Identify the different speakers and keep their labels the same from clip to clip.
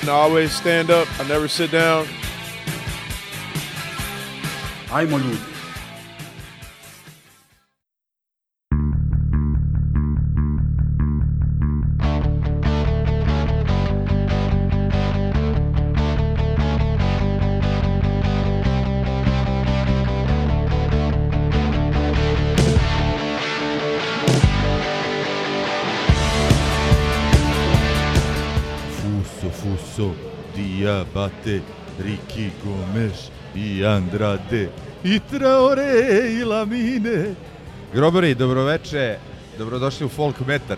Speaker 1: And I always stand up. I never sit down.
Speaker 2: Ajmo ljudi.
Speaker 3: Gomes i Andrade i Traore i Lamine. Grobari, dobroveče, dobrodošli u Folk Metar.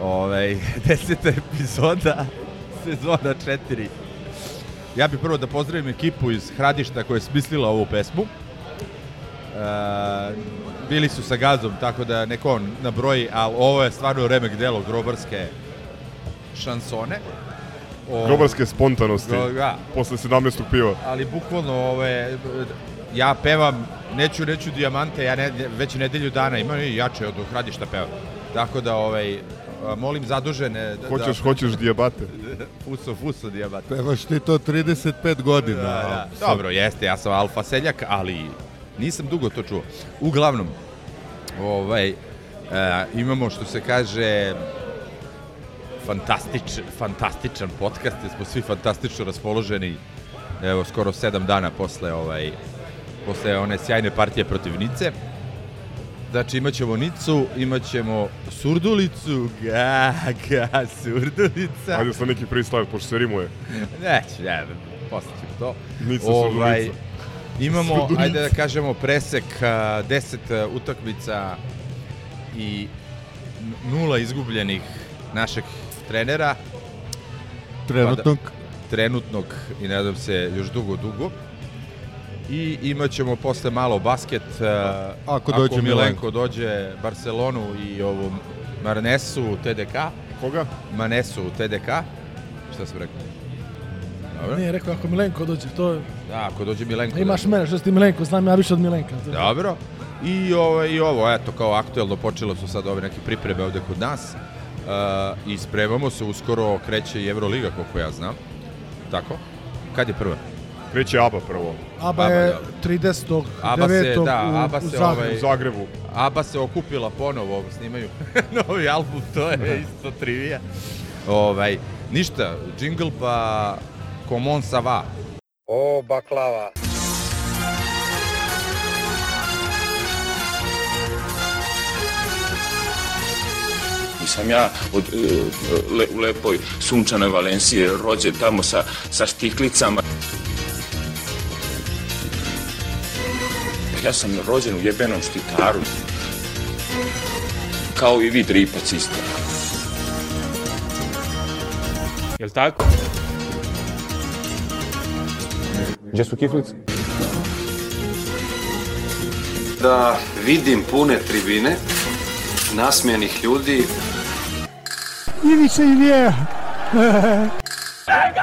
Speaker 3: Ovaj, deseta epizoda, sezona 4. Ja bih prvo da pozdravim ekipu iz Hradišta koja je smislila ovu pesmu. E, bili su sa gazom, tako da neko on nabroji, ali ovo je stvarno remek delo grobarske šansone. O,
Speaker 4: Grobarske spontanosti
Speaker 3: Gro- da,
Speaker 4: posle 17. piva.
Speaker 3: ali bukvalno ove, ja pevam, neću, neću dijamante, ja ne, već nedelju dana imam i jače od hradišta pevam. Tako da, ovaj, molim zadužene da,
Speaker 4: Hoćeš,
Speaker 3: da,
Speaker 4: hoćeš dijabate.
Speaker 3: fuso, fuso dijamante.
Speaker 5: Pevaš ti to 35 godina.
Speaker 3: Da, da. Dobro, jeste, ja sam alfa seljak, ali nisam dugo to čuo. Uglavnom, ovaj, e, imamo što se kaže fantastič, fantastičan podcast, jer smo svi fantastično raspoloženi evo skoro sedam dana posle ovaj posle one sjajne partije protiv Nice. Znači imat ćemo Nicu, imat ćemo Surdulicu, ga, ga, Surdulica.
Speaker 4: Ajde sa neki prislav, pošto se rimuje.
Speaker 3: Neću, ne, posle ćemo to.
Speaker 4: Nica
Speaker 3: ovaj,
Speaker 4: Surdulica.
Speaker 3: imamo,
Speaker 4: Surdulica.
Speaker 3: ajde da kažemo, presek a, 10 a, utakmica i nula izgubljenih našeg trenera,
Speaker 5: Trenutnog.
Speaker 3: trenutnog i nadam se još dugo, dugo. I imat ćemo posle malo basket, a,
Speaker 5: Ako dođe Milenko.
Speaker 3: dođe Barcelonu i ovu Marnesu TDK,
Speaker 4: Koga?
Speaker 3: Manesu TDK, šta sam rekao? Dobro.
Speaker 6: Nije rekao ako Milenko dođe, to
Speaker 3: Da, ako dođe Milenko.
Speaker 6: imaš
Speaker 3: da-
Speaker 6: mene, što si ti Milenko, znam ja više od Milenka. To-
Speaker 3: Dobro. I ovo, I ovo, eto, kao aktuelno počelo su sad ove neke pripreme ovde kod nas. Uh, I spremamo se, uskoro kreće i Euroliga, koliko ja znam. Tako? Kad je prva?
Speaker 4: Kreće Aba prvo.
Speaker 6: Aba
Speaker 3: Aba,
Speaker 6: je
Speaker 3: da.
Speaker 6: 30.
Speaker 3: Aba se,
Speaker 6: 9.
Speaker 3: da,
Speaker 6: u,
Speaker 3: Aba
Speaker 6: u
Speaker 3: se,
Speaker 6: Zagrebu.
Speaker 3: ovaj,
Speaker 4: U Zagrebu.
Speaker 3: Aba se okupila ponovo, snimaju novi album, to je isto trivija. Ovaj, ništa, džingl pa Komon sa va.
Speaker 7: O, baklava.
Speaker 8: Nisam ja od, e, le, u lepoj sunčanoj Valencije rođen tamo sa, sa štiklicama. Ja sam rođen u jebenom štitaru. Kao i vi dripac isto.
Speaker 9: Jel tako?
Speaker 5: Gdje su kiflice?
Speaker 10: da vidim pune tribine, nasmijenih ljudi,
Speaker 6: Ivica i Vija.
Speaker 3: Znači,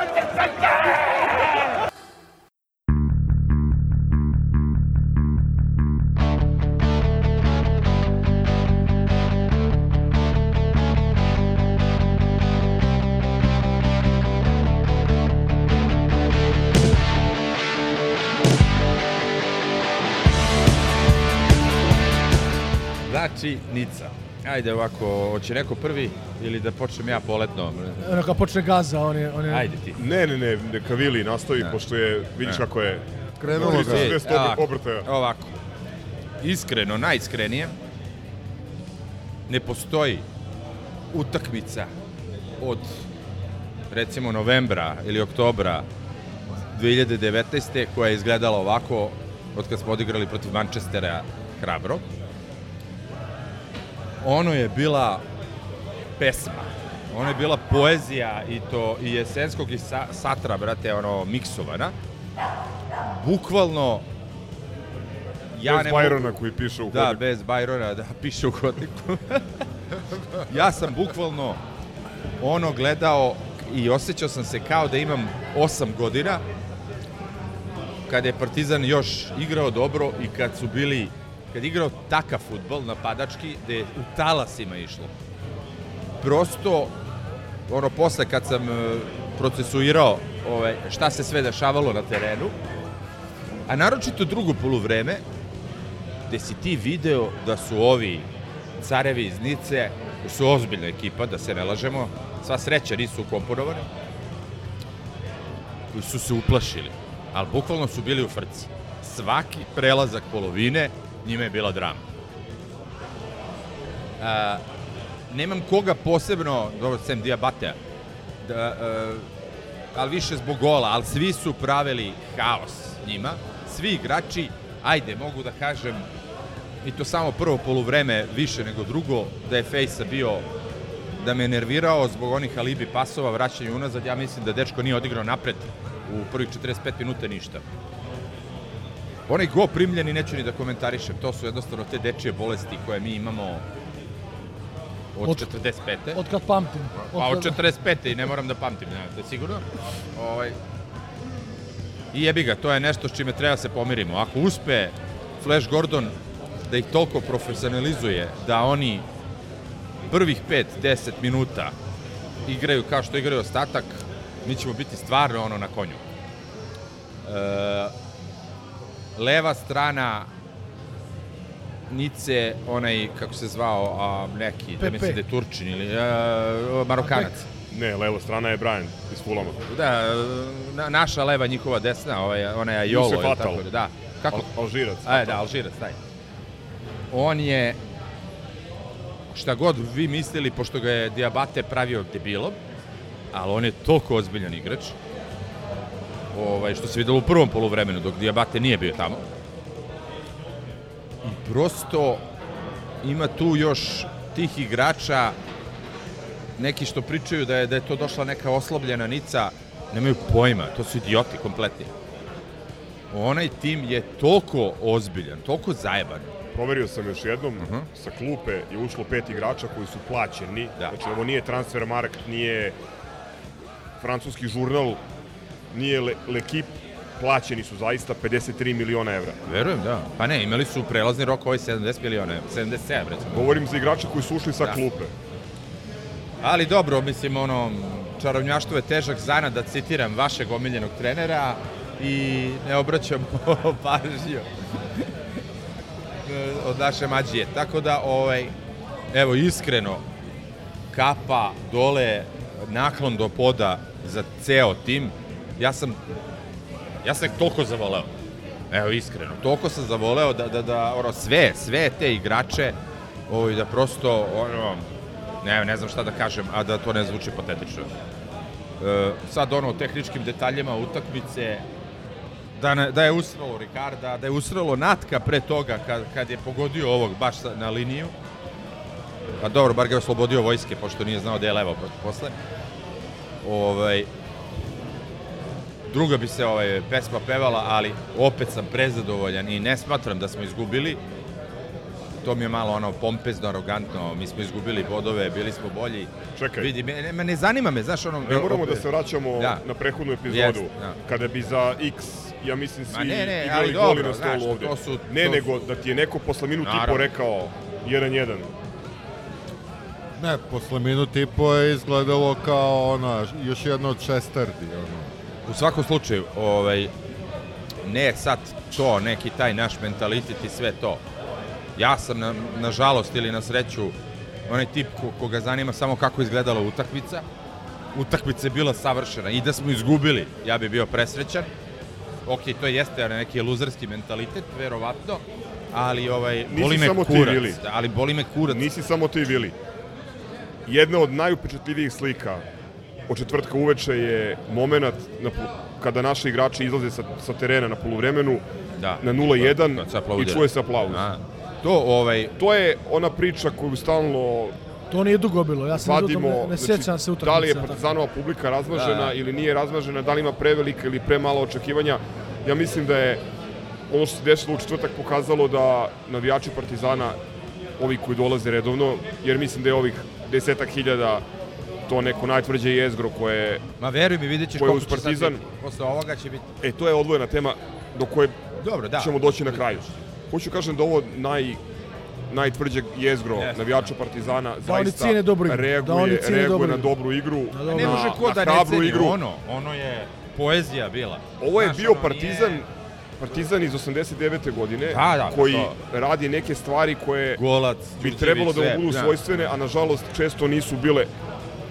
Speaker 3: Ajde ovako, hoće neko prvi ili da počnem ja poletno?
Speaker 6: Ono kad počne gaza, on je... On je
Speaker 3: Ajde ti.
Speaker 4: Ne, ne, ne, neka Vili nastavi,
Speaker 3: Da.
Speaker 4: pošto je, vidiš
Speaker 3: Da.
Speaker 4: kako je
Speaker 5: Krenulo ga.
Speaker 4: 360
Speaker 3: E, ovako,
Speaker 4: obrtaja.
Speaker 3: Ovako. Iskreno, najiskrenije, ne postoji utakmica od recimo novembra ili oktobra 2019. koja je izgledala ovako od kad smo odigrali protiv Manchestera hrabro. Ono je bila pesma. Ono je bila poezija i to i jesenskog i sa, satra, brate, ono, miksovana. Bukvalno, ja
Speaker 4: Bez
Speaker 3: ne
Speaker 4: Bajrona
Speaker 3: mogu...
Speaker 4: koji piše u
Speaker 3: Da,
Speaker 4: hodniku.
Speaker 3: bez Bajrona, da, piše u hodniku. ja sam bukvalno ono gledao i osjećao sam se kao da imam 8 godina kada je Partizan još igrao dobro i kad su bili kad igrao takav futbol napadački da je u talasima išlo. Prosto ono posle kad sam e, procesuirao ovaj, šta se sve dešavalo na terenu, a naročito drugo poluvreme, gde si ti video da su ovi carevi iz Nice, da su ozbiljna ekipa, da se ne lažemo, sva sreća nisu ukomponovani, koji su se uplašili, ali bukvalno su bili u frci. Svaki prelazak polovine njima je bila drama. A, nemam koga posebno, dobro, sem Diabatea, da, a, ali više zbog gola, ali svi su pravili haos njima, svi igrači, ajde, mogu da kažem, i to samo prvo poluvreme više nego drugo, da je Fejsa bio da me nervirao zbog onih alibi pasova, vraćanja unazad, ja mislim da dečko nije odigrao napred u prvih 45 minuta ništa. Onaj go primljeni neću ni da komentarišem, to su jednostavno te dečije bolesti koje mi imamo od,
Speaker 6: Od-
Speaker 3: 45.
Speaker 6: Od kad pamtim.
Speaker 3: Pa od
Speaker 6: kad-
Speaker 3: 45. i ne moram da pamtim, ne, to sigurno. Ovaj, I jebi ga, to je nešto s čime treba se pomirimo. Ako uspe Flash Gordon da ih toliko profesionalizuje, da oni prvih 5-10 minuta igraju kao što igraju ostatak, mi ćemo biti stvarno ono na konju. E, leva strana Nice, onaj, kako se zvao, a, neki, da
Speaker 6: Pepe.
Speaker 3: mislim da je Turčin ili a, Marokanac.
Speaker 4: Ne, leva strana je Brian iz Fulama.
Speaker 3: Da, na, naša leva, njihova desna, ovaj, ona je Jolo,
Speaker 4: Jusef
Speaker 3: ili
Speaker 4: Atal.
Speaker 3: tako da, da. Kako?
Speaker 4: Al, Alžirac.
Speaker 3: A, da, Alžirac, taj. On je, šta god vi mislili, pošto ga je Diabate pravio debilom, ali on je toliko ozbiljan igrač, ovaj, što se videlo u prvom poluvremenu, dok Diabate nije bio tamo. I prosto ima tu još tih igrača, neki što pričaju da je, da je to došla neka oslabljena Nica, nemaju pojma, to su idioti kompletni. Onaj tim je toliko ozbiljan, toliko zajeban.
Speaker 4: Proverio sam još jednom,
Speaker 3: Mhm.
Speaker 4: sa klupe je ušlo pet igrača koji su plaćeni.
Speaker 3: Da.
Speaker 4: Znači, ovo nije Transfermarkt, nije francuski žurnal, nije Le- L'Equipe, plaćeni su zaista 53 miliona evra.
Speaker 3: Verujem, da. Pa ne, imali su prelazni rok ovaj 70 miliona, 77 recimo.
Speaker 4: Govorim za igrače koji su ušli sa
Speaker 3: Da.
Speaker 4: klupe.
Speaker 3: Ali dobro, mislim, ono, čarovnjaštvo je težak zanad, da citiram vašeg omiljenog trenera i ne obraćam pažnju od naše mađije. Tako da, ovaj, evo, iskreno, kapa dole, naklon do poda za ceo tim. Ja sam, ja sam toliko zavoleo. Evo, iskreno, toliko sam zavoleo da, da, da ono, sve, sve te igrače, ovaj, da prosto, ono, ne, ne znam šta da kažem, a da to ne zvuči patetično. E, sad ono, tehničkim detaljima utakmice, da, ne, da je usralo Ricarda, da je usralo Natka pre toga kad, kad je pogodio ovog baš na liniju. Pa dobro, bar ga je oslobodio vojske, pošto nije znao da je levo posle. Ovaj, druga bi se ovaj, pesma pevala, ali opet sam prezadovoljan i ne smatram da smo izgubili. To mi je malo ono pompezno, arogantno, mi smo izgubili bodove, bili smo bolji.
Speaker 4: Čekaj.
Speaker 3: Vidi, me, ne, me ne zanima me, znaš ono...
Speaker 4: Ne moramo
Speaker 3: opet-
Speaker 4: da se vraćamo
Speaker 3: Da.
Speaker 4: na prethodnu epizodu.
Speaker 3: Jest, da.
Speaker 4: Kada bi za X, ja mislim, svi
Speaker 3: Ma ne, ne,
Speaker 4: igrali
Speaker 3: ali
Speaker 4: goli
Speaker 3: dobro,
Speaker 4: na stolu
Speaker 3: znaš,
Speaker 4: ovde.
Speaker 3: to su-
Speaker 4: ne,
Speaker 3: to su-
Speaker 4: nego da ti je neko posle minut i po
Speaker 3: Naravno.
Speaker 4: rekao 1-1.
Speaker 11: Ne, posle minut i po je izgledalo kao ona, još jedna od šesterdi. Ono.
Speaker 3: U svakom slučaju, ovaj, ne sad to, neki taj naš mentalitet i sve to. Ja sam, na, na žalost ili na sreću, onaj tip ko, koga zanima samo kako izgledala utakmica. Utakmica je bila savršena i da smo izgubili, ja bi bio presrećan. Ok, to jeste neki luzerski mentalitet, verovatno, ali ovaj,
Speaker 4: Nisi
Speaker 3: boli me
Speaker 4: samo ti,
Speaker 3: kurac. Da, ali boli me kurac.
Speaker 4: Nisi samo ti, Vili. Jedna od najupečatljivijih slika od četvrtka uveče je moment na, kada naši igrači izlaze sa, sa terena na poluvremenu
Speaker 3: da.
Speaker 4: na 0-1
Speaker 3: Kad se
Speaker 4: i čuje se aplauz.
Speaker 3: A, to, ovaj,
Speaker 4: To je ona priča koju stalno
Speaker 6: To nije dugo bilo, ja sam
Speaker 4: vadimo,
Speaker 6: ne, ne
Speaker 4: znači,
Speaker 6: sjećam se utakmice.
Speaker 4: da li je Partizanova publika razmažena
Speaker 3: Da.
Speaker 4: ili nije razmažena, da li ima prevelika ili premalo očekivanja. Ja mislim da je ono što se desilo u četvrtak pokazalo da navijači Partizana, ovi koji dolaze redovno, jer mislim da je ovih desetak hiljada to neko najtvrđe jezgro koje
Speaker 3: Ma veruj mi, vidjet ćeš
Speaker 4: Ko je
Speaker 3: koliko
Speaker 4: uz
Speaker 3: će sad
Speaker 4: Partizan?
Speaker 3: biti. Posle ovoga će biti...
Speaker 4: E, to je odvojena tema do koje
Speaker 3: Dobro, da.
Speaker 4: ćemo doći na kraju. Hoću kažem da ovo naj, najtvrđe jezgro
Speaker 3: Jeste.
Speaker 4: navijača Partizana
Speaker 6: oni
Speaker 4: zaista
Speaker 6: cijene dobru igru. Da oni
Speaker 4: reaguje,
Speaker 6: cijene
Speaker 4: reaguje
Speaker 6: dobru
Speaker 4: na dobru igru,
Speaker 6: Na dobru
Speaker 3: Ne
Speaker 6: Na-
Speaker 3: može ko
Speaker 4: na
Speaker 3: da ne ceni
Speaker 4: igru.
Speaker 3: ono. Ono je poezija bila.
Speaker 4: Ovo je
Speaker 3: Znaš,
Speaker 4: bio
Speaker 3: ono
Speaker 4: Partizan,
Speaker 3: nije-
Speaker 4: Partizan iz 89. godine,
Speaker 3: Da, da,
Speaker 4: koji
Speaker 3: to.
Speaker 4: radi neke stvari koje
Speaker 3: Golac,
Speaker 4: bi trebalo da mu budu
Speaker 3: da.
Speaker 4: svojstvene, a nažalost često nisu bile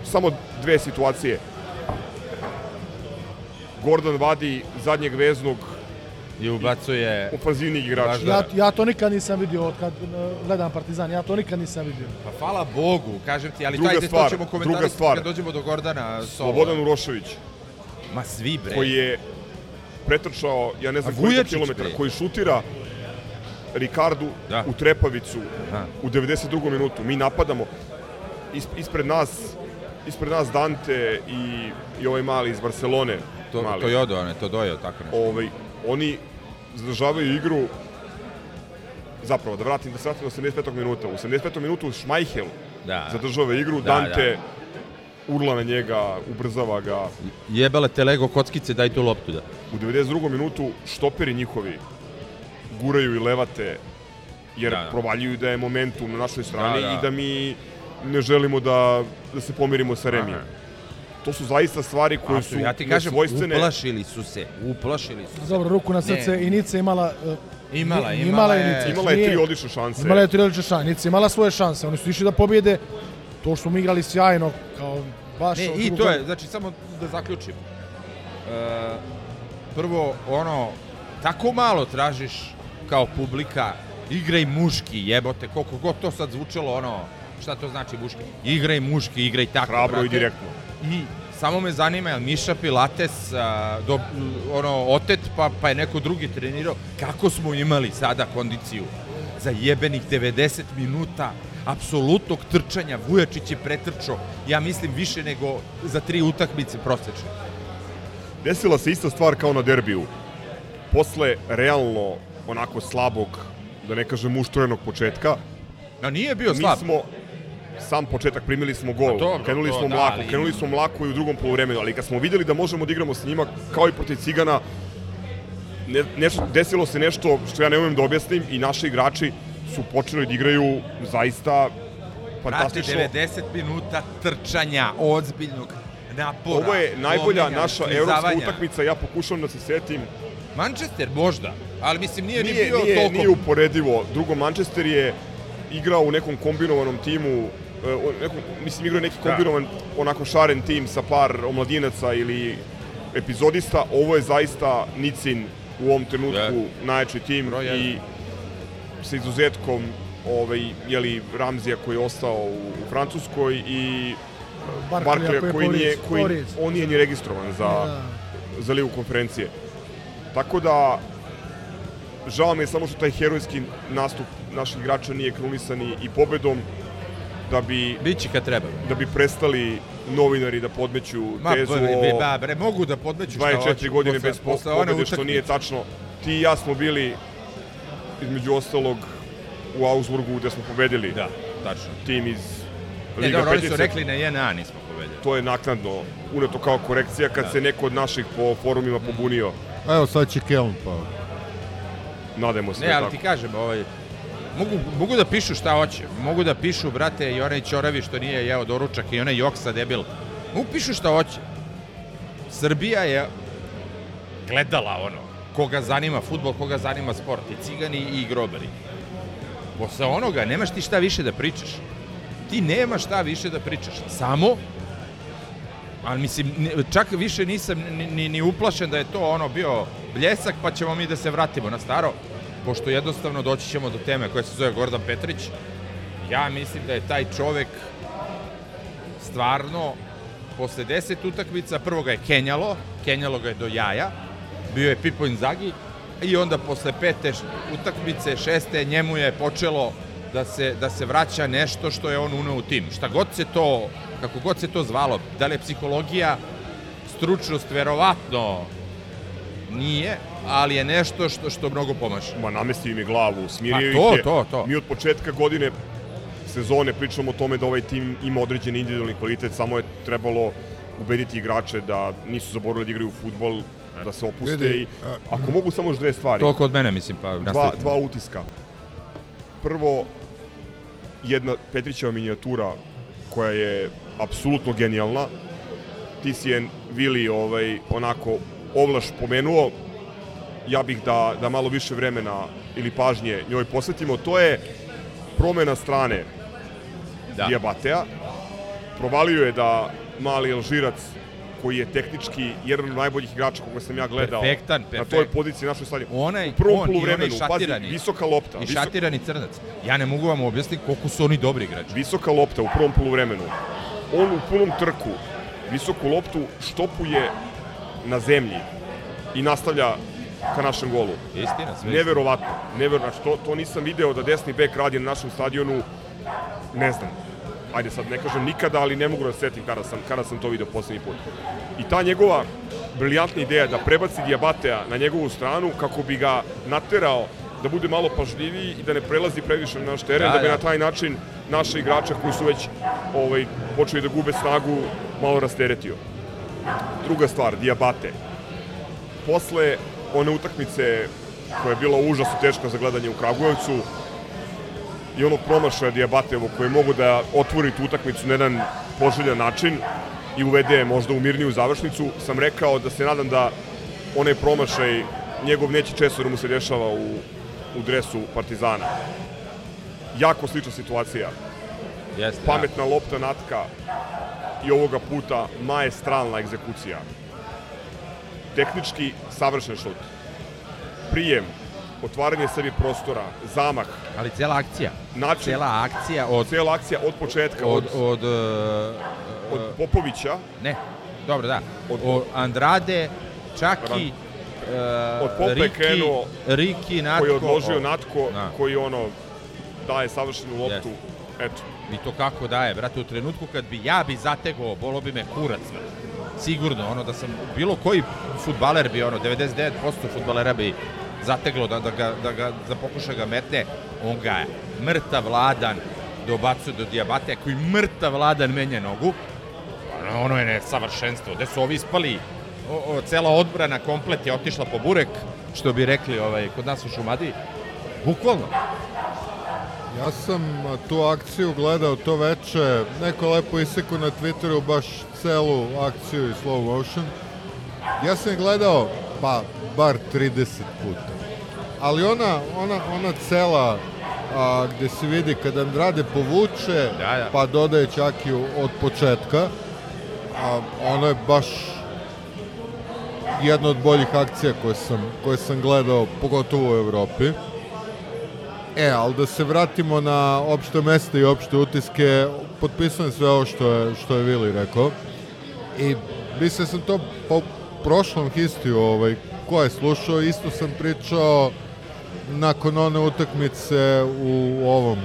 Speaker 4: samo dve situacije. Gordon vadi zadnjeg veznog
Speaker 3: I ubacuje...
Speaker 4: ofanzivnih igrača.
Speaker 6: Ja, ja to nikad nisam vidio od kad e, gledam Partizan, ja to nikad nisam vidio.
Speaker 3: Pa hvala Bogu, kažem ti, ali
Speaker 4: Druga
Speaker 3: taj
Speaker 4: stvar,
Speaker 3: to ćemo komentarisati kad dođemo do Gordana Sola.
Speaker 4: Slobodan Urošević,
Speaker 3: Ma svi bre.
Speaker 4: koji je pretrčao, ja ne znam
Speaker 3: A
Speaker 4: koliko kilometara,
Speaker 3: bre.
Speaker 4: koji šutira Ricardu
Speaker 3: Da.
Speaker 4: u Trepavicu
Speaker 3: Aha.
Speaker 4: u 92. minutu. Mi napadamo is, ispred nas ispred nas Dante i, i ovaj mali iz Barcelone.
Speaker 3: To,
Speaker 4: mali.
Speaker 3: to jodo, ne, to dojo, tako nešto.
Speaker 4: ovaj, oni zadržavaju igru zapravo, da vratim, da se vratim do 85. minuta. U 85. minutu Šmajhel
Speaker 3: Da.
Speaker 4: zadržava igru,
Speaker 3: Da,
Speaker 4: Dante urla na njega, ubrzava ga.
Speaker 3: Jebele te Lego kockice, daj tu loptu da.
Speaker 4: U 92. minutu štoperi njihovi guraju i levate, jer
Speaker 3: Da, da.
Speaker 4: provaljuju da je momentum na našoj strani
Speaker 3: Da, da.
Speaker 4: i da mi ne želimo da, da se pomirimo sa Remijem. To su zaista stvari koje su
Speaker 3: ja ti kažem,
Speaker 4: nesvojstvene.
Speaker 3: uplašili su se, uplašili su se.
Speaker 6: Dobro, ruku na srce,
Speaker 3: Ne.
Speaker 6: i Nica imala... e,
Speaker 3: Imala, imala
Speaker 6: i
Speaker 3: je-
Speaker 6: Nica.
Speaker 4: Imala je tri odlične šanse.
Speaker 6: Imala je tri odlične šanse. Nica imala svoje šanse. Oni su išli da pobjede. To što smo igrali sjajno, kao baš...
Speaker 3: Ne, i to je, znači samo da zaključim. E, prvo, ono, tako malo tražiš kao publika, igraj muški, jebote, koliko god to sad zvučalo, ono, šta to znači muški? Igraj muški, igraj tako,
Speaker 4: Hrabro
Speaker 3: brate.
Speaker 4: i direktno.
Speaker 3: I samo me zanima, je Miša Pilates a, do, ono, otet, pa, pa je neko drugi trenirao, kako smo imali sada kondiciju za jebenih 90 minuta apsolutnog trčanja, Vujačić je pretrčao, ja mislim više nego za tri utakmice prosečne.
Speaker 4: Desila se ista stvar kao na derbiju. Posle realno onako slabog, da ne kažem uštorenog početka,
Speaker 3: No nije bio
Speaker 4: mi
Speaker 3: slab.
Speaker 4: smo sam početak primili smo gol.
Speaker 3: Dobro,
Speaker 4: krenuli
Speaker 3: to
Speaker 4: smo
Speaker 3: da,
Speaker 4: mlako,
Speaker 3: ali-
Speaker 4: krenuli smo mlako i u drugom poluvremenu, ali kad smo videli da možemo da igramo sa njima kao i protiv Cigana, ne, nešto, desilo se nešto što ja ne umem da objasnim i naši igrači su počeli da igraju zaista
Speaker 3: Brate,
Speaker 4: fantastično.
Speaker 3: 90 minuta trčanja, ozbiljnog napora.
Speaker 4: Ovo je najbolja
Speaker 3: lomljenja,
Speaker 4: naša evropska utakmica, ja pokušavam da se setim.
Speaker 3: Manchester možda, ali mislim nije, ni
Speaker 4: Nije,
Speaker 3: bio
Speaker 4: nije,
Speaker 3: toliko...
Speaker 4: nije uporedivo. Drugo, Manchester je igrao u nekom kombinovanom timu, e, u nekom, mislim igrao neki
Speaker 3: Da.
Speaker 4: kombinovan, onako šaren tim sa par omladinaca ili epizodista. Ovo je zaista Nicin u ovom trenutku
Speaker 3: Da.
Speaker 4: najjači tim i sa izuzetkom ovaj, jeli, Ramzija koji je ostao u, u Francuskoj i
Speaker 6: Barklija
Speaker 4: Barklija
Speaker 6: koji je
Speaker 4: koji nije, koji, on nije ni registrovan za,
Speaker 6: Da.
Speaker 4: za ligu konferencije. Tako da, žao mi je samo što taj herojski nastup naših igrača nije krunisan i, i pobedom, da bi,
Speaker 3: Biće kad treba.
Speaker 4: da bi prestali novinari da podmeću
Speaker 3: Ma,
Speaker 4: tezu
Speaker 3: bre, bre,
Speaker 4: o
Speaker 3: ba, bre, mogu da podmeću šta
Speaker 4: 24
Speaker 3: hoću
Speaker 4: godine
Speaker 3: posle-
Speaker 4: bez
Speaker 3: posle
Speaker 4: pobede, što nije tačno. Ti i ja smo bili, između ostalog, u Augsburgu gde smo pobedili
Speaker 3: Da, tačno.
Speaker 4: tim iz
Speaker 3: Ne,
Speaker 4: Liga
Speaker 3: dobro, oni su rekli na JNA nismo pobedili.
Speaker 4: To je naknadno uneto kao korekcija kad
Speaker 3: Da.
Speaker 4: se neko od naših po forumima pobunio.
Speaker 11: Evo sad će Keln pa.
Speaker 4: Nadajmo se
Speaker 3: Ne,
Speaker 4: da
Speaker 3: ali
Speaker 4: tako.
Speaker 3: ti kažem, ovaj, mogu, mogu da pišu šta hoće. Mogu da pišu, brate, i onaj Ćoravi što nije jeo doručak i onaj Joksa debil. Mogu pišu šta hoće. Srbija je gledala ono, koga zanima futbol, koga zanima sport, i cigani i grobari. Posle onoga nemaš ti šta više da pričaš. Ti nemaš šta više da pričaš. Samo Ali mislim, čak više nisam ni, ni, ni uplašen da je to ono bio bljesak, pa ćemo mi da se vratimo na staro, pošto jednostavno doći ćemo do teme koja se zove Gordan Petrić. Ja mislim da je taj čovek stvarno posle 10 utakmica, prvo ga je kenjalo, kenjalo ga je do jaja, bio je Pipo Inzagi, i onda posle pete utakmice, šeste, njemu je počelo da se, da se vraća nešto što je on uneo u tim. Šta god se to, kako god se to zvalo, da li je psihologija, stručnost, verovatno nije, ali je nešto što, što mnogo pomaže.
Speaker 4: Ma namestio im je glavu, smirio
Speaker 3: Pa
Speaker 4: ih je.
Speaker 3: to, to.
Speaker 4: Mi od početka godine sezone pričamo o tome da ovaj tim ima određen individualni kvalitet, samo je trebalo ubediti igrače da nisu zaboravili da igraju futbol, da se opuste
Speaker 11: Vidi,
Speaker 4: i ako mogu samo još dve stvari.
Speaker 3: To kod mene, mislim, pa
Speaker 4: dva, dva utiska. Prvo, jedna Petrićeva minijatura koja je apsolutno genijalna. Ti si je Vili ovaj, onako ovlaš pomenuo. Ja bih da, da malo više vremena ili pažnje njoj posvetimo. To je promena strane
Speaker 3: Da.
Speaker 4: Diabatea. Provalio je da mali Alžirac koji je tehnički jedan od najboljih igrača koga sam ja gledao
Speaker 3: Perfektan,
Speaker 4: na
Speaker 3: perfekt.
Speaker 4: toj poziciji našoj stadionu.
Speaker 3: Onaj,
Speaker 4: u prvom
Speaker 3: on
Speaker 4: poluvremenu, pazi, visoka lopta.
Speaker 3: I
Speaker 4: visok-
Speaker 3: šatirani crnac. Ja ne mogu vam objasniti koliko su oni dobri igrači.
Speaker 4: visoka lopta u prvom poluvremenu. On u punom trku visoku loptu štopuje na zemlji i nastavlja ka našem golu.
Speaker 3: Istina, sve
Speaker 4: Neverovatno. Never, znači, to, to nisam video da desni bek radi na našem stadionu, ne znam. Ajde sad, ne kažem nikada, ali ne mogu da se setim kada sam, kada sam to video poslednji put. I ta njegova briljantna ideja da prebaci Diabatea na njegovu stranu kako bi ga naterao da bude malo pažljiviji i da ne prelazi previše na naš teren,
Speaker 3: Da,
Speaker 4: da, bi
Speaker 3: da.
Speaker 4: na taj način naše igrače koji su već ovaj, počeli da gube snagu malo rasteretio. Druga stvar, Diabate. Posle one utakmice koja je bila užasno teška za gledanje u Kragujevcu i onog promašaja Diabatevo koji mogu da otvori tu utakmicu na jedan poželjan način i uvede je možda u mirniju završnicu, sam rekao da se nadam da onaj promašaj njegov neće često da mu se dešava u, u dresu Partizana. Jako slična situacija.
Speaker 3: Jeste,
Speaker 4: Pametna lopta natka i ovoga puta maestralna egzekucija. Tehnički savršen šut. Prijem, otvaranje sebi prostora, zamah.
Speaker 3: Ali cela akcija.
Speaker 4: način,
Speaker 3: Cela akcija od...
Speaker 4: cijela akcija od početka,
Speaker 3: Od,
Speaker 4: od,
Speaker 3: od, uh,
Speaker 4: od Popovića,
Speaker 3: ne, dobro, da.
Speaker 4: Od-
Speaker 3: Od, Andrade, Čaki,
Speaker 4: Od
Speaker 3: uh,
Speaker 4: Pope
Speaker 3: Riki,
Speaker 4: krenuo,
Speaker 3: Riki, Natko.
Speaker 4: koji je odložio
Speaker 3: o,
Speaker 4: Natko,
Speaker 3: Da.
Speaker 4: koji ono daje savršenu loptu. Eto,
Speaker 3: I to kako daje, brate, u trenutku kad bi ja bi zategao, bolo bi me kurac, brate. Sigurno, ono da sam, bilo koji futbaler bi, ono, 99% futbalera bi zateglo da, da, ga, da, ga, da pokuša ga metne, on ga je mrtav ladan dobacuje do dijabate, koji mrtav ladan menja nogu, ono, ono je nesavršenstvo, gde su ovi ispali, o, o, cela odbrana komplet je otišla po burek, što bi rekli ovaj, kod nas u Šumadiji, bukvalno.
Speaker 11: Ja sam tu akciju gledao to veče, neko lepo iseku na Twitteru baš celu akciju i slow motion. Ja sam gledao, pa, bar 30 puta. Ali ona, ona, ona cela a, gde se vidi kad Andrade povuče,
Speaker 3: Da, da.
Speaker 11: pa dodaje Čakiju od početka, a, ono je baš jedna od boljih akcija koje sam, koje sam gledao, pogotovo u Evropi. E, ali da se vratimo na opšte mesta i opšte utiske, potpisujem sve ovo što je, što je Vili rekao. I mislim sam to po prošlom histiju, ovaj, ko je slušao, isto sam pričao nakon one utakmice u ovom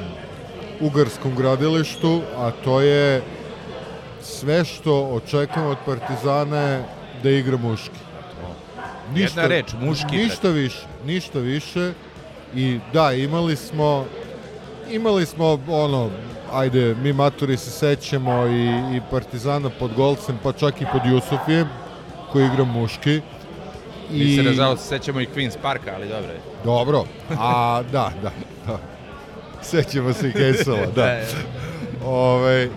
Speaker 11: ugarskom gradilištu, a to je sve što očekujemo od Partizana je da igra muški.
Speaker 3: Jedna reč, muški,
Speaker 11: Ništa više, ništa više. I da, imali smo imali smo ono, ajde, mi maturi se sećamo i, i Partizana pod golcem, pa čak i pod Jusufijem, koji igra muški.
Speaker 3: Mi se, nažalost, sećamo i Queen's Parka, ali dobro je.
Speaker 11: Dobro, a da, da, da. Sećamo se i Kejsova, da. Ove,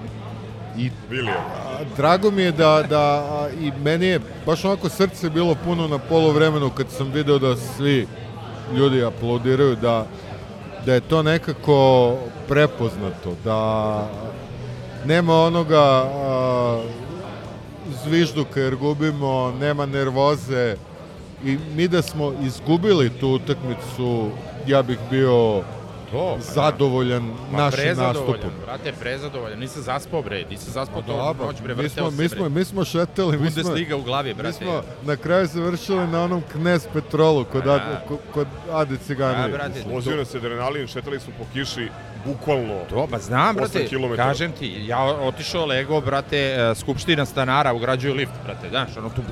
Speaker 11: I
Speaker 4: William.
Speaker 11: a, drago mi je da, da a, i meni je baš onako srce bilo puno na polovremenu kad sam video da svi ljudi aplaudiraju da, da je to nekako prepoznato, da nema onoga a, zvižduka jer gubimo, nema nervoze i mi da smo izgubili tu utakmicu, ja bih bio
Speaker 3: To,
Speaker 11: zadovoljan
Speaker 3: Ma
Speaker 11: našim
Speaker 3: prezadovoljan,
Speaker 11: nastupom.
Speaker 3: brate, prezadovoljan. Nisam zaspao, bre, nisam zaspao
Speaker 11: Pa
Speaker 3: to
Speaker 11: dobro,
Speaker 3: noć, bre,
Speaker 11: mi
Speaker 3: vrteo
Speaker 11: smo,
Speaker 3: se,
Speaker 11: mi
Speaker 3: bre.
Speaker 11: smo, mi smo šetali, mi smo,
Speaker 3: Bundesliga u glavi,
Speaker 11: mi
Speaker 3: brate.
Speaker 11: smo na kraju završili na onom Knez Petrolu kod,
Speaker 3: A,
Speaker 11: Ad,
Speaker 3: da.
Speaker 11: ko- kod Ade Ciganije.
Speaker 3: A, brate,
Speaker 4: Vozio nas adrenalin, šetali smo po kiši, bukvalno
Speaker 3: To, pa znam, brate,
Speaker 4: 8 kilometara.
Speaker 3: kažem ti, ja otišao Lego, brate, e, skupština stanara, ugrađuju lift, brate, znaš, ono tu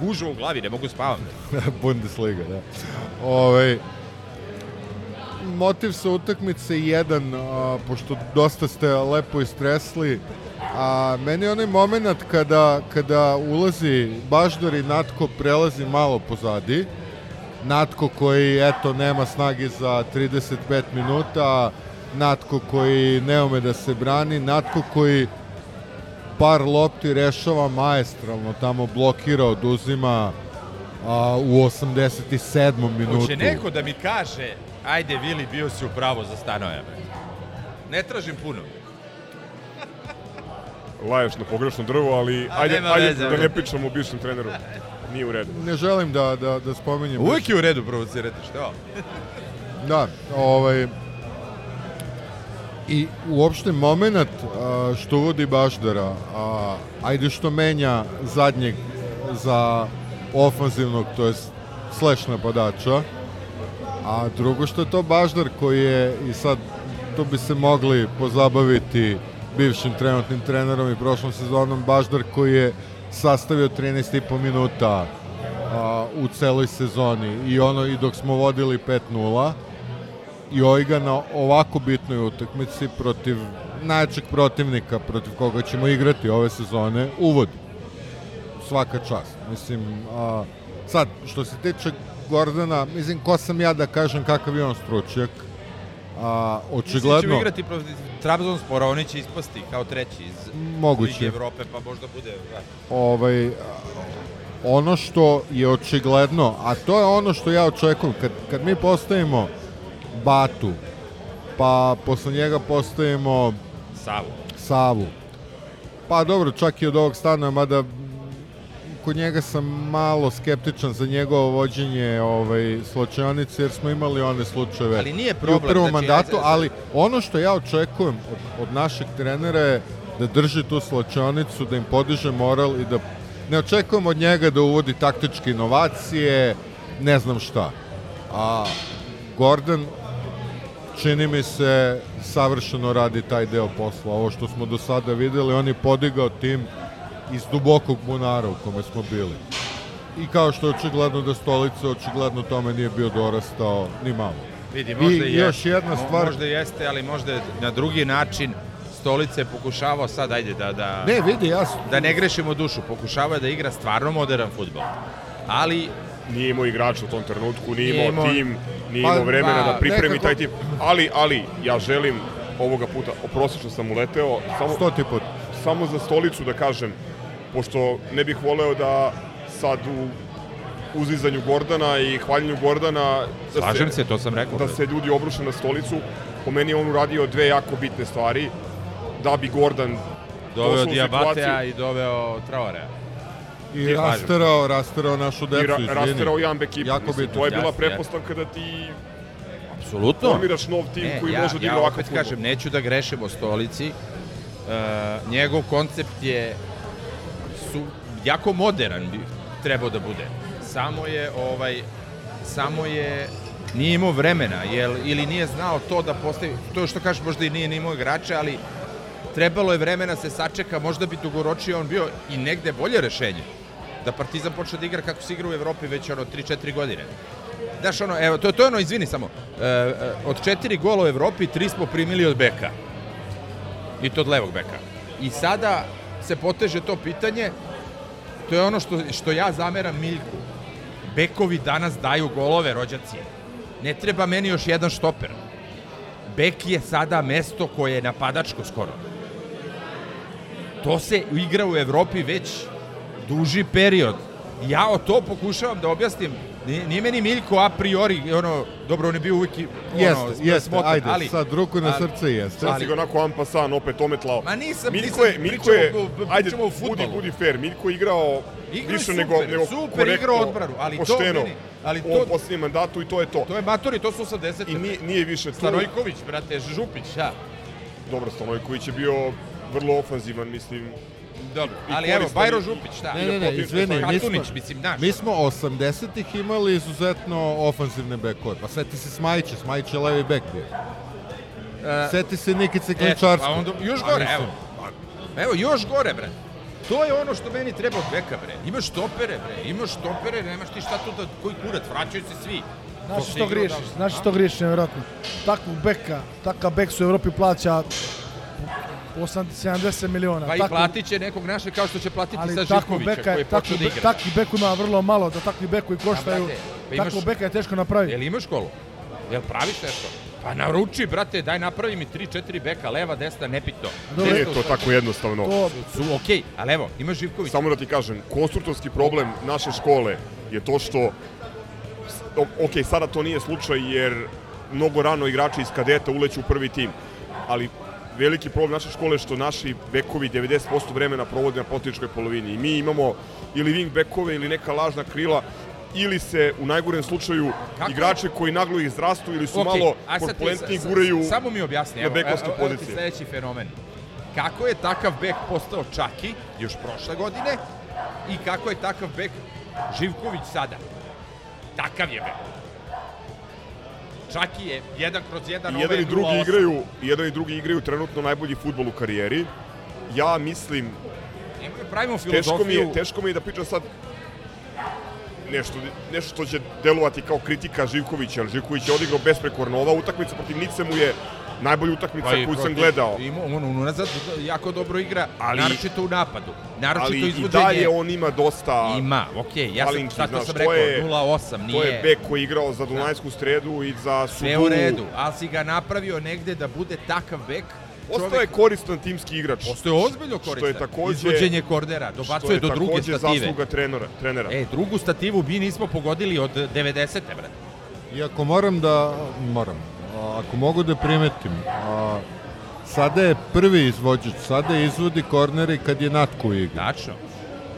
Speaker 3: gužva u glavi, ne mogu spavam.
Speaker 11: Bundesliga, da. Ovaj, motiv sa utakmice jedan, a, pošto dosta ste lepo istresli, a meni je onaj moment kada, kada ulazi Baždar i Natko prelazi malo pozadi, Natko koji, eto, nema snage za 35 minuta, Natko koji ne ume da se brani, Natko koji par lopti rešava maestralno, tamo blokira, oduzima a, u 87. minutu.
Speaker 3: Hoće neko da mi kaže, ajde Vili, bio si u pravo za stanoja, brate. Ne tražim puno.
Speaker 4: laješ na pogrešno drvo, ali
Speaker 3: A,
Speaker 4: ajde,
Speaker 3: nema
Speaker 4: ajde
Speaker 3: veze,
Speaker 4: da ne pričamo o bivšem treneru. Nije u redu.
Speaker 11: Ne želim da, da, da spominjem.
Speaker 3: Uvijek je u redu provocirati, što?
Speaker 11: Da, ovaj... I uopšte moment što uvodi Baždara, a, ajde što menja zadnjeg za ofanzivnog, to je slash napadača, a drugo što je to Baždar koji je, i sad to bi se mogli pozabaviti bivšim trenutnim trenerom i prošlom sezonom, Baždar koji je sastavio 13,5 minuta a, u celoj sezoni i ono i dok smo vodili 5-0 i ovaj ga na ovako bitnoj utakmici protiv najjačeg protivnika protiv koga ćemo igrati ove sezone uvodi. Svaka čast. Mislim, a, sad, što se tiče Gordana, mislim, ko sam ja da kažem kakav je on stručnjak, a,
Speaker 3: Mislim da ćemo
Speaker 11: očigledno,
Speaker 3: igrati protiv Trabzonspora, oni će ispasti kao treći iz
Speaker 11: Moguće.
Speaker 3: Lige Evrope, pa možda bude... Da.
Speaker 11: ovaj, a, ono što je očigledno, a to je ono što ja očekujem, kad, kad mi postavimo Batu, pa posle njega postavimo
Speaker 3: Savu.
Speaker 11: Savu. Pa dobro, čak i od ovog stana, mada kod njega sam malo skeptičan za njegovo vođenje ovaj, slučajonice, jer smo imali one slučajeve
Speaker 3: Ali nije
Speaker 11: i u
Speaker 3: problem,
Speaker 11: prvom
Speaker 3: znači,
Speaker 11: mandatu,
Speaker 3: ajde,
Speaker 11: ali ono što ja očekujem od, od našeg trenera je da drži tu slučajonicu, da im podiže moral i da ne očekujem od njega da uvodi taktičke inovacije, ne znam šta. A Gordon čini mi se savršeno radi taj deo posla. Ovo što smo do sada videli, on je podigao tim iz dubokog bunara u kome smo bili. I kao što je očigledno da stolica, očigledno tome nije bio dorastao ni malo.
Speaker 3: Vidi, možda
Speaker 11: I
Speaker 3: je,
Speaker 11: još jedna
Speaker 3: mo-
Speaker 11: stvar-
Speaker 3: Možda jeste, ali možda na drugi način Stolice je pokušavao sad, ajde, da, da,
Speaker 11: Ne, vidi, ja...
Speaker 3: da ne grešimo dušu, pokušavao je da igra stvarno modern futbol. Ali
Speaker 4: Nije imao igrača u tom trenutku, nije
Speaker 3: Nije
Speaker 4: imao
Speaker 3: imao-
Speaker 4: tim, nije
Speaker 11: Pa,
Speaker 4: imao vremena
Speaker 11: pa,
Speaker 4: da pripremi
Speaker 11: nekako-
Speaker 4: taj tim. Ali, ali, ja želim ovoga puta, oprosti što sam uleteo, samo,
Speaker 11: Stoti put.
Speaker 4: samo za stolicu da kažem, pošto ne bih voleo da sad u uzizanju Gordana i hvaljenju Gordana da
Speaker 3: slažem se, to sam rekao.
Speaker 4: da se ljudi obruše na stolicu. Po meni je on uradio dve jako bitne stvari da bi Gordon
Speaker 3: doveo Diabatea i doveo Traorea.
Speaker 11: I rasterao, rasterao našu
Speaker 4: i
Speaker 11: decu,
Speaker 4: ra
Speaker 11: izvini.
Speaker 4: rasterao Jan ekipu.
Speaker 11: Jako
Speaker 4: Mislim, to je bila
Speaker 3: Jeste,
Speaker 4: pretpostavka da ti
Speaker 3: Apsolutno.
Speaker 4: formiraš nov tim koji
Speaker 3: ja,
Speaker 4: može da igra
Speaker 3: ja
Speaker 4: ovakav
Speaker 3: opet
Speaker 4: fudbal.
Speaker 3: kažem, neću da grešim o stolici. E, njegov koncept je jako modern bi trebao da bude. Samo je ovaj samo je nije imao vremena jel, ili nije znao to da postavi, to što kažeš možda i nije ni imao igrače, ali trebalo je vremena se sačeka, možda bi dugoročije on bio i negde bolje rešenje. Da Partizan počne da igra kako se igra u Evropi već ono 3-4 godine. Znaš, ono, evo, to, to je ono, izvini samo, e, e, od četiri gola u Evropi, tri smo primili od beka. I to od levog beka. I sada se poteže to pitanje, to je ono što, što ja zameram Miljku. Bekovi danas daju golove, rođaci. Ne treba meni još jedan štoper. Bek je sada mesto koje je napadačko skoro. To se igra u Evropi već duži period. Ja o to pokušavam da objasnim Nije, nije meni Miljko a priori, ono, dobro, on je bio uvijek i, ono,
Speaker 11: Jeste, jeste,
Speaker 3: smotan,
Speaker 11: ajde,
Speaker 3: ali,
Speaker 11: sad ruku na
Speaker 3: ali-
Speaker 11: srce jeste.
Speaker 4: Sad si ga onako ampasan opet ometlao.
Speaker 3: Ma nisam,
Speaker 4: Miljko
Speaker 3: nisam,
Speaker 4: je, Miljko je, ajde,
Speaker 3: pričamo
Speaker 4: budi, budi fair, Miljko je igrao
Speaker 3: Igrao
Speaker 4: više
Speaker 3: super,
Speaker 4: nego, nego
Speaker 3: super
Speaker 4: korektno,
Speaker 3: igrao odbranu, ali to
Speaker 4: pošteno,
Speaker 3: meni- ali
Speaker 4: u
Speaker 3: to-
Speaker 4: posljednjem mandatu i to je to.
Speaker 3: To je matori, to su 80.
Speaker 4: I nije, nije više tu.
Speaker 3: Starojković, brate, Župić, ja.
Speaker 4: Dobro, Stanojković je bio vrlo ofanzivan, mislim.
Speaker 3: Dobro,
Speaker 4: I
Speaker 3: ali evo, Bajro Župić, šta?
Speaker 11: Ne, ne, ne, izvini, mi smo,
Speaker 3: mislim, znaš.
Speaker 11: mi smo 80-ih imali izuzetno ofanzivne bekove. Pa seti se Smajića, Smajić je levi bek bio.
Speaker 3: E,
Speaker 11: Seti se Nikice
Speaker 3: Eto,
Speaker 11: Klinčarskog.
Speaker 3: Pa onda, još gore, evo. Evo, još gore, bre. To je ono što meni treba od beka, bre. Imaš stopere, bre. Imaš stopere, nemaš ti šta tu da, koji kurac, vraćaju se svi.
Speaker 6: Znaš što griješiš,
Speaker 3: odavno.
Speaker 6: znaš što griješiš, nevjerojatno. Takvog beka, takav bek se u Evropi plaća 80-70 miliona.
Speaker 3: Pa i
Speaker 6: Takvog-
Speaker 3: platit će nekog naše kao što će platiti
Speaker 6: ali
Speaker 3: sa Živkovića
Speaker 6: beka,
Speaker 3: koji je počeo da
Speaker 6: be-
Speaker 3: igra.
Speaker 6: takvih beku ima vrlo malo, da takvi bekovi koštaju,
Speaker 3: brate, pa imaš-
Speaker 6: takvog beka je teško napraviti.
Speaker 3: Jel imaš školu? Jel praviš nešto? Pa naruči, brate, daj napravi mi 3-4 beka, leva, desna, nepitno.
Speaker 4: Nije
Speaker 3: Desno,
Speaker 4: to
Speaker 3: šta-
Speaker 4: tako jednostavno.
Speaker 6: To,
Speaker 3: Su okej, ali evo, imaš Živković.
Speaker 4: Samo da ti kažem, konstruktorski problem naše škole je to što, ok, sada to nije slučaj jer mnogo rano igrači iz kadeta uleću u prvi tim, ali veliki problem naše škole je što naši bekovi 90% vremena provode na protivničkoj polovini i mi imamo ili wing bekove ili neka lažna krila ili se u najgorem slučaju
Speaker 3: Kako?
Speaker 4: igrače koji naglo izrastu ili su
Speaker 3: Okej,
Speaker 4: malo
Speaker 3: sa-
Speaker 4: guraju
Speaker 3: Samo mi objasni,
Speaker 4: na bekovske
Speaker 3: evo, evo ti
Speaker 4: pozicije.
Speaker 3: sledeći fenomen. Kako je takav bek postao Čaki još prošle godine i kako je takav bek Živković sada? Takav je bek. Čaki je jedan kroz jedan,
Speaker 4: I jedan
Speaker 3: je
Speaker 4: i drugi
Speaker 3: 0,8.
Speaker 4: igraju, jedan i drugi igraju trenutno najbolji fudbal u karijeri. Ja mislim,
Speaker 3: Nemoj pravimo
Speaker 4: teško mi,
Speaker 3: filozofiju.
Speaker 4: je, teško mi je da pričam sad nešto, nešto što će delovati kao kritika Živkovića, jer Živković je odigrao besprekorno. Ova utakmica protiv Nice mu je najbolja utakmica
Speaker 3: Pa i
Speaker 4: koju sam gledao.
Speaker 3: Ima, on unazad jako dobro igra,
Speaker 4: Ali-
Speaker 3: naročito u napadu. Naročito
Speaker 4: Ali i
Speaker 3: izvođenje.
Speaker 4: dalje on ima dosta
Speaker 3: Ima, okej, ja sam, šta to
Speaker 4: znaš,
Speaker 3: sam rekao,
Speaker 4: je-
Speaker 3: 0,8, nije...
Speaker 4: To je bek koji je igrao za Dunajsku stredu i za Sudu.
Speaker 3: Sve u redu, ali si ga napravio negde da bude takav bek.
Speaker 4: Ostao je koristan timski igrač.
Speaker 3: Ostao je ozbiljno koristan.
Speaker 4: Što je takođe...
Speaker 3: Izvođenje kordera,
Speaker 4: što
Speaker 3: dobacuje
Speaker 4: je
Speaker 3: do druge
Speaker 4: takođe
Speaker 3: stative.
Speaker 4: zasluga trenera. trenera.
Speaker 3: E, drugu stativu mi nismo pogodili od 90. brate.
Speaker 11: I ako moram da, moram, ako mogu da primetim, a, sada je prvi izvođač, sada izvodi korneri kad je Natko u igri.
Speaker 3: Tačno.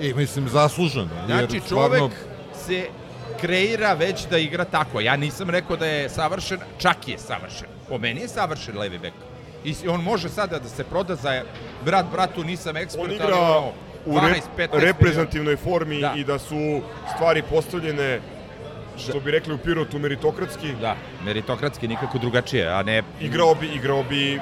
Speaker 11: I mislim zasluženo.
Speaker 3: Znači,
Speaker 11: jer
Speaker 3: čovek
Speaker 11: stvarno,
Speaker 3: se kreira već da igra tako. Ja nisam rekao da je savršen, čak je savršen. Po meni je savršen levi bek. I on može sada da se proda za brat bratu, nisam ekspert,
Speaker 4: On
Speaker 3: ali
Speaker 4: igra
Speaker 3: ono,
Speaker 4: u
Speaker 3: 12,
Speaker 4: rep,
Speaker 3: 15
Speaker 4: reprezentativnoj formi
Speaker 3: Da.
Speaker 4: i da su stvari postavljene što bi rekli u Pirotu meritokratski.
Speaker 3: Da, meritokratski nikako drugačije, a ne...
Speaker 4: Igrao bi, igrao bi u,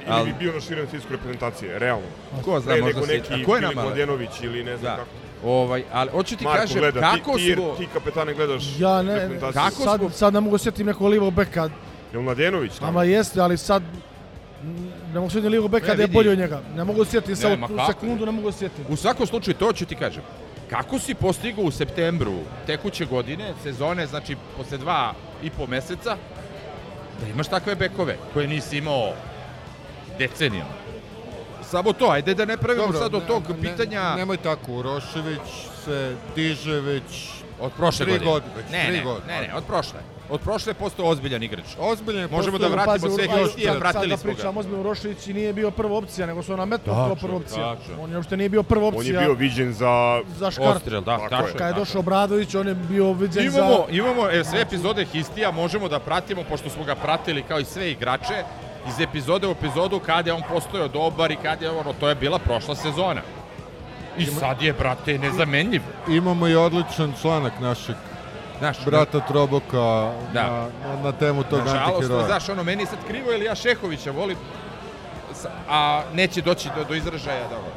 Speaker 4: ili
Speaker 3: Al-
Speaker 4: bi bio na širenju fizičke reprezentacije, realno.
Speaker 3: Ko zna,
Speaker 4: Pre
Speaker 3: možda
Speaker 4: neki
Speaker 3: a ko je nama-
Speaker 4: Mladenović ili ne znam
Speaker 3: Da.
Speaker 4: kako.
Speaker 3: Ovaj, ali hoću ti
Speaker 4: Marko
Speaker 3: kažem
Speaker 4: gleda,
Speaker 3: kako
Speaker 4: ti, ti,
Speaker 3: smo...
Speaker 4: ti kapetane gledaš
Speaker 6: Ja ne,
Speaker 4: reprezentaciju.
Speaker 3: Kako
Speaker 6: sad,
Speaker 3: smo-
Speaker 6: sad ne mogu sjetiti nekog livog beka.
Speaker 4: Jel Mladenović tamo?
Speaker 6: Nama jeste, ali sad ne mogu sjetiti livog beka
Speaker 3: Ne,
Speaker 6: da je bolji od njega. Ne mogu sjetiti,
Speaker 3: Ne,
Speaker 6: sad u sekundu ne mogu sjetiti.
Speaker 3: U svakom slučaju, to ću ti kažem. Kako si postigao u septembru tekuće godine, sezone, znači posle dva i po meseca, da imaš takve bekove koje nisi imao decenijama? Samo to, ajde da ne pravimo
Speaker 11: Dobro,
Speaker 3: sad od
Speaker 11: ne-
Speaker 3: tog
Speaker 11: ne-
Speaker 3: pitanja
Speaker 11: nemoj tako, Urošević se diže već
Speaker 3: od prošle
Speaker 11: tri
Speaker 3: godine.
Speaker 11: godine, već
Speaker 3: ne,
Speaker 11: tri
Speaker 3: ne,
Speaker 11: godine.
Speaker 3: ne, ne, od prošle. Od prošle je postao ozbiljan igrač.
Speaker 11: ozbiljno je
Speaker 3: Možemo
Speaker 11: postao-
Speaker 3: da vratimo
Speaker 6: Pazi,
Speaker 3: sve
Speaker 6: aj,
Speaker 3: Histija,
Speaker 6: sad-
Speaker 3: vratili
Speaker 6: sad
Speaker 3: smo
Speaker 6: da
Speaker 3: ga.
Speaker 6: pričam, Ozbiljno Urošević i nije bio prva opcija, nego su nametnuo kao
Speaker 3: Tačno,
Speaker 6: prva opcija.
Speaker 3: tačno.
Speaker 6: On je uopšte nije bio prva
Speaker 4: On
Speaker 6: opcija
Speaker 4: je bio viđen za...
Speaker 6: za škart.
Speaker 3: Ostrel, da,
Speaker 4: Tako
Speaker 3: tačno.
Speaker 4: je.
Speaker 6: Kad je
Speaker 3: tako.
Speaker 6: došao Obradović, on je bio viđen
Speaker 3: Imamo,
Speaker 6: za...
Speaker 3: imamo e, sve epizode Histija, možemo da pratimo, pošto smo ga pratili kao i sve igrače, iz epizode u epizodu kada je on postojao dobar i kada je ono, to je bila prošla sezona. I sad je, brate, nezamenljiv.
Speaker 11: Imamo i odličan članak našeg
Speaker 3: Znaš,
Speaker 11: brata Troboka
Speaker 3: Da.
Speaker 11: na, na, na temu tog
Speaker 3: Nažalost,
Speaker 11: antiheroja.
Speaker 3: znaš, ono, meni je sad krivo ili ja Šehovića volim, a neće doći do, do izražaja da ovo.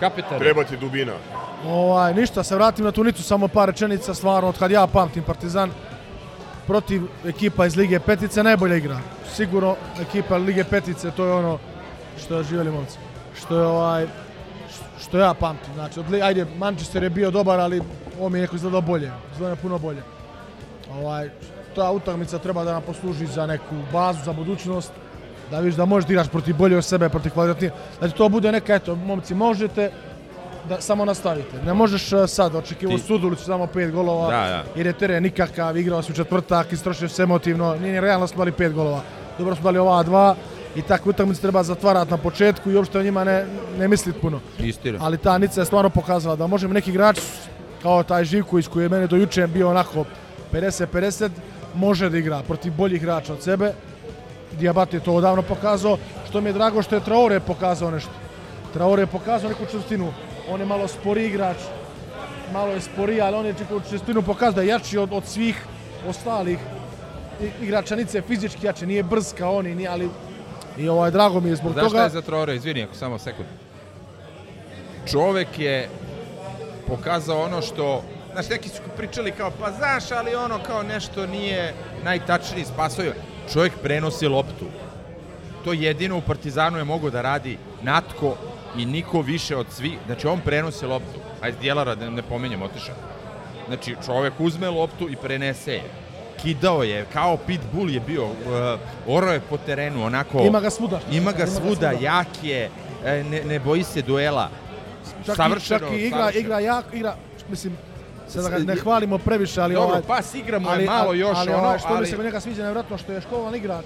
Speaker 3: Kapetan.
Speaker 4: Treba ti dubina.
Speaker 6: Ovaj, ništa, se vratim na Tunicu, samo par rečenica, stvarno, od kad ja pamtim Partizan, protiv ekipa iz Lige Petice najbolja igra. Sigurno ekipa Lige Petice, to je ono što je živjeli momci. Što je ovaj, što ja pamtim. Znači, od, ajde, Manchester je bio dobar, ali ovo mi je neko izgledao bolje. Izgledao puno bolje. Ovaj, ta utakmica treba da nam posluži za neku bazu, za budućnost, da vidiš da možeš da igraš protiv bolje od sebe, protiv kvalitetnije. Da ti to bude neka, eto, momci, možete, da samo nastavite. Ne možeš uh, sad očekivati
Speaker 3: Ti-
Speaker 6: Sudulicu samo pet golova,
Speaker 3: Da, da.
Speaker 6: jer je teren nikakav, igrao si u četvrtak, istrošio se emotivno, nije ni realno smo dali pet golova. Dobro smo dali ova dva i takve utakmice treba zatvarati na početku i uopšte o njima ne, ne misliti puno.
Speaker 3: Istina.
Speaker 6: Ali ta Nica je stvarno pokazala da možemo neki igrač kao taj Živković koji je mene do juče bio onako 50-50 može da igra protiv boljih igrača od sebe. Diabat je to odavno pokazao, što mi je drago što je Traore pokazao nešto. Traore je pokazao neku čvrstinu. On je malo spori igrač, malo je sporiji, ali on je neku čvrstinu pokazao da je jači od, od svih ostalih i- igrača Nice, fizički jači, nije brz kao oni, nije, ali i ovaj, drago mi je zbog
Speaker 3: Znaš
Speaker 6: toga.
Speaker 3: šta je za Traore? Izvini, ako samo sekund. Čovek je pokazao ono što Znaš, neki su pričali kao, pa znaš, ali ono kao nešto nije najtačniji spasoj. Čovjek prenosi loptu. To jedino u Partizanu je mogo da radi Natko i niko više od svih. Znači, on prenosi loptu. Ajde, Djelara, da ne pomenjem, otišao. Znači, čovjek uzme loptu i prenese je. Kidao je, kao pitbull je bio, uh, oro je po terenu, onako...
Speaker 6: Ima ga svuda.
Speaker 3: Ima ga
Speaker 6: Ima ga
Speaker 3: svuda,
Speaker 6: svuda.
Speaker 3: jak je, e, ne, ne boji se duela.
Speaker 6: Čak,
Speaker 3: savršeno,
Speaker 6: i, čak i igra,
Speaker 3: savršeno.
Speaker 6: igra jak, igra, mislim, sad da ga ne hvalimo previše, ali
Speaker 3: Dobro,
Speaker 6: ovaj,
Speaker 3: pas igra mu je malo još
Speaker 6: ali,
Speaker 3: ono,
Speaker 6: ovaj, što mi
Speaker 3: ali-
Speaker 6: se kod njega sviđa nevjerojatno što je školovan igrač.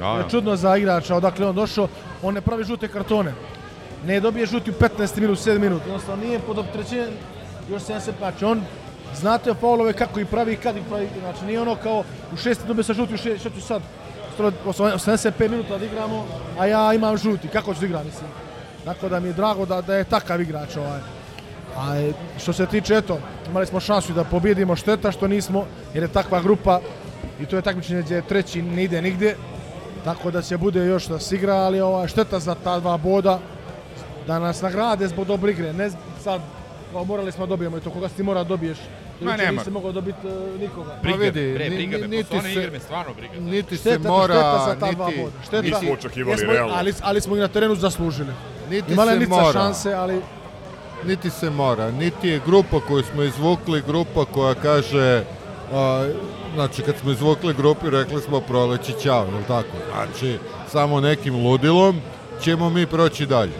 Speaker 3: Da,
Speaker 6: Je
Speaker 3: da.
Speaker 6: čudno za igrača, odakle on došao, on ne pravi žute kartone. Ne dobije žuti u 15 minut, 7 minut, jednostavno nije pod optrećenjem još 70 znači on znate faulove kako ih pravi i kad ih pravi, znači nije ono kao u 6 dobije sa žuti u 6, šta ću sad? Skoro 85 minuta da igramo, a ja imam žuti, kako ću da igram, mislim. Tako da mi je drago da, da je takav igrač ovaj. A e, što se tiče, eto, imali smo šansu da pobjedimo šteta što nismo, jer je takva grupa i to je takmičenje gdje treći ne ide nigdje. Tako da će bude još da se igra, ali ova, šteta za ta dva boda da nas nagrade zbog dobre igre. Ne sad, morali smo da dobijemo i to koga si mora da dobiješ.
Speaker 3: Ma, nema.
Speaker 6: nisi mogao dobiti e, nikoga.
Speaker 3: Briga,
Speaker 11: Pa vidi,
Speaker 3: bre, briga me,
Speaker 11: niti
Speaker 3: posle one
Speaker 11: se-
Speaker 3: igre me stvarno briga.
Speaker 11: Niti se
Speaker 6: Šteta,
Speaker 11: mora,
Speaker 6: šteta za ta dva
Speaker 11: niti,
Speaker 6: boda. Šteta,
Speaker 4: Nismo očekivali,
Speaker 6: jesmo-
Speaker 4: realno.
Speaker 6: Ali, ali smo ih na terenu zaslužili.
Speaker 11: niti
Speaker 6: Imala
Speaker 11: se
Speaker 6: Nica
Speaker 11: mora.
Speaker 6: šanse, ali
Speaker 11: Niti se mora, niti je grupa koju smo izvukli, grupa koja kaže, a, znači kad smo izvukli grupu rekli smo proleći ćao, je tako? Znači, samo nekim ludilom ćemo mi proći dalje.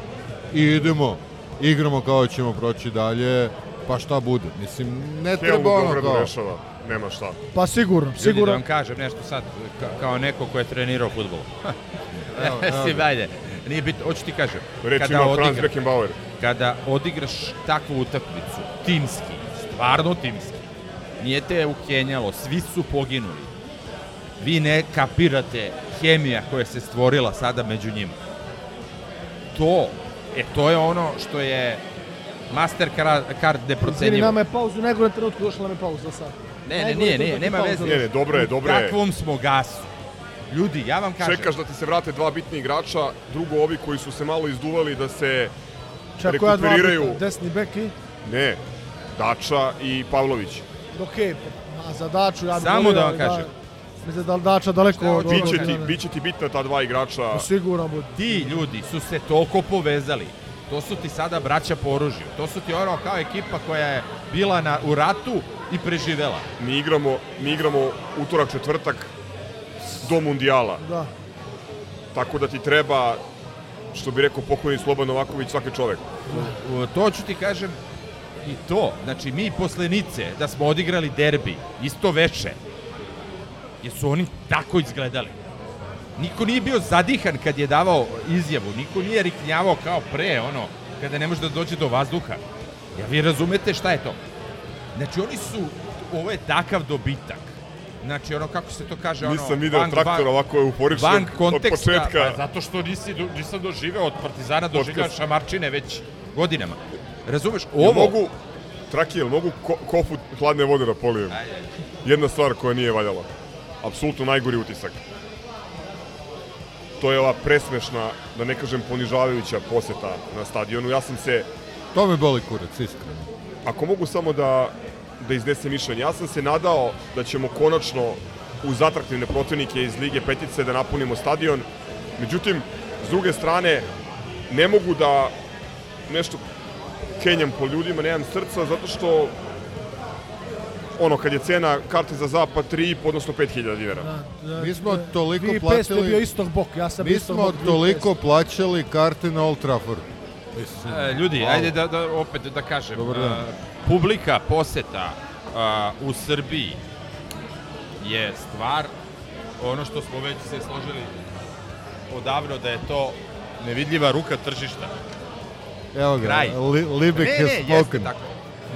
Speaker 11: I idemo, igramo kao ćemo proći dalje, pa šta bude. Mislim, ne
Speaker 4: Helmu
Speaker 11: treba ono kao...
Speaker 4: rešava, nema šta.
Speaker 6: pa sigurno,
Speaker 3: Ljudi, da
Speaker 6: sigurno.
Speaker 3: vam kažem nešto sad, ka, kao neko ko je trenirao futbol.
Speaker 11: Evo, evo
Speaker 3: si,
Speaker 11: ga.
Speaker 3: ajde, nije bitno, hoću ti kažem.
Speaker 4: Reč
Speaker 3: kada
Speaker 4: ima Franz Beckenbauer.
Speaker 3: kada odigraš takvu utakmicu, timski, stvarno timski, nije te ukenjalo, svi su poginuli. Vi ne kapirate hemija koja se stvorila sada među njima. To, e, to je ono što je master card
Speaker 6: Izvini, nama je pauzu, u najgore trenutku došla nam je pauza sad.
Speaker 3: Ne, ne, nije, nije,
Speaker 6: je
Speaker 3: nema veze.
Speaker 4: Ne, ne, dobro je, dobro je.
Speaker 3: Kakvom smo gasu? Ljudi, ja vam kažem,
Speaker 4: Čekaš da ti se vrate dva bitni igrača, drugo ovi koji su se malo izduvali da se
Speaker 6: Čak
Speaker 4: rekuperiraju.
Speaker 6: bitna, desni bek i...
Speaker 4: Ne, Dača i Pavlović.
Speaker 6: Okej, a za Daču ja bih
Speaker 3: Samo
Speaker 6: volio
Speaker 3: da vam kažem.
Speaker 6: Mislim da Dača daleko
Speaker 3: Šta
Speaker 6: od...
Speaker 4: Biće ti, biće ti bitna ta dva igrača.
Speaker 6: Sigurno bude.
Speaker 3: ti ljudi su se toliko povezali. To su ti sada braća po oružju. To su ti ono kao ekipa koja je bila na, u ratu i preživela.
Speaker 4: Mi igramo, mi igramo utorak, četvrtak do mundijala.
Speaker 6: Da.
Speaker 4: Tako da ti treba, što bi rekao pokojni Sloban Novaković, svaki čovek.
Speaker 3: U- To ću ti kažem i to. Znači, mi posle Nice, da smo odigrali derbi, isto veče, jer su oni tako izgledali. Niko nije bio zadihan kad je davao izjavu, niko nije riknjavao kao pre, ono, kada ne može da dođe do vazduha. Ja vi razumete šta je to? Znači, oni su, ovo je takav dobitak. Znači, ono, kako se to kaže, ono...
Speaker 4: Nisam video
Speaker 3: van-
Speaker 4: traktor
Speaker 3: van-
Speaker 4: ovako euforičnog
Speaker 3: van
Speaker 4: od
Speaker 3: konteksta,
Speaker 4: početka.
Speaker 3: Pa, zato što nisi, do- nisam doživeo od Partizana, doživeo šamarčine već godinama. Razumeš, ovo...
Speaker 4: mogu, Traki, jel mogu ko, kofu hladne vode da polijem? Jedna stvar koja nije valjala. Apsolutno najgori utisak. To je ova presmešna, da ne kažem ponižavajuća poseta na stadionu. Ja sam se,
Speaker 11: To me boli kurac, iskreno.
Speaker 4: ako mogu samo da, da iznesem mišljenje, ja sam se nadao da ćemo konačno uz atraktivne protivnike iz Lige Petice da napunimo stadion. Međutim, s druge strane, ne mogu da nešto kenjam po ljudima, nemam srca, zato što ono, kad je cena karte za zapad 3,5, odnosno 5000 dinara.
Speaker 6: Da,
Speaker 11: Mi smo toliko
Speaker 6: vi
Speaker 11: platili-
Speaker 6: Pest je bio istog bok, ja sam
Speaker 11: Mi smo
Speaker 6: bok. vi
Speaker 11: toliko plaćali karte na Old Trafford. Mislim,
Speaker 3: E, ljudi,
Speaker 11: malo.
Speaker 3: ajde da, da opet da kažem.
Speaker 11: Dobar dan.
Speaker 3: publika poseta a, u Srbiji je stvar ono što smo već se složili odavno da je to nevidljiva ruka tržišta.
Speaker 11: Evo ga,
Speaker 3: Kraj.
Speaker 11: li, Libek
Speaker 3: ne,
Speaker 11: je
Speaker 3: ne, jeste
Speaker 11: spoken.
Speaker 3: tako.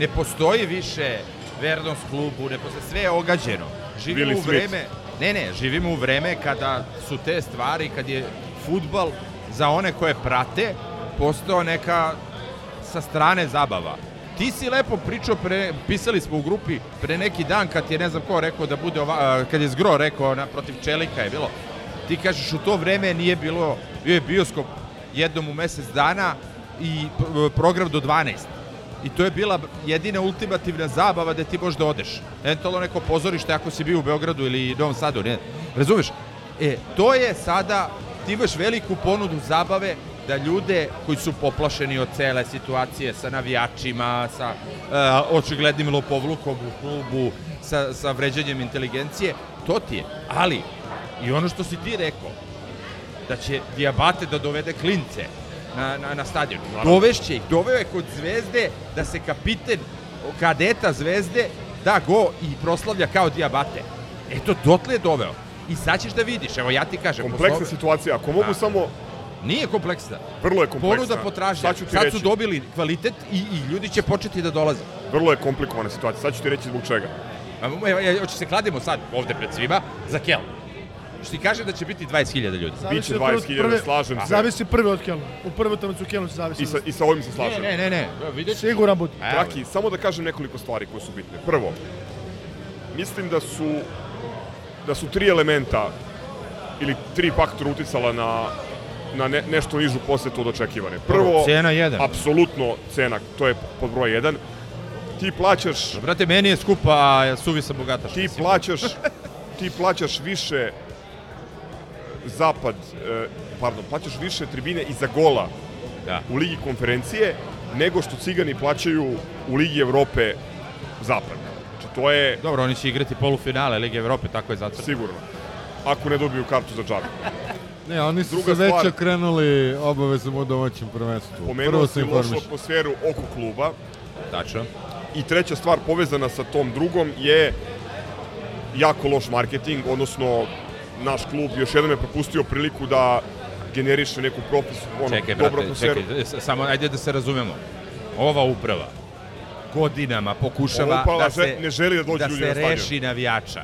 Speaker 3: Ne postoji više Verdons klubu, ne postoji, sve je ogađeno. Živimo
Speaker 4: Billy
Speaker 3: u
Speaker 4: Smith.
Speaker 3: vreme, ne, ne, živimo u vreme kada su te stvari, kad je futbal za one koje prate postao neka sa strane zabava. Ti si lepo pričao, pre, pisali smo u grupi pre neki dan kad je ne znam ko rekao da bude ova, kad je Zgro rekao na, protiv Čelika je bilo. Ti kažeš u to vreme nije bilo, bio je bioskop jednom u mesec dana i program do 12. I to je bila jedina ultimativna zabava da ti možeš da odeš. Eventualno neko pozorište ako si bio u Beogradu ili Novom Sadu, ne. Razumeš? E, to je sada, ti imaš veliku ponudu zabave da ljude koji su poplašeni od cele situacije sa navijačima, sa uh, očiglednim lopovlukom u klubu, sa, sa vređanjem inteligencije, to ti je. Ali, i ono što si ti rekao, da će Diabate da dovede klince na, na, na stadion. Dovešće ih. Doveo je kod Zvezde da se kapiten kadeta Zvezde da go i proslavlja kao Diabate. Eto, dotle je doveo. I sad ćeš da vidiš, evo ja ti kažem.
Speaker 4: Kompleksna
Speaker 3: poslo-
Speaker 4: situacija. Ako mogu
Speaker 3: Da.
Speaker 4: samo...
Speaker 3: Nije kompleksna.
Speaker 4: Vrlo je kompleksna.
Speaker 3: Ponuda potražnja.
Speaker 4: Sad ću ti
Speaker 3: Sad
Speaker 4: reći.
Speaker 3: su dobili kvalitet i, i ljudi će početi da dolaze.
Speaker 4: Vrlo je komplikovana situacija. Sad ću ti reći zbog čega.
Speaker 3: A, evo, evo, hoće se kladimo sad ovde pred svima za Kel. Što ti kaže da će biti 20.000 ljudi.
Speaker 4: Biće
Speaker 6: od prve-
Speaker 4: 20.000,
Speaker 6: prve-
Speaker 4: slažem se.
Speaker 6: Zavisi prvi od Kelna. U prvoj utakmici u Kelnu se zavisi.
Speaker 4: I sa, I sa ovim se slažem.
Speaker 3: Ne, ne, ne. Ćeš.
Speaker 6: Siguran budi.
Speaker 4: Traki, samo da kažem nekoliko stvari koje su bitne. Prvo, mislim da su da su tri elementa ili tri faktora uticala na na ne, nešto nižu posetu od očekivane. Prvo,
Speaker 3: Cena jedan.
Speaker 4: apsolutno cena, to je pod broj jedan. Ti plaćaš,
Speaker 3: Brate, meni je skupa, a suvi sam bogataš.
Speaker 4: ti plaćaš, ti plaćaš više zapad, e, pardon, plaćaš više tribine iza gola
Speaker 3: Da.
Speaker 4: u Ligi konferencije nego što Cigani plaćaju u Ligi Evrope zapad. Znači, to je
Speaker 3: Dobro, oni će igrati polufinale Lige Evrope, tako je zacrtano.
Speaker 4: sigurno. Ako ne dobiju kartu za džabe.
Speaker 11: Ne, oni su
Speaker 4: Druga
Speaker 11: se već
Speaker 4: stvar-
Speaker 11: okrenuli obavezom u domaćem prvenstvu. Prvo
Speaker 4: Pomenuo
Speaker 11: se
Speaker 4: si lošu atmosferu oko kluba.
Speaker 3: Tačno.
Speaker 4: I treća stvar povezana sa tom drugom je jako loš marketing, odnosno naš klub još jednom je propustio priliku da generiše neku propis, ono,
Speaker 3: Čekaj, brate,
Speaker 4: atmosferu.
Speaker 3: čekaj, samo ajde da se razumemo. Ova uprava godinama pokušava
Speaker 4: uprava
Speaker 3: da se,
Speaker 4: ne želi da dođu ljudi
Speaker 3: se
Speaker 4: na
Speaker 3: reši navijača.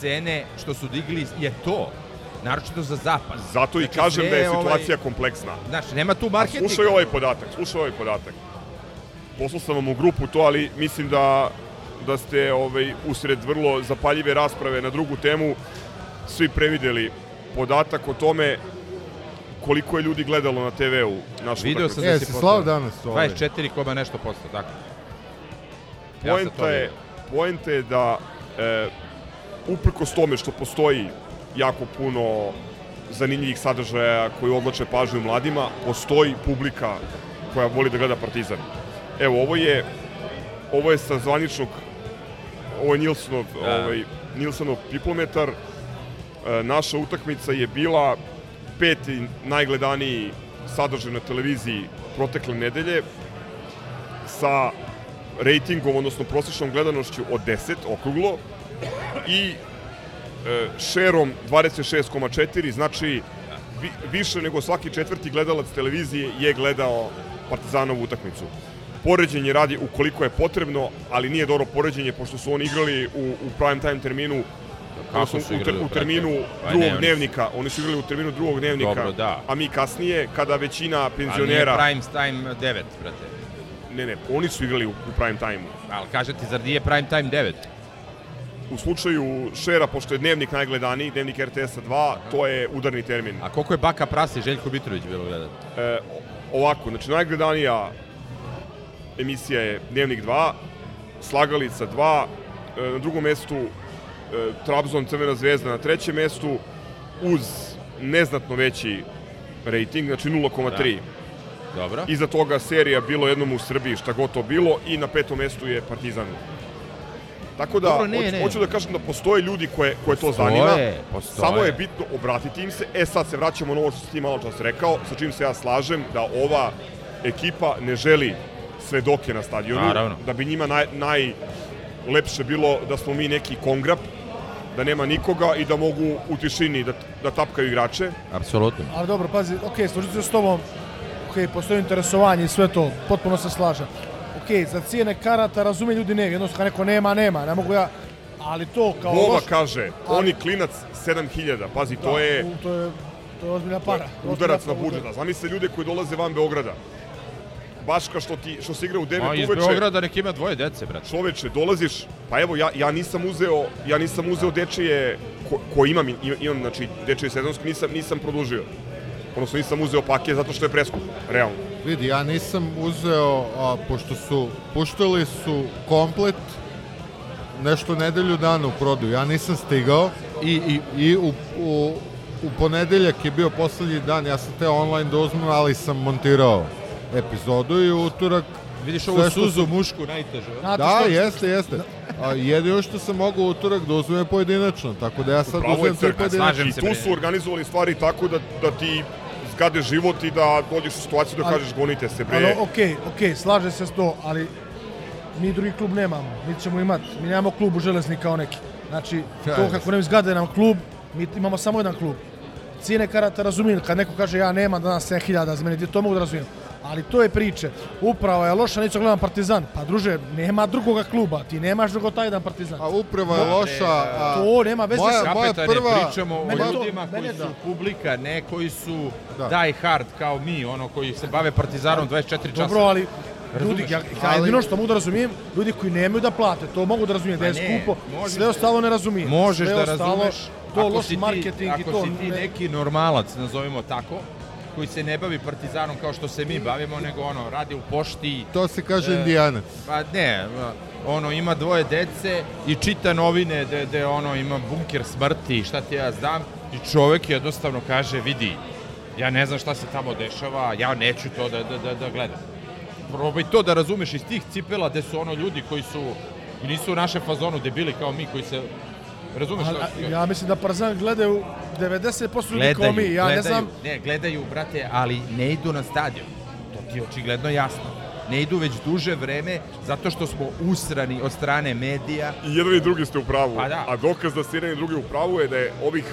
Speaker 3: Cene što su digli je to, naročito za zapad.
Speaker 4: Zato i
Speaker 3: Znači,
Speaker 4: kažem
Speaker 3: sve
Speaker 4: da je
Speaker 3: ovaj-
Speaker 4: situacija kompleksna.
Speaker 3: Znači, nema tu
Speaker 4: A
Speaker 3: marketinga.
Speaker 4: slušaj ovaj podatak, slušaj ovaj podatak. Poslao sam vam u grupu to, ali mislim da, da ste ovaj, usred vrlo zapaljive rasprave na drugu temu svi prevideli podatak o tome koliko je ljudi gledalo na TV-u našu
Speaker 3: Video sam
Speaker 4: utakmicu.
Speaker 3: da
Speaker 11: E,
Speaker 3: si
Speaker 11: slao danas ovaj?
Speaker 3: 24, koma nešto posto, tako. Ja sam to
Speaker 4: Poenta je, poenta je da e, uprkos tome što postoji jako puno zanimljivih sadržaja koji odlače pažnju mladima, postoji publika koja voli da gleda Partizan. Evo, ovo je ovo je sa zvaničnog ovo je Nilsonov,
Speaker 3: Da.
Speaker 4: ovaj, Nilsonov piplometar. E, naša utakmica je bila peti najgledaniji sadržaj na televiziji protekle nedelje sa rejtingom, odnosno prosječnom gledanošću od 10, okruglo, i e, šerom 26,4, znači vi, više nego svaki četvrti gledalac televizije je gledao Partizanovu utakmicu. Poređenje radi ukoliko je potrebno, ali nije dobro poređenje, pošto su oni igrali u, u prime time terminu
Speaker 3: Kako su
Speaker 4: u, ter,
Speaker 3: igrali,
Speaker 4: u terminu
Speaker 3: brate? Pa ne,
Speaker 4: drugog
Speaker 3: su-
Speaker 4: dnevnika. Oni su igrali u terminu drugog dnevnika,
Speaker 3: Dobro, da.
Speaker 4: a mi kasnije, kada većina
Speaker 3: A nije
Speaker 4: penzionera...
Speaker 3: prime time 9, brate.
Speaker 4: Ne, ne, oni su igrali u, u prime time-u.
Speaker 3: Ali kaže ti, zar nije prime time 9?
Speaker 4: U slučaju Šera, pošto je dnevnik najgledaniji, dnevnik RTS-a 2, to je udarni termin.
Speaker 3: A koliko je Baka Prasi Željko Mitrović bilo gledati?
Speaker 4: E, ovako, znači najgledanija emisija je Dnevnik 2, Slagalica 2, e, na drugom mestu Trabzon Crvena zvezda na trećem mestu, uz neznatno veći rating, znači 0,3.
Speaker 3: Dobro.
Speaker 4: Iza toga serija bilo jednom u Srbiji, šta god to bilo, i na petom mestu je Partizan. Tako da,
Speaker 3: Dobro, ne,
Speaker 4: hoću,
Speaker 3: ne.
Speaker 4: hoću da kažem da postoje ljudi koje, koje to
Speaker 3: Postoje,
Speaker 4: zanima.
Speaker 3: postoje.
Speaker 4: Samo je bitno obratiti im se. E sad se vraćamo na ovo što si ti malo čas rekao, sa čim se ja slažem, da ova ekipa ne želi svedoke na stadionu.
Speaker 3: Naravno.
Speaker 4: Da bi njima naj, najlepše bilo da smo mi neki kongrap, da nema nikoga i da mogu u tišini da, da tapkaju igrače.
Speaker 3: Apsolutno.
Speaker 6: Ali dobro, pazi, ok, složit se s tobom, ok, postoji interesovanje i sve to, potpuno se slažem. Ok, za cijene karata razume ljudi ne, jednostavno kad neko nema, nema, ne mogu ja, ali to kao
Speaker 4: Vova
Speaker 6: loš...
Speaker 4: kaže,
Speaker 6: ali-
Speaker 4: oni klinac 7000, pazi, to
Speaker 6: Da,
Speaker 4: je...
Speaker 6: u- To je, to je ozbiljna para.
Speaker 4: udarac na
Speaker 6: Ozbiljna-
Speaker 4: budžet. A zamisli ljude koji dolaze van Beograda. Baš kao što, ti, što se igra u 9
Speaker 3: Ma, iz
Speaker 4: uveče.
Speaker 3: Beograda nek ima dvoje dece, brate.
Speaker 4: Čoveče, dolaziš, pa evo, ja, ja nisam uzeo, ja nisam uzeo dečije, ko, ko imam, imam, imam, znači, dečije sezonsko, nisam, nisam produžio. Odnosno, nisam uzeo paket zato što je preskup, realno.
Speaker 11: Vidi, ja nisam uzeo, a, pošto su, puštali su komplet nešto nedelju dana u prodaju. Ja nisam stigao
Speaker 3: I, i,
Speaker 11: i u, u, u ponedeljak je bio poslednji dan, ja sam te online da uzmem, ali sam montirao epizodu i utorak
Speaker 3: vidiš ovu suzu
Speaker 11: sam-
Speaker 3: mušku najtežu. a?
Speaker 6: Znate
Speaker 11: Da,
Speaker 6: što-
Speaker 11: jeste, jeste. A jedino što sam mogao u utorak da uzmem je pojedinačno, tako da ja sad
Speaker 4: Upravo
Speaker 11: uzmem sve pojedinačno.
Speaker 4: I tu su organizovali stvari tako da, da ti zgade život i da dođeš u situaciju da
Speaker 6: Ali-
Speaker 4: kažeš gonite se, bre.
Speaker 6: Ali okej, okej, slaže se s to, ali mi drugi klub nemamo. Mi ćemo imati, mi nemamo klub u železnik kao neki. Znači, to kako nam izgade nam klub, mi imamo samo jedan klub. Cijene karata razumijem, kad neko kaže ja nemam danas 7000 za mene, to mogu da razumijem. Ali to je priče. Upravo je loša, neću da gledam Partizan. Pa druže, nema drugoga kluba, ti nemaš drugo taj jedan Partizan.
Speaker 11: A upravo je loša... A,
Speaker 6: To nema veze
Speaker 11: moja,
Speaker 6: sa...
Speaker 11: moja prva...
Speaker 3: pričamo o
Speaker 6: to-
Speaker 3: ljudima koji
Speaker 6: mene
Speaker 3: su
Speaker 6: da.
Speaker 3: publika, ne koji su
Speaker 11: Da.
Speaker 3: die hard kao mi, ono koji se bave Partizanom 24 časa.
Speaker 6: Dobro, ali ljudi, ja, ja jedino što mogu da razumijem, ljudi koji nemaju da plate, to mogu da razumijem, da je skupo, sve
Speaker 3: da-
Speaker 6: ostalo ne razumijem.
Speaker 3: Možeš
Speaker 6: sve
Speaker 3: da
Speaker 6: ostalo,
Speaker 3: razumeš
Speaker 6: to
Speaker 3: ako
Speaker 6: loš
Speaker 3: si ti-
Speaker 6: marketing i
Speaker 3: ako
Speaker 6: to.
Speaker 3: si ti
Speaker 6: ne-
Speaker 3: neki normalac, nazovimo tako, koji se ne bavi Partizanom kao što se mi bavimo, nego ono, radi u pošti,
Speaker 11: To se kaže
Speaker 3: E,
Speaker 11: indijanac.
Speaker 3: Pa ne, ono ima dvoje dece i čita novine da de ono ima bunker smrti, šta ti ja znam i čovek jednostavno kaže vidi, ja ne znam šta se tamo dešava, ja neću to da, da, da, da gledam. Probaj to da razumeš iz tih cipela gde su ono ljudi koji su nisu u našem fazonu debili kao mi koji se razumeš
Speaker 6: a, ja mislim da Partizan gledaju 90% ljudi kao
Speaker 3: gledaju,
Speaker 6: mi, ja
Speaker 3: gledaju,
Speaker 6: ne znam,
Speaker 3: Ne, gledaju, brate, ali ne idu na stadion. To ti je očigledno jasno. Ne idu već duže vreme zato što smo usrani od strane medija.
Speaker 4: I jedan i drugi ste u pravu.
Speaker 3: Pa da.
Speaker 4: A dokaz da ste jedan i drugi u pravu je da je ovih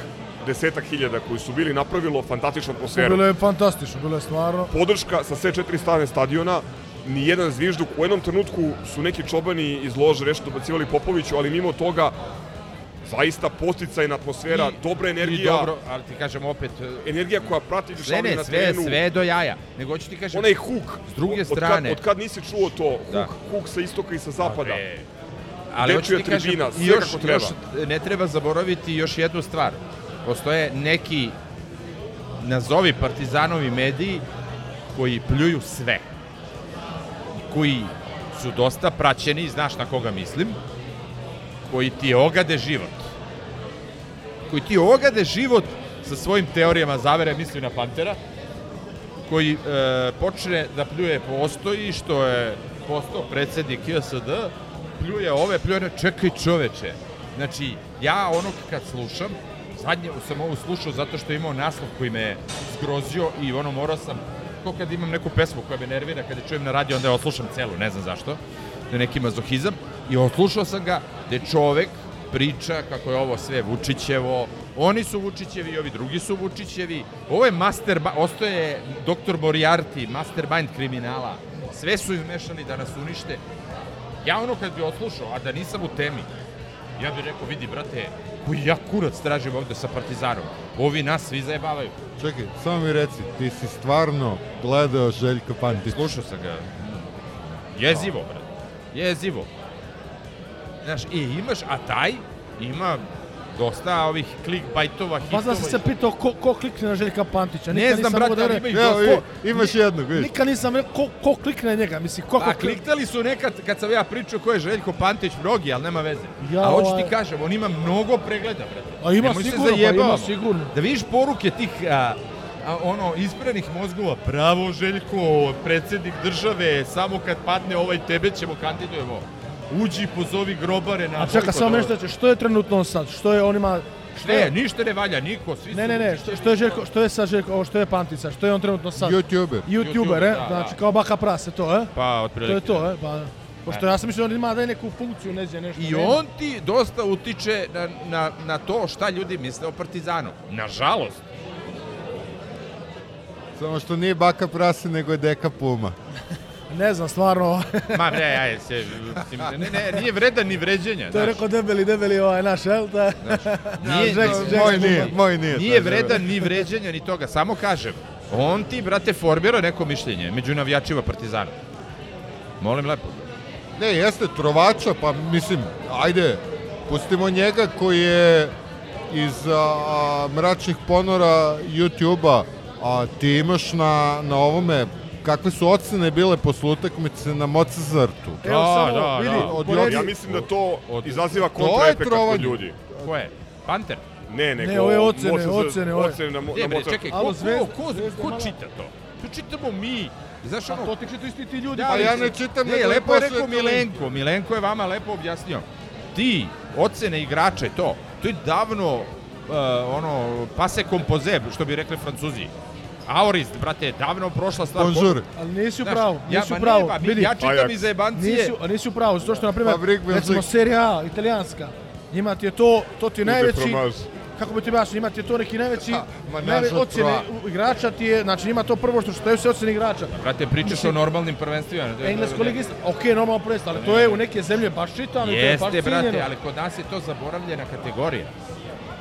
Speaker 4: desetak hiljada koji su bili napravilo fantastičnu atmosferu.
Speaker 6: bilo je fantastično, bilo je stvarno.
Speaker 4: Podrška sa sve četiri strane stadiona, ni jedan zvižduk. U jednom trenutku su neki čobani iz lože nešto dobacivali Popoviću, ali mimo toga zaista posticajna atmosfera, dobra
Speaker 3: I
Speaker 4: energija,
Speaker 3: dobro, ali ti kažem opet,
Speaker 4: energija koja prati
Speaker 3: sve
Speaker 4: dešavanje
Speaker 3: ne,
Speaker 4: na
Speaker 3: sve,
Speaker 4: terenu.
Speaker 3: sve do jaja. Nego hoću ti kažem,
Speaker 4: Onaj huk.
Speaker 3: S druge
Speaker 4: Od
Speaker 3: strane-
Speaker 4: kad, od kad nisi čuo to? Huk,
Speaker 3: Da.
Speaker 4: huk sa istoka i sa zapada.
Speaker 3: Bre. ali hoću ti kažem, još,
Speaker 4: kako treba.
Speaker 3: još ne treba zaboraviti još jednu stvar. Postoje neki nazovi partizanovi mediji koji pljuju sve. Koji su dosta praćeni, znaš na koga mislim, koji ti ogade život. Koji ti ogade život sa svojim teorijama zavere, mislim na Pantera, koji e, počne da pljuje postoji što je postao predsednik JSD, pljuje ove, pljuje one, čekaj čoveče. Znači, ja onog kad slušam, zadnje sam ovo slušao zato što je imao naslov koji me zgrozio i ono morao sam, kao kad imam neku pesmu koja me nervira, kada je čujem na radio, onda je oslušam celu, ne znam zašto, to je neki mazohizam, i oslušao sam ga gde čovek priča kako je ovo sve Vučićevo, oni su Vučićevi ovi drugi su Vučićevi, ovo je master, ostoje doktor Moriarty, mastermind kriminala, sve su izmešali da nas unište. Ja ono kad bi oslušao, a da nisam u temi, ja bih rekao, vidi brate, koji ja kurac tražim ovde sa Partizanom. Ovi nas svi zajebavaju.
Speaker 11: Čekaj, samo mi reci, ti si stvarno gledao Željka Pantića?
Speaker 3: Slušao sam ga. Jezivo, brate. Jezivo. Znaš, i imaš, a taj ima dosta ovih clickbaitova, hitova.
Speaker 6: Pa znam sam se pitao ko, ko klikne na Željka Pantića.
Speaker 3: Ne
Speaker 6: Nikad
Speaker 3: znam,
Speaker 6: nisam
Speaker 3: brate,
Speaker 6: da
Speaker 3: ima ih dosta.
Speaker 11: imaš jednog, vidiš.
Speaker 6: Nikad nisam rekao ko, ko klikne na njega, mislim, ko, ko
Speaker 3: Pa
Speaker 6: klik-
Speaker 3: kliktali su nekad, kad sam ja pričao ko je Željko Pantić, mnogi, ali nema veze.
Speaker 6: Ja,
Speaker 3: a hoću ti kažem, on ima mnogo pregleda, brate.
Speaker 6: A ima
Speaker 3: Nemoj se
Speaker 6: sigurno, pa ima sigurno.
Speaker 3: Da vidiš poruke tih a, a, ono, ispranih mozgova, bravo Željko, predsednik države, samo kad padne ovaj tebe ćemo kandidujemo. Uđi, pozovi grobare na...
Speaker 6: A čeka, samo nešto, što je trenutno on sad? Što je on ima... Što
Speaker 3: Ne,
Speaker 6: je,
Speaker 3: ništa ne valja, niko, svi su...
Speaker 6: ne, ne, ne, što, što je Željko, što je sa Željko, ovo što je Pantica, što je on trenutno sad?
Speaker 11: YouTuber.
Speaker 6: YouTuber, e?
Speaker 3: da,
Speaker 6: znači
Speaker 3: da.
Speaker 6: kao baka prase, to, e?
Speaker 3: Pa,
Speaker 6: To
Speaker 3: otprilike.
Speaker 6: je to, e? Pa, pošto ja sam mislio da on ima da je neku funkciju, neđe nešto.
Speaker 3: I
Speaker 6: nema.
Speaker 3: on ti dosta utiče na, na, na to šta ljudi misle o Partizanu. Nažalost.
Speaker 11: Samo što nije baka prase, nego je deka puma.
Speaker 6: Ne znam, stvarno,
Speaker 3: Ma ne, aj, se, ne, ne, nije vredan ni vređenja.
Speaker 6: to je rekao debeli, debeli ovaj naš, jel? Da,
Speaker 3: Nije,
Speaker 6: Jack-
Speaker 3: nije-
Speaker 6: Jack-
Speaker 11: Moj nije, moj nije.
Speaker 3: Nije
Speaker 11: da-
Speaker 3: vredan ni vređenja ni toga, samo kažem. On ti, brate, formira neko mišljenje među navijačima Partizana. Molim lepo.
Speaker 11: Ne, jeste trovača, pa mislim, ajde, pustimo njega koji je iz a, a, mračnih ponora YouTube-a, a ti imaš na, na ovome kakve su ocene bile posle utakmice na Mozartu.
Speaker 3: Da,
Speaker 6: samo,
Speaker 3: da,
Speaker 6: vidi,
Speaker 3: da.
Speaker 11: Od-
Speaker 6: poredi-
Speaker 4: Ja mislim da to
Speaker 3: Od-
Speaker 4: izaziva kontraefekat kod ljudi.
Speaker 3: Ko je? Panter?
Speaker 4: Ne, nego...
Speaker 6: Ne, ove ocene,
Speaker 4: Mozart-
Speaker 6: ocene, ove.
Speaker 4: ocene na,
Speaker 3: Ne,
Speaker 4: na Mozart.
Speaker 3: čekaj,
Speaker 6: Alo,
Speaker 3: ko,
Speaker 6: Zvezda-
Speaker 3: ko, ko,
Speaker 6: Zvezda
Speaker 3: ko čita to? To čitamo mi. Znaš,
Speaker 6: A
Speaker 3: ono,
Speaker 6: to ti čitaju isti ti ljudi.
Speaker 3: Da,
Speaker 11: Pa
Speaker 3: ali-
Speaker 11: ja ne čitam,
Speaker 3: Ne, lepo je rekao Milenko. Milenko je vama lepo objasnio. Ti, ocene igrača i to, to je davno, uh, ono, pase kompoze, što bi rekli francuzi. Aorist, brate, davno prošla stvar.
Speaker 11: Bonjour.
Speaker 6: Ali nisi u pravu,
Speaker 3: ja,
Speaker 6: nisi u pravu. Vidi,
Speaker 3: ja čitam
Speaker 4: Ajax.
Speaker 3: iz zajebancije.
Speaker 6: nisi, nisi u pravu, zato što, na primjer, recimo, serija A, italijanska, njima ti je to, to ti je najveći, kako bi ti objasnio, njima ti je to neki najveći,
Speaker 11: ma
Speaker 6: najve,
Speaker 11: nažal
Speaker 6: ocjene igrača ti je, znači njima to prvo što što se ocjene igrača.
Speaker 3: Brate, pričaš o normalnim prvenstvima.
Speaker 6: Englesko ligista, ok, normalno prvenstvo, ali to je u neke zemlje baš čitano i to je baš
Speaker 3: Jeste, brate, ali kod nas je to zaboravljena kategorija.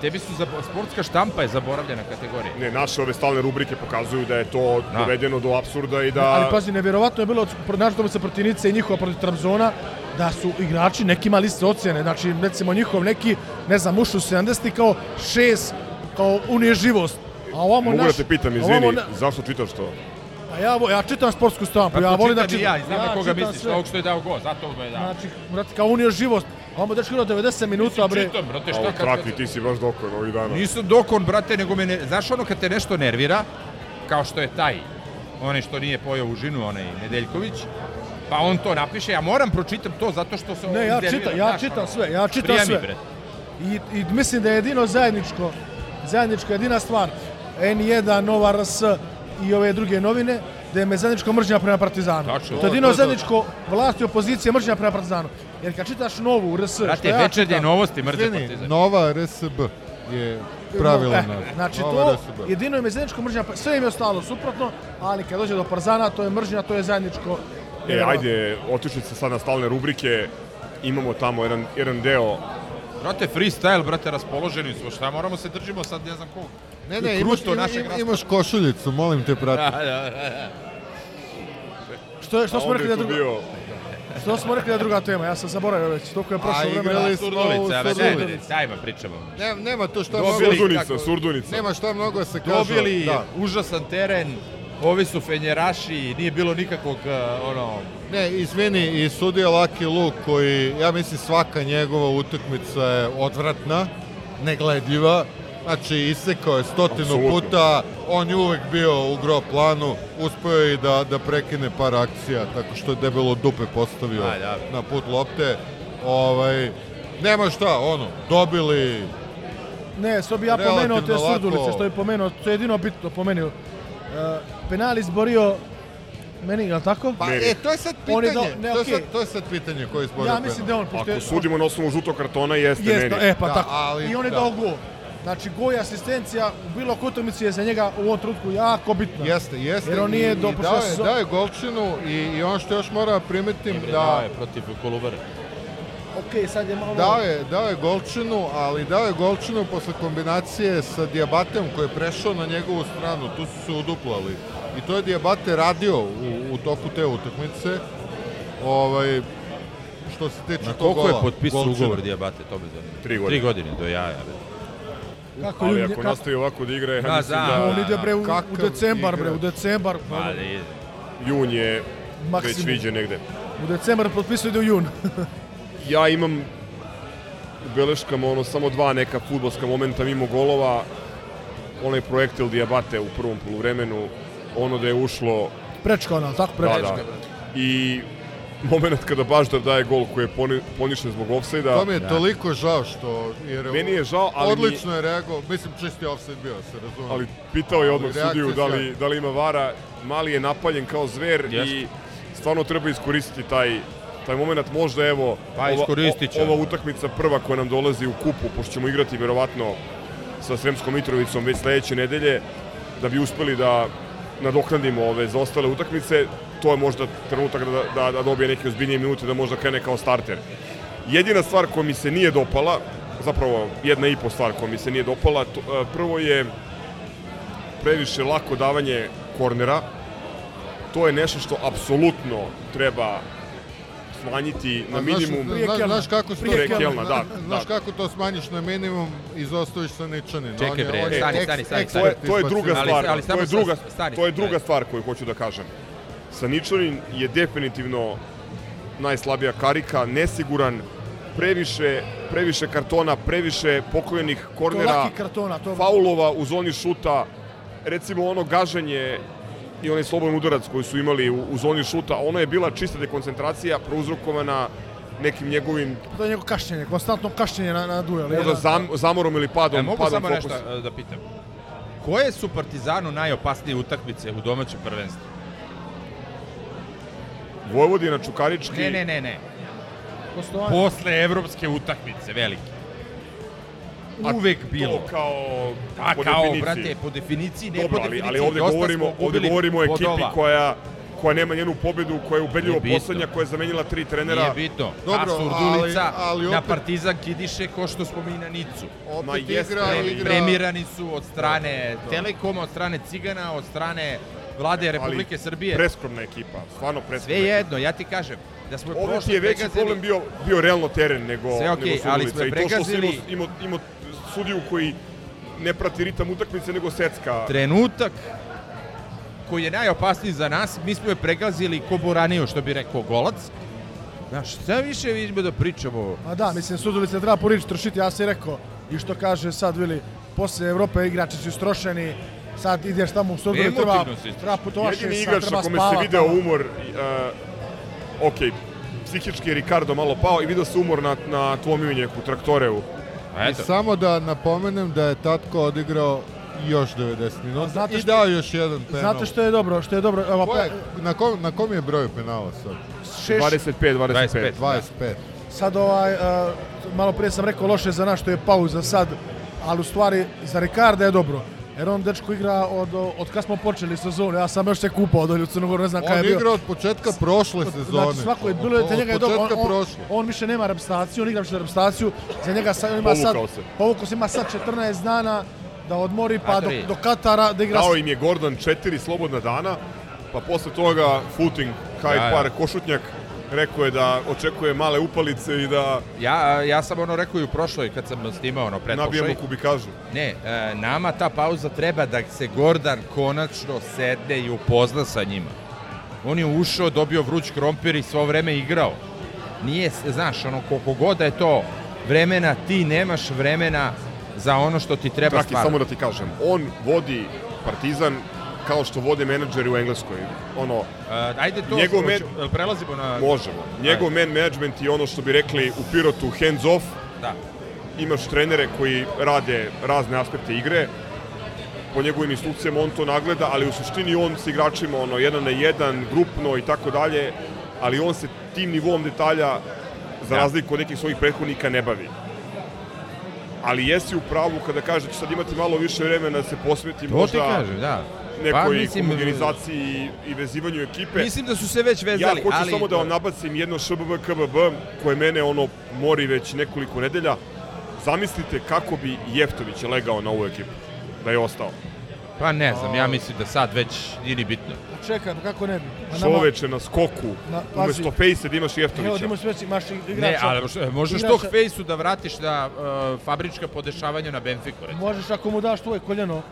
Speaker 3: Tebi su zabo... sportska štampa je zaboravljena kategorija.
Speaker 4: Ne, naše ove stalne rubrike pokazuju da je to
Speaker 3: Da.
Speaker 4: dovedeno do apsurda i da...
Speaker 6: Ali pazi, nevjerovatno je bilo od naš domaća protivnice i njihova protiv Trabzona da su igrači neki imali iste ocjene. Znači, recimo njihov neki, ne znam, ušu 70 kao šest, kao unježivost. A ovamo
Speaker 4: Mogu
Speaker 6: naš...
Speaker 4: da te pitam,
Speaker 6: a
Speaker 4: izvini,
Speaker 6: ovamo na-
Speaker 4: zašto čitaš to?
Speaker 6: Pa ja, ja čitam sportsku stampu,
Speaker 3: Pa
Speaker 6: ja volim da
Speaker 3: čitam i
Speaker 6: čitam.
Speaker 3: ja, znam na koga misliš,
Speaker 6: sve.
Speaker 3: ovog što je dao go, zato ga je dao.
Speaker 6: Znači, brate, kao unježivost. A ovamo dečko igrao 90 minuta, bre.
Speaker 3: Čitam, brate, šta kad...
Speaker 4: trakvi ti si baš dokon ovih dana.
Speaker 3: Nisam dokon, brate, nego me ne... Znaš ono kad te nešto nervira, kao što je taj, onaj što nije pojao užinu, onaj Nedeljković, pa on to napiše, ja moram pročitam to zato što se
Speaker 6: Ne, ja čitam, ja
Speaker 3: znaš,
Speaker 6: čitam
Speaker 3: ono.
Speaker 6: sve, ja čitam sve.
Speaker 3: bre.
Speaker 6: I, I mislim da je jedino zajedničko, zajedničko jedina stvar, N1, Nova RS i ove druge novine, da je me zajedničko mržnja prema Partizanu.
Speaker 3: Tačno.
Speaker 6: To je jedino zajedničko vlast i opozicije mržnja prema Partizanu. Jer kad čitaš novu RS,
Speaker 3: Brate,
Speaker 6: ja
Speaker 3: večernje
Speaker 6: čitam,
Speaker 3: novosti mrze
Speaker 11: Izvini,
Speaker 3: partizan.
Speaker 11: Nova RSB je pravilan
Speaker 6: E,
Speaker 11: naziv.
Speaker 6: znači
Speaker 11: Nova
Speaker 6: to
Speaker 11: RSB.
Speaker 6: jedino im je zajedničko mržnja, sve im je ostalo suprotno, ali kad dođe do Partizana, to je mržnja, to je zajedničko.
Speaker 4: E, ajde, otišli se sad na stalne rubrike, imamo tamo jedan, jedan deo
Speaker 3: Brate, freestyle, brate, raspoloženi smo, šta moramo se držimo sad, ne znam kog.
Speaker 11: Ne, ne, imaš,
Speaker 3: našeg
Speaker 11: ima- imaš košuljicu, molim te, prati.
Speaker 3: Da, da, da, da.
Speaker 6: Što, je, što smo rekli da
Speaker 4: je bio...
Speaker 6: što smo rekli da je druga tema, ja sam zaboravio već, toliko je prošlo
Speaker 11: A,
Speaker 6: vremena.
Speaker 11: igrali smo u
Speaker 3: Surdulica, dajma pričamo.
Speaker 11: Ne, nema to šta
Speaker 3: Dobili-
Speaker 11: mnogo...
Speaker 4: Surdunica,
Speaker 3: kako-
Speaker 4: surdunica.
Speaker 11: Nema šta mnogo da se kaže.
Speaker 3: Dobili
Speaker 11: Da.
Speaker 3: užasan teren, ovi su fenjeraši, nije bilo nikakvog, uh, ono,
Speaker 11: Ne, izvini, i sudija Laki Luk koji, ja mislim svaka njegova utakmica je odvratna, negledljiva, znači isekao je stotinu
Speaker 4: Apsolutno.
Speaker 11: puta, on je uvek bio u gro planu, uspeo je i da, da prekine par akcija, tako što je debelo dupe postavio
Speaker 3: Aj, da.
Speaker 11: na put lopte. Ovaj, nema šta, ono, dobili,
Speaker 6: Ne, što bi ja pomenuo te surdulice, što je pomenuo, to je jedino bitno pomenuo. Uh, penal izborio meni, je li tako?
Speaker 11: pa
Speaker 4: Meri.
Speaker 11: e, to je sad
Speaker 6: On je
Speaker 11: pitanje,
Speaker 6: do- ne,
Speaker 11: to, je sad, to je sad pitanje koji je izborio
Speaker 6: Ja mislim da on, pošto je...
Speaker 4: Ako sudimo na osnovu žutog kartona, jeste
Speaker 6: Jeste,
Speaker 4: meni.
Speaker 6: e, pa
Speaker 11: Da,
Speaker 6: tako.
Speaker 11: ali-
Speaker 6: I on je
Speaker 11: da.
Speaker 6: dao gol. Znači, gol i asistencija u bilo kojoj utakmici je za njega u ovom trenutku jako bitna.
Speaker 11: Jeste, jeste.
Speaker 6: Jer on nije
Speaker 11: i,
Speaker 6: do-
Speaker 11: i dao, je, dao je golčinu i, i ono što još moram da primetim
Speaker 3: da
Speaker 11: da
Speaker 3: je protiv Kolubara.
Speaker 6: Ok, sad je malo...
Speaker 11: dao je, dao je golčinu, ali dao je golčinu posle kombinacije sa Diabatem koji je prešao na njegovu stranu, tu su se uduplali. I to je Diabate radio u, u toku te utakmice. Ovaj, što se tiče
Speaker 3: Na
Speaker 11: tog
Speaker 3: koliko je
Speaker 11: gola,
Speaker 3: potpisao ugovor Diabate, to me zanima.
Speaker 4: Tri godine.
Speaker 3: Tri godine, do jaja.
Speaker 6: Kako
Speaker 4: Ali
Speaker 6: ljudi,
Speaker 4: ako
Speaker 6: kako-
Speaker 4: nastavi ovako da igra, ja
Speaker 3: Da,
Speaker 4: mislim
Speaker 3: da.
Speaker 4: da
Speaker 6: On ide bre u, u decembar, bre, u decembar.
Speaker 3: Ali,
Speaker 4: jun je već
Speaker 6: Maksimum.
Speaker 4: viđen negde.
Speaker 6: U decembar potpisuje ide u jun.
Speaker 4: Ja imam u beleškama ono samo dva neka futbolska momenta mimo golova. Onaj projektil Diabate u prvom poluvremenu, ono da je ušlo
Speaker 6: Prečka ona, tako
Speaker 4: da,
Speaker 6: prečka.
Speaker 4: da. I moment kada Baždar daje gol koji je poni, poništen zbog ofsajda.
Speaker 11: To mi je toliko žao što... Jer
Speaker 4: Meni je žao, ali
Speaker 11: Odlično je reagovao, mislim čisti offside bio, se razumije.
Speaker 4: Ali pitao je odmah sudiju da li, da li ima vara. Mali je napaljen kao zver
Speaker 3: Jeste.
Speaker 4: i stvarno treba iskoristiti taj taj moment možda evo
Speaker 3: Pa,
Speaker 4: ova, o- ova utakmica prva koja nam dolazi u kupu pošto ćemo igrati verovatno sa Sremskom Mitrovicom već sledeće nedelje da bi uspeli da nadoknadimo ove zaostale utakmice to je možda trenutak da, da, da dobije neke ozbiljnije minute da možda krene kao starter jedina stvar koja mi se nije dopala zapravo jedna i po stvar koja mi se nije dopala to, e, prvo je previše lako davanje kornera to je nešto što apsolutno treba smanjiti na
Speaker 11: A znaš-
Speaker 4: minimum.
Speaker 11: Znaš, znaš kako
Speaker 4: Prije
Speaker 11: to,
Speaker 4: Kelna, da,
Speaker 11: znaš
Speaker 4: da.
Speaker 11: kako to smanjiš na minimum i zostaviš sa Ničanin.
Speaker 3: Čekaj, bre,
Speaker 11: je
Speaker 3: stani, stani, stani,
Speaker 11: ekspert
Speaker 4: To je, to je druga stvar,
Speaker 3: ali
Speaker 4: to je druga,
Speaker 3: stani,
Speaker 4: to je druga
Speaker 3: stani.
Speaker 4: stvar koju hoću da kažem. Saničanin je definitivno najslabija karika, nesiguran, previše, previše kartona, previše poklojenih
Speaker 6: To
Speaker 4: kornera,
Speaker 6: laki kartona, to
Speaker 4: faulova u zoni šuta, recimo ono gaženje i onaj slobodan udarac koji su imali u, u zoni šuta, ono je bila čista dekoncentracija prouzrokovana nekim njegovim
Speaker 6: to je njegov kašnjenje, konstantno kašnjenje na, na duel.
Speaker 4: možda
Speaker 6: jedan.
Speaker 4: zam, zamorom ili padom,
Speaker 3: E, mogu
Speaker 4: padom
Speaker 3: samo
Speaker 4: fokusa.
Speaker 3: nešto da pitam. Koje su Partizanu najopasnije utakmice u domaćem prvenstvu?
Speaker 4: Vojvodina, Čukarički,
Speaker 3: Ne, ne, ne, ne.
Speaker 6: Gostovanje.
Speaker 3: Posle evropske utakmice, velike.
Speaker 4: A
Speaker 3: Uvek bilo.
Speaker 4: To kao,
Speaker 3: A
Speaker 4: po
Speaker 3: kao,
Speaker 4: definiciji.
Speaker 3: brate, po definiciji, ne
Speaker 4: Dobro,
Speaker 3: po
Speaker 4: ali,
Speaker 3: definiciji.
Speaker 4: ali ovde
Speaker 3: dosta
Speaker 4: govorimo, ovde govorimo o ekipi
Speaker 3: bodova.
Speaker 4: koja koja nema njenu pobedu, koja je ubedljivo poslednja, koja je zamenila tri trenera.
Speaker 3: Nije bitno.
Speaker 11: Dobro,
Speaker 3: A Surdulica
Speaker 11: ali- ali
Speaker 3: na
Speaker 11: opet-
Speaker 3: Partizan kidiše ko što smo mi na Nicu.
Speaker 4: Ma
Speaker 11: Opet
Speaker 4: jeste,
Speaker 11: igra,
Speaker 4: ali-
Speaker 11: igra...
Speaker 3: Premirani su od strane Telekoma, od strane Cigana, od strane vlade Republike
Speaker 4: ali
Speaker 3: Srbije.
Speaker 4: Preskromna ekipa, stvarno preskromna.
Speaker 3: Sve jedno, ja ti kažem, da smo
Speaker 4: Ovde ti je veći
Speaker 3: pregazili-
Speaker 4: problem bio, bio realno teren nego,
Speaker 3: Sve okej,
Speaker 4: nego
Speaker 3: ali smo je
Speaker 4: I to što si
Speaker 3: pregazili-
Speaker 4: imao, imao, imao sudiju koji ne prati ritam utakmice nego secka.
Speaker 3: trenutak koji je najopasniji za nas, mi smo je pregazili ko Boraniju, što bi rekao golac. Znaš, šta više vidimo da pričamo?
Speaker 6: A da, mislim, Sudulica treba porići trošiti, ja sam i rekao. I što kaže sad, Vili, posle Evrope igrači su istrošeni, sad ideš tamo u Sudulicu, treba, treba putovati
Speaker 4: Jedini igrač na kome se video
Speaker 6: tamo.
Speaker 4: umor, uh, ok, psihički je Ricardo malo pao i video se umor na, na tvom imenjeku, Traktoreu.
Speaker 3: A
Speaker 11: I
Speaker 3: eto,
Speaker 11: samo da napomenem da je Tatko odigrao još 90 minuta
Speaker 6: znate
Speaker 11: i
Speaker 6: što-
Speaker 11: dao još jedan penal.
Speaker 6: Znate što je dobro, što je dobro, evo,
Speaker 11: Ko je, na, kom, na kom je broju penala sad?
Speaker 6: šeš,
Speaker 4: 25, 25.
Speaker 11: 25.
Speaker 6: sad ovaj, uh, malo prije sam rekao loše za nas što je pauza sad, ali u stvari za Ricarda je dobro. Jer on dečko igra od, od kad smo počeli sezonu, ja sam još se kupao dolje u Crnogoru, ne znam kada
Speaker 11: On
Speaker 6: je bio.
Speaker 11: igra od početka prošle sezone.
Speaker 6: Znači svako je bilo za njega je dobro. On, on, on više nema reprezentaciju, on igra više reprezentaciju. Za njega sad on ima sad
Speaker 4: Povukao se.
Speaker 6: povukao se ima sad 14 dana da odmori pa do, do Katara da igra.
Speaker 4: Dao im je Gordon četiri slobodna dana, pa posle toga footing, Hyde
Speaker 3: Ja, ja.
Speaker 4: Park, Košutnjak, rekao je da očekuje male upalice i da
Speaker 3: ja, ja sam ono rekao i u prošloj kad sam snimao ono
Speaker 4: nabijemo
Speaker 3: pretpošaj.
Speaker 4: kubikažu.
Speaker 3: Ne, e, nama ta pauza treba da se Gordan konačno sedne i upozna sa njima. On je ušao, dobio vruć krompir i svo vreme igrao. Nije, znaš, ono, koliko god da je to vremena, ti nemaš vremena za ono što ti treba
Speaker 4: Traki,
Speaker 3: stvarno.
Speaker 4: samo da ti kažem, on vodi Partizan kao što vode menadžeri u Engleskoj. Ono,
Speaker 3: E, ajde to,
Speaker 4: Njegov med-
Speaker 3: jel prelazimo na...
Speaker 4: možemo. Njegov man management je ono što bi rekli u Pirotu hands off.
Speaker 3: Da.
Speaker 4: Imaš trenere koji rade razne aspekte igre, po njegovim instrukcijama on to nagleda, ali u suštini on s igračima ono, jedan na jedan, grupno i tako dalje, ali on se tim nivom detalja, za
Speaker 3: Da.
Speaker 4: razliku od nekih svojih prethodnika, ne bavi. Ali jesi u pravu kada kaže da će sad imati malo više vremena da se posveti
Speaker 3: To ti
Speaker 4: možda
Speaker 3: kažem, da.
Speaker 4: Nekoj
Speaker 3: Pa, mislim,
Speaker 4: homogenizaciji i, i vezivanju ekipe.
Speaker 3: Mislim da su se već
Speaker 4: Ja
Speaker 3: vezali,
Speaker 4: hoću
Speaker 3: ali...
Speaker 4: samo da vam nabacim jedno ŠBB KBB koje mene ono mori već nekoliko nedelja. Zamislite kako bi Jeftović legao na ovu ekipu da je ostao.
Speaker 3: Pa ne znam, ja mislim da sad već nije ni bitno.
Speaker 6: Čekaj, pa kako ne bi? Ma nama-
Speaker 4: Čoveče na skoku,
Speaker 6: Na- pazi.
Speaker 4: umesto Fejse da imaš
Speaker 6: Evo,
Speaker 4: Jeftovića.
Speaker 6: ti imaš već imaš igrača.
Speaker 3: Ne, ali možeš- možeš
Speaker 6: igrača-
Speaker 3: tog fejsu da vratiš na uh, fabrička podešavanja na Benfiku, recimo.
Speaker 6: Možeš ako mu daš tvoje koljeno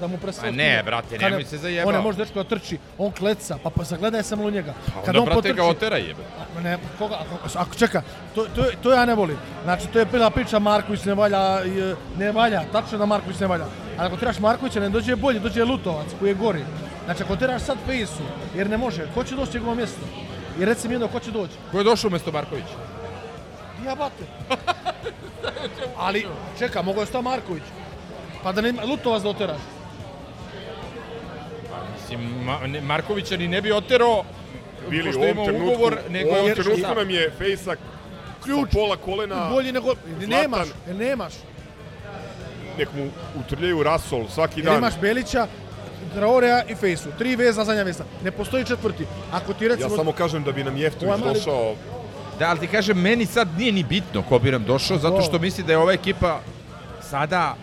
Speaker 6: da mu presvoti.
Speaker 3: A ne, brate,
Speaker 6: Kad
Speaker 3: nemoj se zajebao.
Speaker 6: On ne može dečko da trči, on kleca, pa, pa zagledaj samo u njega.
Speaker 3: Pa onda, brate, ga otera jebe.
Speaker 6: A, Ne, koga, ako, ako čeka, to, to, to ja ne volim. Znači, to je bila priča Marković ne valja, e, ne valja, tačno da Marković ne valja. Ali ako teraš Markovića, ne dođe bolji, dođe Lutovac koji je gori. Znači, ako teraš sad Fejsu, jer ne može, ko će doći njegovo mjesto? I reci mi jedno, ko će doći?
Speaker 3: Ko je došao umesto Markovića?
Speaker 6: Jabate. Ali, čeka, mogo je sta Marković. Pa da ne, Lutovac da oteraš.
Speaker 3: Mislim, Ma, ne, Markovića ni ne bi oterao
Speaker 4: Bili
Speaker 3: pošto
Speaker 4: u
Speaker 3: je
Speaker 4: ovom
Speaker 3: imao
Speaker 4: trenutku,
Speaker 3: ugovor, nego
Speaker 4: u ovom
Speaker 3: je
Speaker 4: trenutku nam je Fejsak
Speaker 6: Ključ.
Speaker 4: sa pola kolena
Speaker 6: Bolji nego,
Speaker 4: Zlatan,
Speaker 6: nemaš, nemaš.
Speaker 4: nek mu utrljaju rasol svaki
Speaker 6: Jer
Speaker 4: dan.
Speaker 6: imaš Belića, Traorea i Fejsu. Tri veza, zadnja veza. Ne postoji četvrti. Ako ti recimo...
Speaker 4: Ja samo kažem da bi nam Jeftović
Speaker 6: mali-
Speaker 4: došao
Speaker 3: Da, ali ti kažem, meni sad nije ni bitno ko bi nam došao, zato što misli da je ova ekipa sada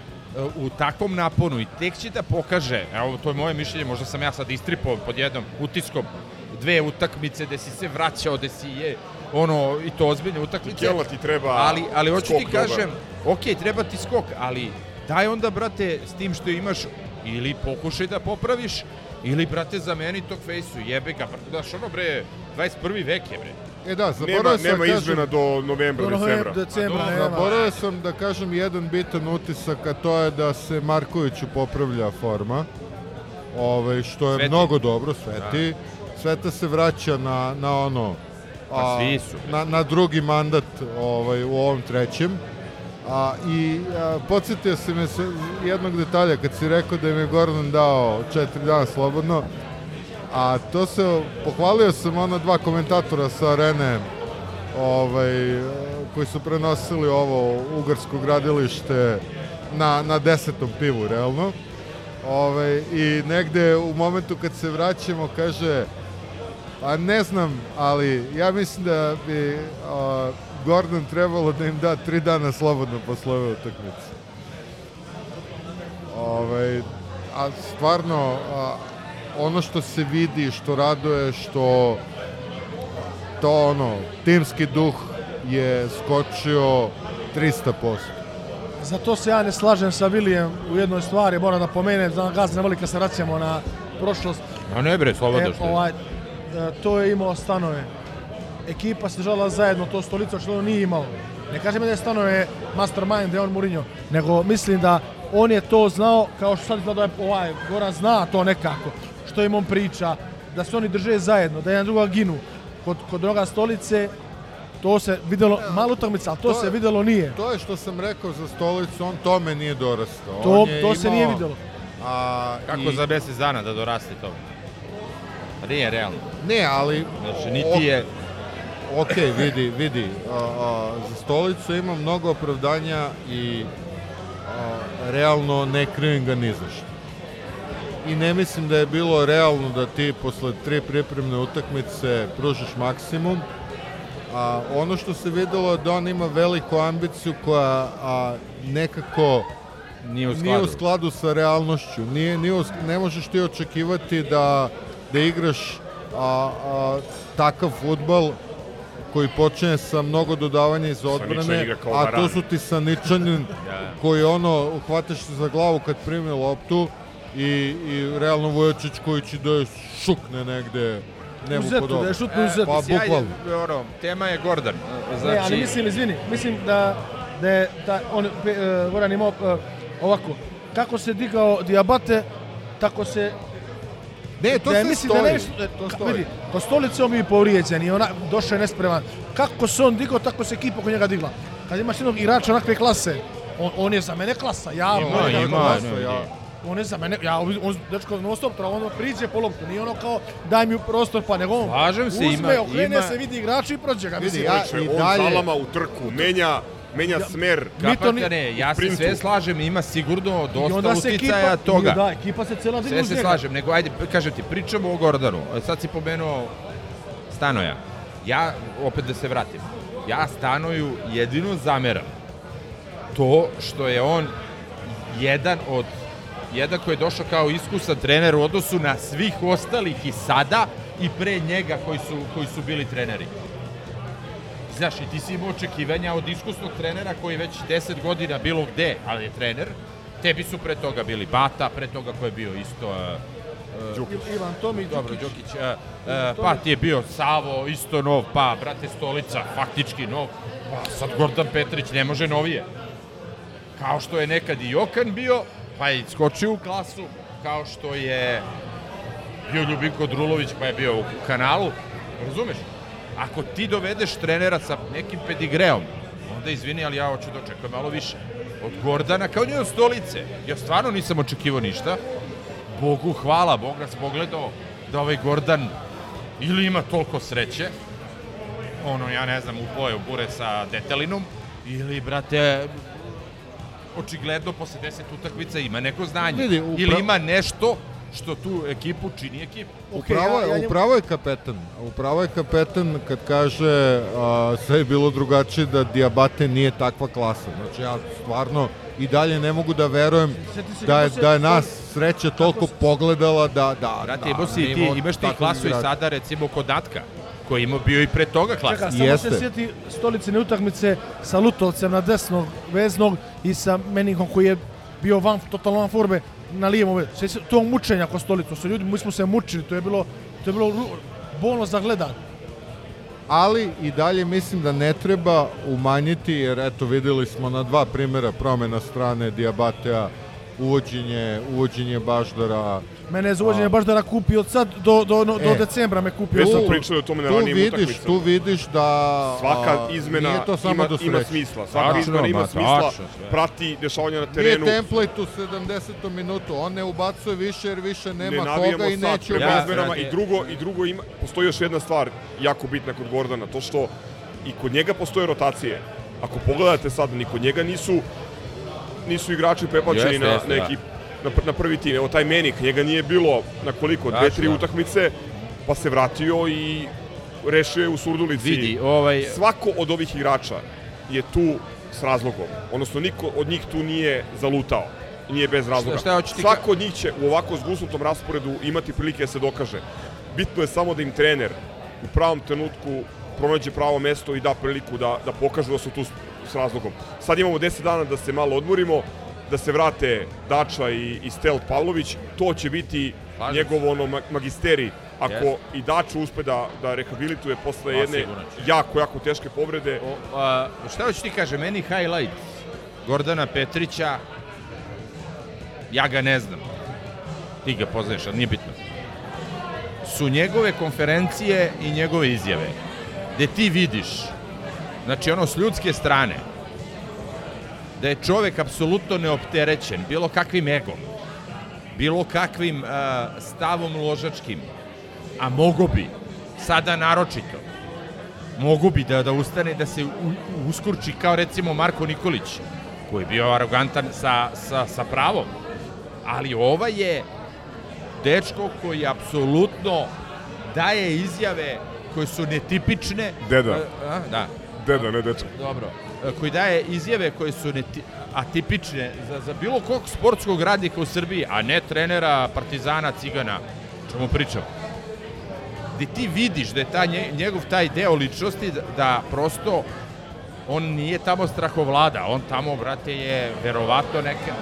Speaker 3: u takvom naponu i tek će da pokaže, evo to je moje mišljenje, možda sam ja sad istripao pod jednom utiskom dve utakmice gde si se vraćao, gde si je ono i to ozbiljne utakmice.
Speaker 4: Kelna ti treba
Speaker 3: ali, ali hoću ti
Speaker 4: skok dobar.
Speaker 3: kažem, ok, treba ti skok, ali daj onda, brate, s tim što imaš, ili pokušaj da popraviš, ili, brate, zameni tog fejsu, jebe ga, brate, daš ono, bre, 21. vek je, bre.
Speaker 11: E da, zaboravio sam
Speaker 4: nema
Speaker 11: kažem-
Speaker 4: izmena do novembra,
Speaker 6: Do novembra,
Speaker 4: decembra.
Speaker 6: decembra,
Speaker 3: A.
Speaker 11: Zaboravio sam da kažem jedan bitan utisak, a to je da se Markoviću popravlja forma, ovaj, što je
Speaker 3: Sveti.
Speaker 11: mnogo dobro, Sveti. Sveta se vraća na, na ono,
Speaker 3: Pa svi su.
Speaker 11: na, na drugi mandat ovaj, u ovom trećem. A, I a, podsjetio se me se jednog detalja kad si rekao da im je Gordon dao četiri dana slobodno, a to se, pohvalio sam ona dva komentatora sa arene ovaj, koji su prenosili ovo ugarsko gradilište na, na desetom pivu, realno. Ovaj, I negde u momentu kad se vraćamo, kaže, a ne znam, ali ja mislim da bi a, Gordon trebalo da im da tri dana slobodno posle ove utakmice. Ovaj, a stvarno, a, ono što se vidi, što raduje, što to ono, timski duh je skočio 300%.
Speaker 6: Zato se ja ne slažem sa Vilijem u jednoj stvari, moram da pomenem, da gaz ne voli kad se vraćamo na prošlost.
Speaker 3: A ne bre, slobodno što je.
Speaker 6: ovaj, e, to je imao stanove. Ekipa se držala zajedno, to stolica što on nije imao. Ne kažem da je stanove mastermind, da je on Mourinho, nego mislim da on je to znao, kao što sad izgleda da je ovaj, Goran zna to nekako, što im on priča, da se oni drže zajedno, da jedan druga ginu. Kod, kod droga stolice, to se videlo, malo utakmica, ali to,
Speaker 11: To
Speaker 6: se
Speaker 11: je-
Speaker 6: videlo nije.
Speaker 11: To je što sam rekao za stolicu, on tome nije dorastao.
Speaker 6: To-
Speaker 11: On je
Speaker 6: to se nije
Speaker 11: imao,
Speaker 6: videlo.
Speaker 11: A,
Speaker 3: Kako
Speaker 11: i-
Speaker 3: za mesec dana da dorasti to? Pa nije realno.
Speaker 11: Ne, ali...
Speaker 3: Znači, niti je...
Speaker 11: Ok, vidi, vidi. A, a, za stolicu ima mnogo opravdanja i a, realno ne krivim ga ni za što. I ne mislim da je bilo realno da ti posle tri pripremne utakmice pružiš maksimum. A, ono što se videlo je da on ima veliku ambiciju koja a, nekako
Speaker 3: Nije u
Speaker 11: nije u
Speaker 3: skladu.
Speaker 11: skladu sa realnošću. Nije, nije u ne možeš ti očekivati da, da igraš a, a, takav futbal koji počinje sa mnogo dodavanja iz odbrane, a to su ti Saničanin
Speaker 3: Da.
Speaker 11: koji ono, uhvataš se za glavu kad primi loptu i, i realno Vujočić koji će da je šukne negde nemu
Speaker 6: Uzetu, da je šutnu uzetu.
Speaker 11: Pa
Speaker 3: Sjajno,
Speaker 11: bukvalno.
Speaker 3: ono, tema je Gordon. Znači,
Speaker 6: Ne, ali mislim, izvini, mislim da, da je ta, on, uh, Goran imao uh, ovako, kako se digao Diabate, tako se
Speaker 11: Ne, to
Speaker 6: da je,
Speaker 11: sve
Speaker 6: mislim
Speaker 11: stoji.
Speaker 6: Da ne, e,
Speaker 11: to stoji.
Speaker 6: vidi, ko stolice on bi povrijeđen i ona došao je nespreman. Kako se on digao, tako se ekipa oko njega digla. Kad imaš jednog igrača onakve klase, on, on je za mene klasa, ja
Speaker 3: Ima,
Speaker 6: on je
Speaker 3: ima,
Speaker 6: klasa,
Speaker 3: ne,
Speaker 6: ja.
Speaker 3: Ne.
Speaker 6: On je za mene, ja, on, dečko, non stop, tra, on priđe po loptu, nije ono kao daj mi prostor, pa nego on
Speaker 3: Slažem se,
Speaker 6: uzme,
Speaker 3: ima-
Speaker 6: okrene
Speaker 3: ima-
Speaker 6: se, vidi igrača i prođe ga.
Speaker 11: Vidi, ja- i
Speaker 4: on
Speaker 11: dalje-
Speaker 4: zalama u trku, menja, menja smer.
Speaker 6: To ni-
Speaker 3: Kapatane, ja se sve slažem, ima sigurno dosta uticaja
Speaker 6: ekipa,
Speaker 3: toga.
Speaker 6: Da, ekipa se cela digla
Speaker 3: Sve se
Speaker 6: njega.
Speaker 3: slažem, nego ajde, kažem ti, pričamo o Gordanu. E, Sad si pomenuo Stanoja. Ja, opet da se vratim, ja Stanoju jedino zameram to što je on jedan od jedan koji je došao kao iskusan trener u odnosu na svih ostalih i sada i pre njega koji su, koji su bili treneri. Znaš, i ti si imao očekivanja od iskusnog trenera koji je već 10 godina bilo gde, ali je trener. Tebi su pre toga bili Bata, pre toga ko je bio isto... Uh,
Speaker 4: Đukić.
Speaker 6: Ivan Tomić,
Speaker 3: dobro,
Speaker 6: Đukić.
Speaker 3: Uh, uh, pa ti je bio Savo, isto nov, pa brate Stolica, faktički nov. Pa sad Gordan Petrić ne može novije. Kao što je nekad i Jokan bio, pa je skočio u klasu, kao što je bio Ljubinko Drulović, pa je bio u kanalu. Razumeš? Ako ti dovedeš trenera sa nekim pedigreom, onda izvini, ali ja hoću da očekujem malo više. Od Gordana, kao njoj od stolice. Ja stvarno nisam očekivao ništa. Bogu hvala, Bog nas pogledao da ovaj Gordan ili ima toliko sreće, ono, ja ne znam, upoje u bure sa detelinom, ili, brate, očigledno posle 10 utakmica ima neko znanje.
Speaker 11: Vidi, upra-
Speaker 3: Ili ima nešto što tu ekipu čini ekipu.
Speaker 11: Upravo, je, upravo je kapetan. Upravo je kapetan kad kaže a, sve je bilo drugačije da Diabate nije takva klasa. Znači ja stvarno i dalje ne mogu da verujem da je, da je nas sreća toliko pogledala da, da,
Speaker 3: Brate,
Speaker 11: da,
Speaker 3: imao si, ti, imaš ti klasu i sada, recimo, kod Datka, koji ima bio i pre toga klasu.
Speaker 6: Čekaj, samo se sjeti stolicine utakmice sa Lutovcem na desnog veznog i sa Meningom koji je bio van, totalno van forme na lijevom se tog mučenja kod stolicu. Su ljudi, mi smo se mučili, to je bilo, to je bilo bolno za gledat.
Speaker 11: ali i dalje mislim da ne treba umanjiti, jer eto videli smo na dva primjera promjena strane Diabatea, uvođenje, uvođenje Baždara.
Speaker 6: Mene je za uvođenje baš da na kupi od sad do, do, do, do
Speaker 11: E.
Speaker 6: decembra me kupio.
Speaker 4: Već smo
Speaker 6: Tu-
Speaker 4: pričali o tome na
Speaker 11: tu
Speaker 4: ranijim
Speaker 11: vidiš,
Speaker 4: utakmicama.
Speaker 11: tu vidiš da
Speaker 4: Svaka
Speaker 11: a,
Speaker 4: izmena
Speaker 11: nije to samo
Speaker 4: ima,
Speaker 11: do
Speaker 4: ima smisla. Svaka
Speaker 11: Tačno,
Speaker 4: izmena ima
Speaker 11: ma,
Speaker 4: smisla,
Speaker 11: tačno,
Speaker 4: prati dešavanja na
Speaker 11: Nije
Speaker 4: terenu.
Speaker 11: template u 70. minutu, on ne ubacuje više jer više
Speaker 4: ne
Speaker 11: nema
Speaker 4: navijamo
Speaker 11: koga i neće
Speaker 4: pred
Speaker 11: ubaciti.
Speaker 4: izmenama i drugo, i drugo ima, postoji još jedna stvar jako bitna kod Gordana, to što i kod njega postoje rotacije. Ako pogledate sad, ni kod njega nisu nisu igrači preplaćeni
Speaker 3: Jeste,
Speaker 4: na,
Speaker 3: jeste,
Speaker 4: na,
Speaker 3: da.
Speaker 4: ekip, na, pr- na prvi tim. Evo taj Menik, njega nije bilo na koliko, dve, tri
Speaker 3: da.
Speaker 4: utakmice, pa se vratio i rešio je u Surdulici.
Speaker 3: Vidi, ovaj-
Speaker 4: Svako od ovih igrača je tu s razlogom. Odnosno, niko od njih tu nije zalutao. Nije bez razloga.
Speaker 3: šta ti
Speaker 4: Svako od njih će u ovako zgusnutom rasporedu imati prilike da se dokaže. Bitno je samo da im trener u pravom trenutku pronađe pravo mesto i da priliku da, da pokažu da su tu s, razlogom. Sad imamo 10 dana da se malo odmorimo, da se vrate Dača i, i Stelt Pavlović. To će biti
Speaker 3: Slažem
Speaker 4: njegov ono ma- magisteri ako
Speaker 3: Jeste.
Speaker 4: i Dača uspe da, da rehabilituje posle jedne jako, jako teške povrede.
Speaker 3: O, a, šta hoću ti kaže, meni highlight Gordana Petrića, ja ga ne znam. Ti ga poznaješ, ali nije bitno. Su njegove konferencije i njegove izjave. Gde ti vidiš, znači ono s ljudske strane, da je čovek apsolutno neopterećen bilo kakvim egom, bilo kakvim a, stavom ložačkim, a mogo bi, sada naročito, mogu bi da, da ustane da se u- uskurči kao recimo Marko Nikolić, koji je bio arogantan sa, sa, sa pravom. Ali ova je dečko koji apsolutno daje izjave koje su netipične.
Speaker 4: Deda.
Speaker 3: A, a, da.
Speaker 4: Deda, ne dečko.
Speaker 3: Dobro. E, Koji daje izjave koje su neti, atipične za, za bilo kog sportskog radnika u Srbiji, a ne trenera Partizana Cigana, čemu pričam gde ti vidiš da je ta nje, njegov taj deo ličnosti da, da prosto on nije tamo strahovlada, on tamo, brate, je verovatno neka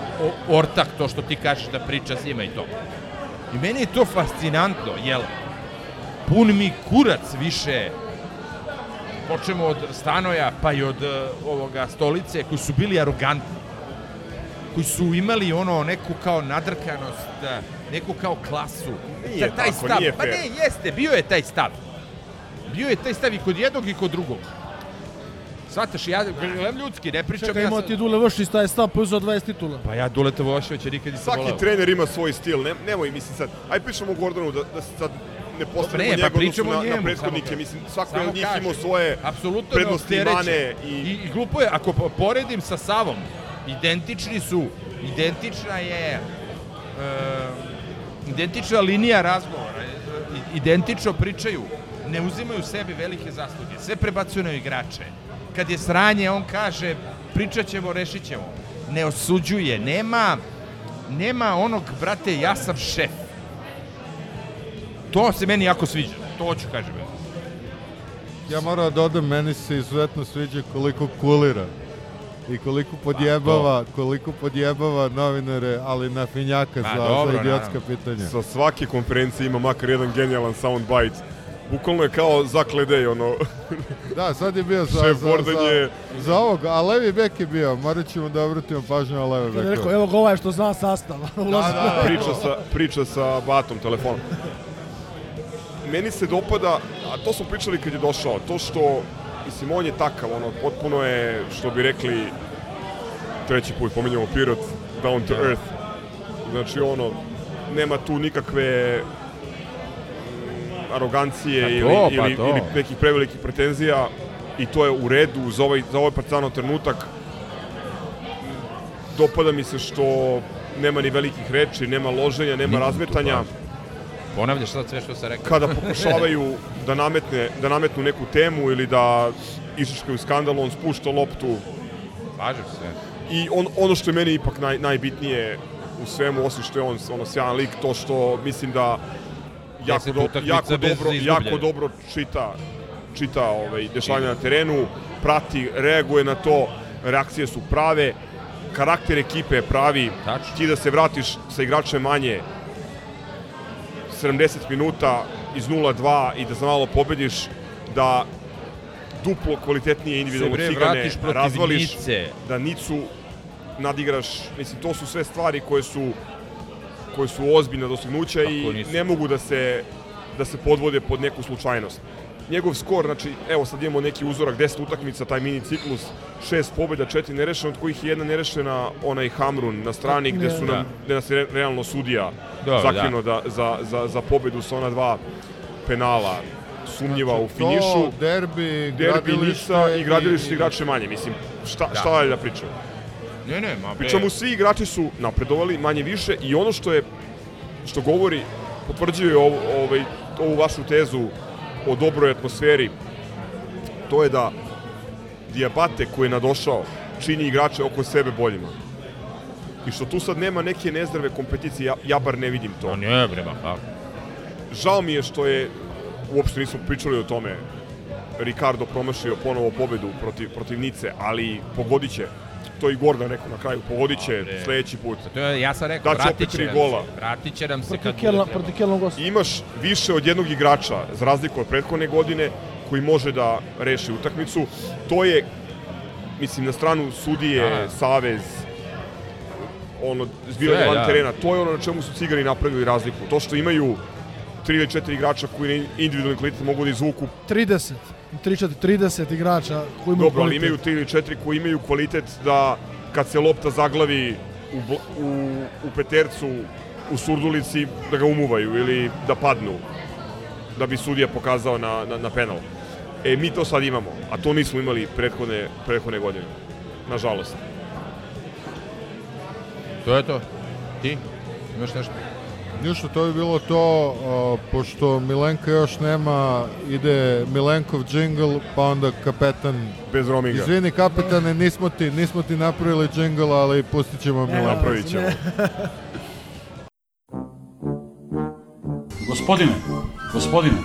Speaker 3: ortak, to što ti kažeš da priča s njima i to. I meni je to fascinantno, jel, pun mi kurac više počnemo od Stanoja pa i od eh, ovoga stolice koji su bili arogantni koji su imali ono neku kao nadrkanost, eh, neku kao klasu.
Speaker 4: Nije
Speaker 3: Ta- taj
Speaker 4: tako,
Speaker 3: stav.
Speaker 4: nije
Speaker 3: Pa
Speaker 4: fair.
Speaker 3: ne, jeste, bio je taj stav. Bio je taj stav i kod jednog i kod drugog. Svataš, ja gledam ljudski, ne pričam
Speaker 6: Čekaj,
Speaker 3: ja
Speaker 6: imao
Speaker 3: sad-
Speaker 6: ti Dule Vršić taj stav, pa uzeo 20 titula.
Speaker 3: Pa ja Duleta Voševića nikad nisam
Speaker 4: Svaki
Speaker 3: volao.
Speaker 4: trener ima svoj stil, ne, nemoj, mislim sad, aj pričamo o Gordonu, da, da se sad ne postavimo
Speaker 3: Ne, pa
Speaker 4: njega
Speaker 3: pričamo
Speaker 4: na, na
Speaker 3: njemu,
Speaker 4: prethodnike,
Speaker 3: samo-
Speaker 4: mislim, svako je od njih imao svoje
Speaker 3: apsolutno
Speaker 4: prednosti i mane i,
Speaker 3: I, I glupo je, ako po- poredim sa Savom, identični su, identična je, e, identična linija razgovora, i- identično pričaju, ne uzimaju sebi velike zasluge, sve prebacuju na igrače. Kad je sranje, on kaže, pričat ćemo, rešit ćemo. Ne osuđuje, nema, nema onog, brate, ja sam šef. To se meni jako sviđa, to hoću kažem.
Speaker 11: Ja moram da dodam, meni se izuzetno sviđa koliko kulira i koliko podjebava, koliko podjebava novinare, ali na finjaka
Speaker 4: Pa,
Speaker 11: za,
Speaker 4: dobro,
Speaker 11: za idiotska
Speaker 4: naravno.
Speaker 11: pitanja.
Speaker 4: Sa svake konferencije ima makar jedan genijalan soundbite. Bukvalno je kao zakledej, ono...
Speaker 11: Da, sad je bio za,
Speaker 4: Šef
Speaker 11: za,
Speaker 4: Gordon
Speaker 11: za,
Speaker 4: je...
Speaker 11: za ovog, a levi bek je bio, morat ćemo da obratimo pažnju na
Speaker 6: je
Speaker 11: beka.
Speaker 6: rekao, evo ga ovaj što zna sastav. Ulazi.
Speaker 4: priča, sa, priča sa batom telefonom. Meni se dopada, a to smo pričali kad je došao, to što, mislim, on je takav, ono, potpuno je, što bi rekli, treći put pominjamo Pirot, down to earth. Znači, ono, nema tu nikakve mm, arogancije
Speaker 12: Pa to,
Speaker 4: ili,
Speaker 12: pa
Speaker 4: ili,
Speaker 12: to.
Speaker 4: ili nekih prevelikih pretenzija i to je u redu za ovaj, za ovaj partizanov trenutak. Dopada mi se što nema ni velikih reči, nema loženja, nema razmetanja.
Speaker 12: Ponavljaš sad sve što sam rekao.
Speaker 4: Kada pokušavaju da, nametne, da nametnu neku temu ili da išaškaju skandal, on spušta loptu.
Speaker 12: Slažem se.
Speaker 4: I on, ono što je meni ipak naj, najbitnije u svemu, osim što je on ono sjajan lik, to što mislim da jako, do, jako, dobro, jako dobro čita, čita ovaj, dešavanja na terenu, prati, reaguje na to, reakcije su prave, karakter ekipe je pravi,
Speaker 12: Tačno.
Speaker 4: ti da se vratiš sa igračem manje 70 minuta iz 0-2 i da za malo pobediš, da duplo kvalitetnije individualno
Speaker 12: bre
Speaker 4: cigane razvališ,
Speaker 12: Nice.
Speaker 4: da Nicu nadigraš, mislim, to su sve stvari koje su koje su ozbiljna dostignuća
Speaker 12: Kako
Speaker 4: i
Speaker 12: nisu?
Speaker 4: ne mogu da se da se podvode pod neku slučajnost. Njegov skor, znači, evo sad imamo neki uzorak, 10 utakmica, taj mini ciklus, šest pobjeda, četiri nerešena, od kojih je jedna nerešena onaj Hamrun na strani gde su nam, gde nas je realno sudija
Speaker 12: Dobro,
Speaker 4: zakinuo da. za, za, za pobedu sa ona dva penala sumnjiva u finišu.
Speaker 11: To, derbi,
Speaker 4: Derbi
Speaker 11: gradilište
Speaker 4: i gradilište
Speaker 11: i-
Speaker 4: igrače manje, mislim, šta,
Speaker 12: Da.
Speaker 4: šta dalje da pričam?
Speaker 12: Ne, ne, ma bre.
Speaker 4: Pričamo, svi igrači su napredovali manje više i ono što je, što govori, potvrđuje ovu, ovaj, ovu vašu tezu o dobroj atmosferi, to je da Diabate koji je nadošao čini igrače oko sebe boljima. I što tu sad nema neke nezdrave kompeticije, ja, ja bar ne vidim to.
Speaker 12: Ma ne, bre, kako.
Speaker 4: Žao mi je što je, uopšte nismo pričali o tome, Ricardo promašio ponovo pobedu protiv, protiv Nice, ali pogodit će. To i Gordon rekao na kraju, pogodit će sledeći put.
Speaker 12: To je, ja sam rekao,
Speaker 4: opet
Speaker 12: vratit će
Speaker 4: tri
Speaker 12: nam
Speaker 4: gola.
Speaker 12: Vratit će nam se
Speaker 6: Protiv
Speaker 12: kad
Speaker 6: protiv Kelnog gosta.
Speaker 4: Imaš više od jednog igrača, za razliku od prethodne godine, koji može da reši utakmicu. To je, mislim, na stranu sudije,
Speaker 12: Da.
Speaker 4: savez, ono, zbivanje
Speaker 12: Sve,
Speaker 4: van
Speaker 12: da.
Speaker 4: terena. To je ono na čemu su cigani napravili razliku. To što imaju tri ili četiri igrača koji na individualni kvalitet mogu da izvuku
Speaker 6: 30, 3 4 30 igrača koji imaju
Speaker 4: Dobro, ali
Speaker 6: kvalitet.
Speaker 4: imaju tri ili četiri koji imaju kvalitet da kad se lopta zaglavi u, u, u petercu, u surdulici, da ga umuvaju ili da padnu, da bi sudija pokazao na, na, na penal. E, mi to sad imamo, a to nismo imali prethodne, prethodne godine. Nažalost.
Speaker 12: To je to. Ti? Imaš nešto?
Speaker 11: Ništa, to bi bilo to, a, pošto Milenka još nema, ide Milenkov džingl, pa onda kapetan...
Speaker 4: Bez roaminga.
Speaker 11: Izvini kapetane, nismo ti, nismo ti napravili džingl, ali pustit ćemo Milenka.
Speaker 4: Napravit ćemo.
Speaker 2: Gospodine, gospodine,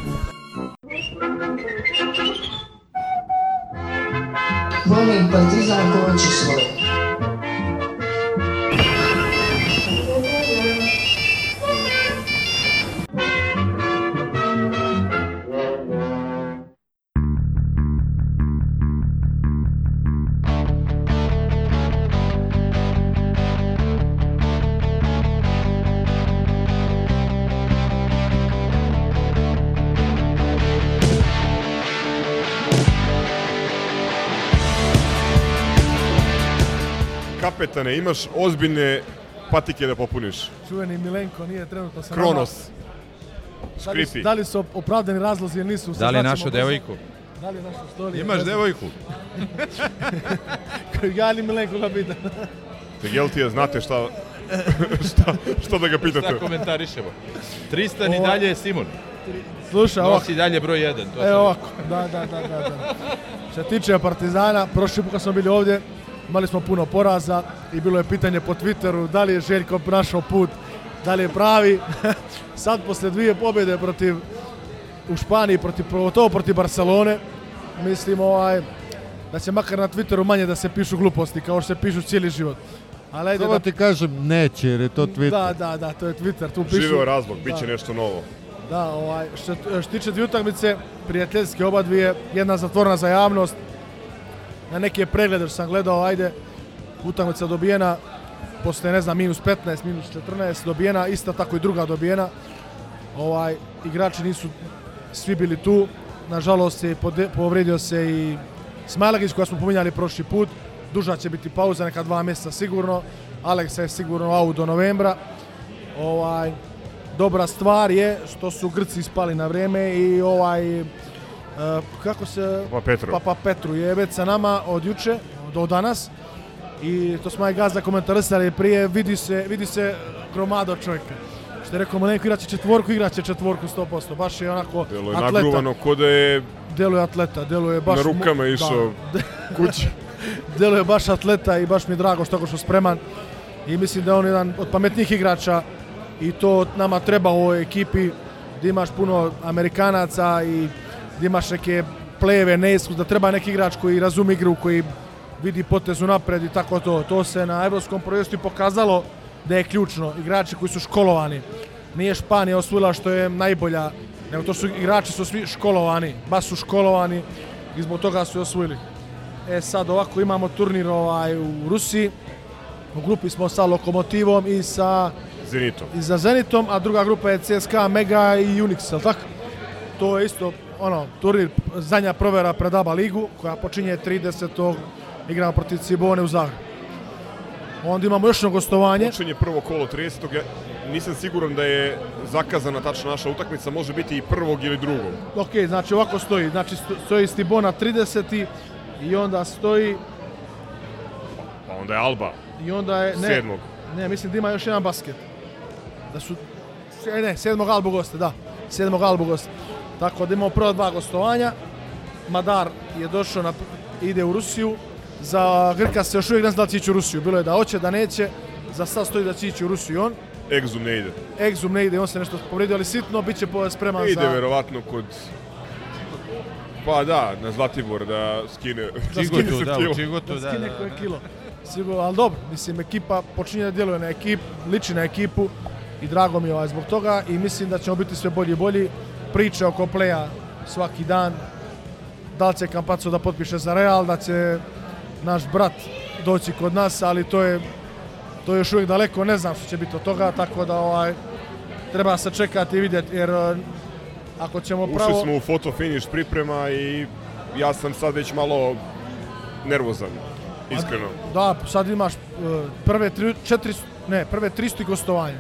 Speaker 13: Volim partizan kovači svoje.
Speaker 4: Kapetane, imaš ozbiljne patike da popuniš.
Speaker 6: Čuveni Milenko nije trenutno sa
Speaker 4: Kronos.
Speaker 6: Da li,
Speaker 4: Škripi.
Speaker 6: da li su opravdani razlozi ili nisu?
Speaker 12: Da li je našu devojku?
Speaker 6: Da li je našu storiju?
Speaker 12: Imaš devojku?
Speaker 6: ja ni Milenko ga pitam.
Speaker 4: Jel ti je, znate šta, šta, šta da ga pitate?
Speaker 12: Šta komentarišemo? Tristan i
Speaker 6: Ova-
Speaker 12: dalje je Simon.
Speaker 6: Slušaj, ovako.
Speaker 12: Nosi dalje broj 1. To
Speaker 6: E ovako, da, da, da, da, da. Što tiče Partizana, prošli put kad smo bili ovdje, imali smo puno poraza i bilo je pitanje po Twitteru da li je Željko našao put, da li je pravi. Sad posle dvije pobjede protiv u Španiji, protiv, pogotovo protiv Barcelone, mislim ovaj, da će makar na Twitteru manje da se pišu gluposti kao što se pišu cijeli život. Ali ajde
Speaker 11: Samo
Speaker 6: da...
Speaker 11: ti kažem, neće, jer je to Twitter.
Speaker 6: Da, da, da, to je Twitter, tu pišu...
Speaker 4: Živeo razlog, bit će
Speaker 6: Da.
Speaker 4: nešto novo.
Speaker 6: Da, ovaj, što, što se tiče dvije utakmice, prijateljske oba dvije, jedna zatvorena za javnost, na neke preglede što sam gledao, ajde, utakmica dobijena, posle, ne znam, minus 15, minus 14, dobijena, ista tako i druga dobijena. Ovaj, igrači nisu svi bili tu. Nažalost je povredio se i Smajlagić koja smo pominjali prošli put. Duža će biti pauza, neka dva mjeseca sigurno. Aleksa je sigurno out do novembra. Ovaj, dobra stvar je što su Grci spali na vrijeme i ovaj, kako se...
Speaker 4: Papa Petru.
Speaker 6: Papa Petru je već sa nama od juče, do danas. I to smo aj gazda komentarisali prije, vidi se, vidi se gromado čovjeka. Što je rekao, Malenko igraće četvorku, igraće četvorku 100%. Baš je onako
Speaker 4: Delo je
Speaker 6: atleta.
Speaker 4: nagruvano ko da je
Speaker 6: Deluje atleta, deluje baš...
Speaker 4: na rukama
Speaker 6: da.
Speaker 4: išao kući.
Speaker 6: deluje baš atleta i baš mi je drago što je što spreman. I mislim da je on jedan od pametnijih igrača i to nama treba u ovoj ekipi gdje imaš puno Amerikanaca i gdje imaš neke pleve, neiskus, da treba neki igrač koji razumi igru, koji vidi potezu napred i tako to. To se na Evropskom prvenstvu pokazalo da je ključno. Igrači koji su školovani. Nije Španija osvojila što je najbolja, nego to su igrači su svi školovani, baš su školovani i zbog toga su i osvojili. E sad ovako imamo turnir ovaj u Rusiji. U grupi smo sa Lokomotivom i sa
Speaker 4: Zenitom.
Speaker 6: i za Zenitom, a druga grupa je CSKA, Mega i Unix, jel tako? To je isto ono, turnir, zadnja provera pred ABA ligu, koja počinje 30. igramo protiv Cibone u Zagrebu. Onda imamo još jedno gostovanje.
Speaker 4: Počinje prvo kolo 30. Ja nisam siguran da je zakazana tačna naša utakmica, može biti i prvog ili drugog.
Speaker 6: Ok, znači ovako stoji. Znači sto- stoji Stibona 30. i onda stoji
Speaker 4: Pa onda je Alba.
Speaker 6: i onda je... Ne,
Speaker 4: Sedmog.
Speaker 6: Ne, mislim da ima još jedan basket. Da su... E, ne, sedmog Albu goste, da. Sedmog Albu goste. Tako da imamo prva dva gostovanja. Madar je došao na... ide u Rusiju. Za Grka se još uvijek ne zna da će ići u Rusiju. Bilo je da hoće, da neće. Za sad stoji da će ići u Rusiju i on.
Speaker 4: Exum ne ide.
Speaker 6: Exum ne ide, on se nešto povredio, ali sitno, bit će spreman
Speaker 4: Ide
Speaker 6: za...
Speaker 4: verovatno kod... Pa da, na Zlatibor da skine...
Speaker 6: Da
Speaker 12: Čigotu,
Speaker 4: skine se
Speaker 12: da,
Speaker 4: kilo.
Speaker 12: Čigotu, da,
Speaker 6: skine
Speaker 12: da,
Speaker 6: koje
Speaker 12: da.
Speaker 6: kilo. Sigurno, ali dobro, mislim, ekipa počinje da djeluje na ekip, liči na ekipu i drago mi je ovaj zbog toga i mislim da ćemo biti sve bolji i bolji. Priče oko pleja svaki dan, da li će Kampaco da potpiše za Real, da će naš brat doći kod nas, ali to je to je još uvijek daleko, ne znam što će biti od toga, tako da ovaj, treba se čekati i vidjeti, jer eh, ako ćemo
Speaker 4: Ušli
Speaker 6: pravo...
Speaker 4: smo u foto finish priprema i ja sam sad već malo nervozan, iskreno.
Speaker 6: Da, sad imaš uh, prve tri, četiri, ne, prve 300 gostovanja.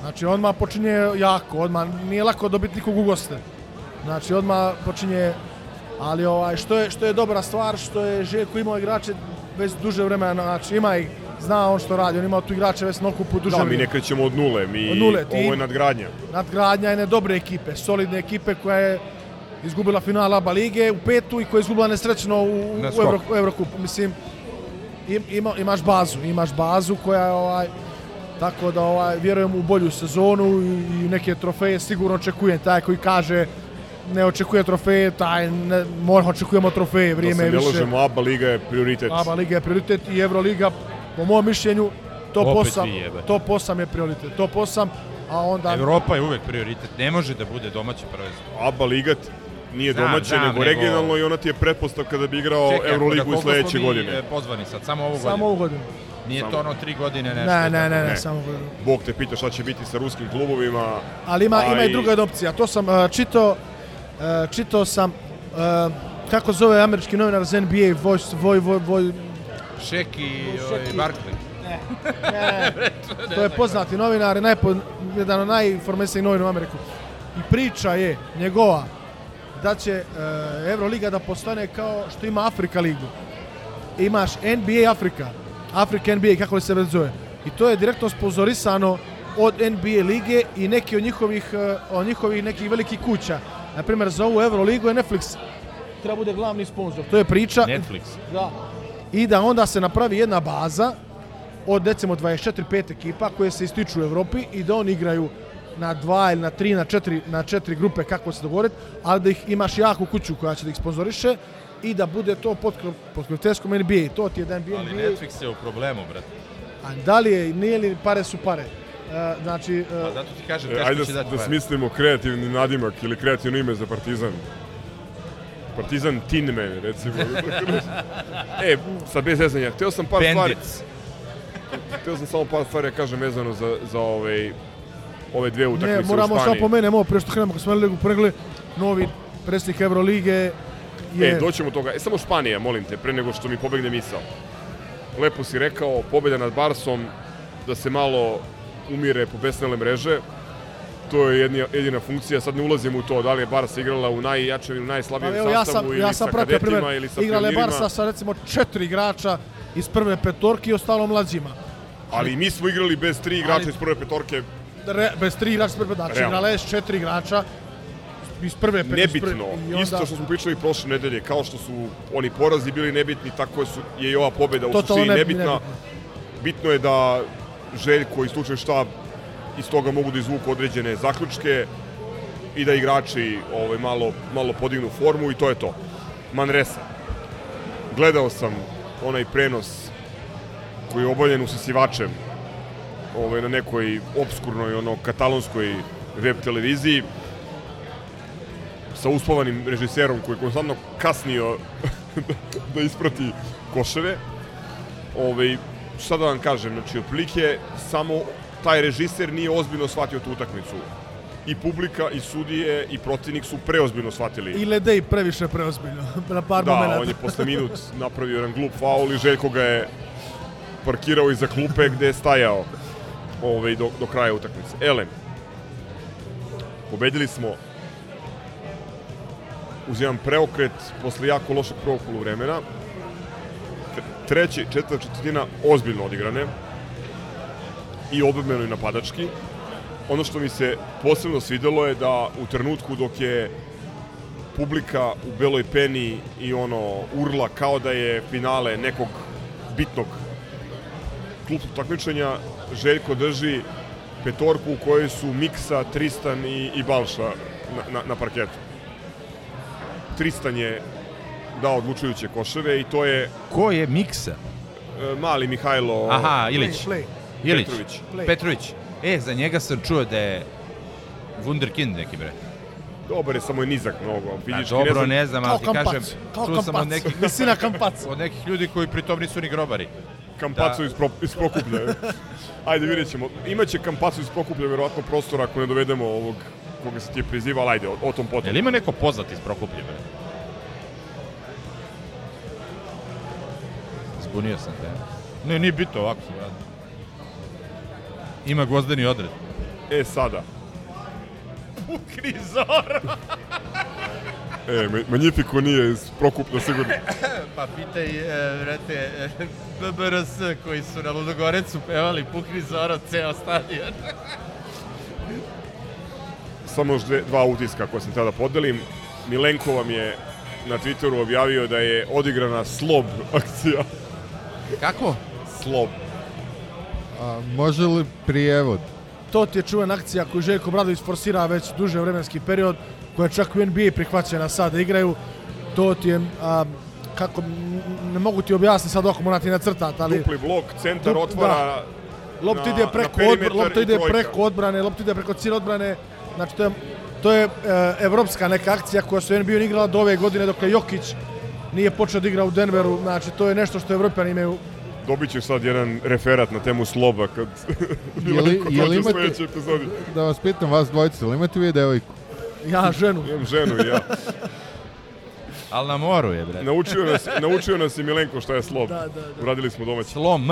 Speaker 6: Znači, odmah počinje jako, odmah nije lako dobiti nikog u goste. Znači, odmah počinje, ali ovaj, što je, što je dobra stvar, što je Željko imao igrače već duže vremena, znači ima ih, zna on što radi, on ima tu igrače već na okupu duže
Speaker 4: Da, mi ne krećemo od nule, mi
Speaker 6: Od nule, ti-
Speaker 4: ovo je nadgradnja.
Speaker 6: nadgradnja jedne dobre ekipe, solidne ekipe koja je izgubila final ABA lige u petu i koja je izgubila nesrećno u, u. Euro, u Eurokupu. Mislim, im, ima, imaš bazu, imaš bazu koja je ovaj, tako da ovaj, vjerujem u bolju sezonu i, i neke trofeje sigurno očekujem. Taj koji kaže ne očekuje trofeje, taj ne, mora očekujemo trofeje,
Speaker 4: Da
Speaker 6: vrijeme
Speaker 4: se
Speaker 6: je više.
Speaker 4: lažemo, ABA liga je prioritet.
Speaker 6: ABA liga je prioritet i Euroliga, po mom mišljenju, top
Speaker 12: Opet
Speaker 6: 8,
Speaker 12: vi jebe.
Speaker 6: top 8 je prioritet. Top 8, a onda...
Speaker 12: Evropa je uvek prioritet, ne može da bude domaće prvenstvo.
Speaker 4: ABA liga nije
Speaker 12: Znam,
Speaker 4: domaće,
Speaker 12: znam,
Speaker 4: nego
Speaker 12: nego-
Speaker 4: regionalno i ona ti je pretpostavka da bi igrao
Speaker 12: Čekaj,
Speaker 4: Euroligu
Speaker 12: da
Speaker 4: i
Speaker 12: koliko
Speaker 4: sledeće
Speaker 12: smo mi,
Speaker 4: godine.
Speaker 12: e, pozvani sad, samo ovu godinu.
Speaker 6: Samo ovu godinu.
Speaker 12: Nije
Speaker 4: Samo.
Speaker 12: to ono tri godine nešto.
Speaker 6: Ne, ne, ne, ne,
Speaker 4: Ne.
Speaker 6: samo godinu.
Speaker 4: Bog te pita šta će biti sa ruskim klubovima.
Speaker 6: Ali ima, ima
Speaker 4: a
Speaker 6: i druga opcija. To sam uh, čitao, uh, čitao sam, uh, kako zove američki novinar za NBA, Voj, Voj, Voj, Voj,
Speaker 12: Šek i ovaj, Barkley.
Speaker 6: ne, to je poznati novinar, najpo, jedan od najinformesnijih novina u Ameriku. I priča je njegova da će uh, Euroliga da postane kao što ima Afrika ligu. Imaš NBA Afrika, Afrika NBA, kako li se već zove. I to je direktno sponzorisano od NBA lige i neki od njihovih, uh, od njihovih nekih velikih kuća. Na primjer, za ovu Euroligu je Netflix treba bude glavni sponsor. To je priča.
Speaker 12: Netflix.
Speaker 6: Da. I da onda se napravi jedna baza od recimo 24-5 ekipa koje se ističu u Evropi i da oni igraju na dva ili na tri, na četiri, na četiri grupe kako se dogovoriti, ali da ih imaš jaku kuću koja će da ih sponzoriše i da bude to pod, pod kvalitetskom NBA. To ti je da NBA,
Speaker 12: Ali Netflix je u problemu, brate.
Speaker 6: a da li je, nije li pare su pare. E, znači, e,
Speaker 12: Pa zato ti kažem,
Speaker 4: E,
Speaker 12: teško
Speaker 4: ajde
Speaker 12: će
Speaker 4: da,
Speaker 12: dati
Speaker 4: da
Speaker 12: pare.
Speaker 4: smislimo kreativni nadimak ili kreativno ime za Partizan. Partizan Tin Man, recimo. e, sad bez zezanja, hteo sam par stvari... Hteo sam samo par stvari da kažem vezano za, za ovaj, ove dve utakmice
Speaker 6: ne,
Speaker 4: u
Speaker 6: moramo samo
Speaker 4: Španiji.
Speaker 6: pomenemo prije što krenemo, kad smo ligu pregledali, novi predsjednik Evrolige je...
Speaker 4: E, doćemo do toga. E, samo Španija, molim te, pre nego što mi pobegne misao. Lepo si rekao, pobeda nad Barsom, da se malo umire po besnele mreže. To je jedina, jedina funkcija, sad ne ulazim u to da li je Barsa igrala u najjačem ili najslabijem
Speaker 6: Pa evo, ja sam,
Speaker 4: sastavu ili
Speaker 6: ja sam
Speaker 4: sa
Speaker 6: pratio,
Speaker 4: kadetima
Speaker 6: primjer,
Speaker 4: ili sa
Speaker 6: igrale
Speaker 4: pionirima.
Speaker 6: Barsa sa recimo četiri igrača iz prve petorke i ostalo mlađima.
Speaker 4: Ali mi smo igrali bez tri igrača
Speaker 6: Ali-
Speaker 4: iz prve petorke,
Speaker 6: Re, bez tri igrača iz prve znači
Speaker 4: Realno.
Speaker 6: igrale je s četiri igrača iz prve pe- iz
Speaker 4: nebitno.
Speaker 6: prve- i onda-
Speaker 4: Isto što smo pričali prošle nedelje, kao što su oni porazi bili nebitni, tako su, je i ova pobeda u suštini
Speaker 6: ne-
Speaker 4: nebitna.
Speaker 6: nebitna.
Speaker 4: Bitno je da Željko i stručni štab iz toga mogu da izvuku određene zaključke i da igrači ovaj, malo, malo podignu formu i to je to. Manresa. Gledao sam onaj prenos koji je obavljen usisivačem ovaj, na nekoj obskurnoj, ono, katalonskoj web televiziji sa uspavanim režiserom koji je konstantno kasnio da isprati koševe. Ove, šta da vam kažem, znači, otprilike samo taj režiser nije ozbiljno shvatio tu utakmicu. I publika, i sudije, i protivnik su preozbiljno shvatili.
Speaker 6: I Ledej previše preozbiljno na par
Speaker 4: da,
Speaker 6: momenta.
Speaker 4: on je posle minut napravio jedan glup faul i Željko ga je parkirao iza klupe gde je stajao ovaj, do, do kraja utakmice. Elem, pobedili smo uz jedan preokret posle jako lošeg prvog poluvremena. Tre- Treći, četvrta četvrtina ozbiljno odigrane i odbrambeno i napadački. Ono što mi se posebno svidelo je da u trenutku dok je publika u beloj peni i ono urla kao da je finale nekog bitnog klubskog takmičenja, Željko drži petorku u kojoj su Miksa, Tristan i, i Balša na, na, na parketu. Tristan je dao odlučujuće koševe i to je
Speaker 12: Ko je Miksa?
Speaker 4: e, mali Mihajlo
Speaker 12: Aha, Ilić.
Speaker 6: Play,
Speaker 12: Ilić.
Speaker 4: Petrović.
Speaker 6: Play.
Speaker 12: Petrović. E, za njega sam čuo da je Wunderkind neki bre.
Speaker 4: Dobar je, samo je nizak mnogo.
Speaker 12: Pa
Speaker 4: Fizički,
Speaker 12: dobro,
Speaker 4: znam,
Speaker 12: ne znam, ali ti
Speaker 6: kampac,
Speaker 12: kažem,
Speaker 6: kao
Speaker 12: čuo sam od nekih,
Speaker 6: Visina kampac.
Speaker 12: od nekih ljudi koji pritom nisu ni grobari.
Speaker 4: Kampacu
Speaker 12: Da.
Speaker 4: iz, pro, iz Prokuplja. ajde, vidjet ćemo. Imaće Kampacu iz Prokuplja verovatno prostora ako ne dovedemo ovog koga se ti je priziva, ali ajde, o, o tom potom.
Speaker 12: Jel ima neko poznat iz Prokuplja bre? Zbunio sam te. Ne, nije bitno, ovako sam radio. Ima gvozdeni odred.
Speaker 4: E, sada.
Speaker 12: Pukni zor!
Speaker 4: E, Ma- Magnifico nije iz Prokuplja, sigurno.
Speaker 12: pa pitaj, e, vrete, e, BBRS koji su na Ludogorecu pevali Pukni zoro ceo stadion.
Speaker 4: Samo još dve, dva utiska koje sam tada podelim. Milenko vam je na Twitteru objavio da je odigrana slob akcija.
Speaker 12: Kako?
Speaker 4: Slob.
Speaker 11: A, može li prijevod?
Speaker 6: To ti je čuvena akcija koju Željko Bradović forsira već duže vremenski period, koja je čak u NBA prihvaćena sad da igraju. To ti je, a, kako, ne mogu ti objasniti sad ako morati nacrtati, ali...
Speaker 4: Dupli blok, centar
Speaker 6: Dup-
Speaker 4: otvara
Speaker 6: Lopta
Speaker 4: na-
Speaker 6: ide preko
Speaker 4: perimetar
Speaker 6: odbra, lopta ide preko odbrane, lopta ide preko cijele odbrane. Znači to je to je e, evropska neka akcija koja se u NBA igrala do ove godine dok je Jokić nije počeo da igra u Denveru. Znači to je nešto što Evropljani imaju
Speaker 4: Dobit ćeš sad jedan referat na temu sloba kad
Speaker 11: je li
Speaker 4: dođe u
Speaker 11: imate-
Speaker 4: epizodi.
Speaker 11: Da vas pitam vas dvojice, ili imate vi devojku?
Speaker 6: ja ženu.
Speaker 4: Imam ženu i ja.
Speaker 12: Ali na moru je, bre.
Speaker 4: Naučio nas, naučio nas i Milenko šta je slob.
Speaker 6: Da, da, da.
Speaker 4: Uradili smo domaći.
Speaker 12: Slom.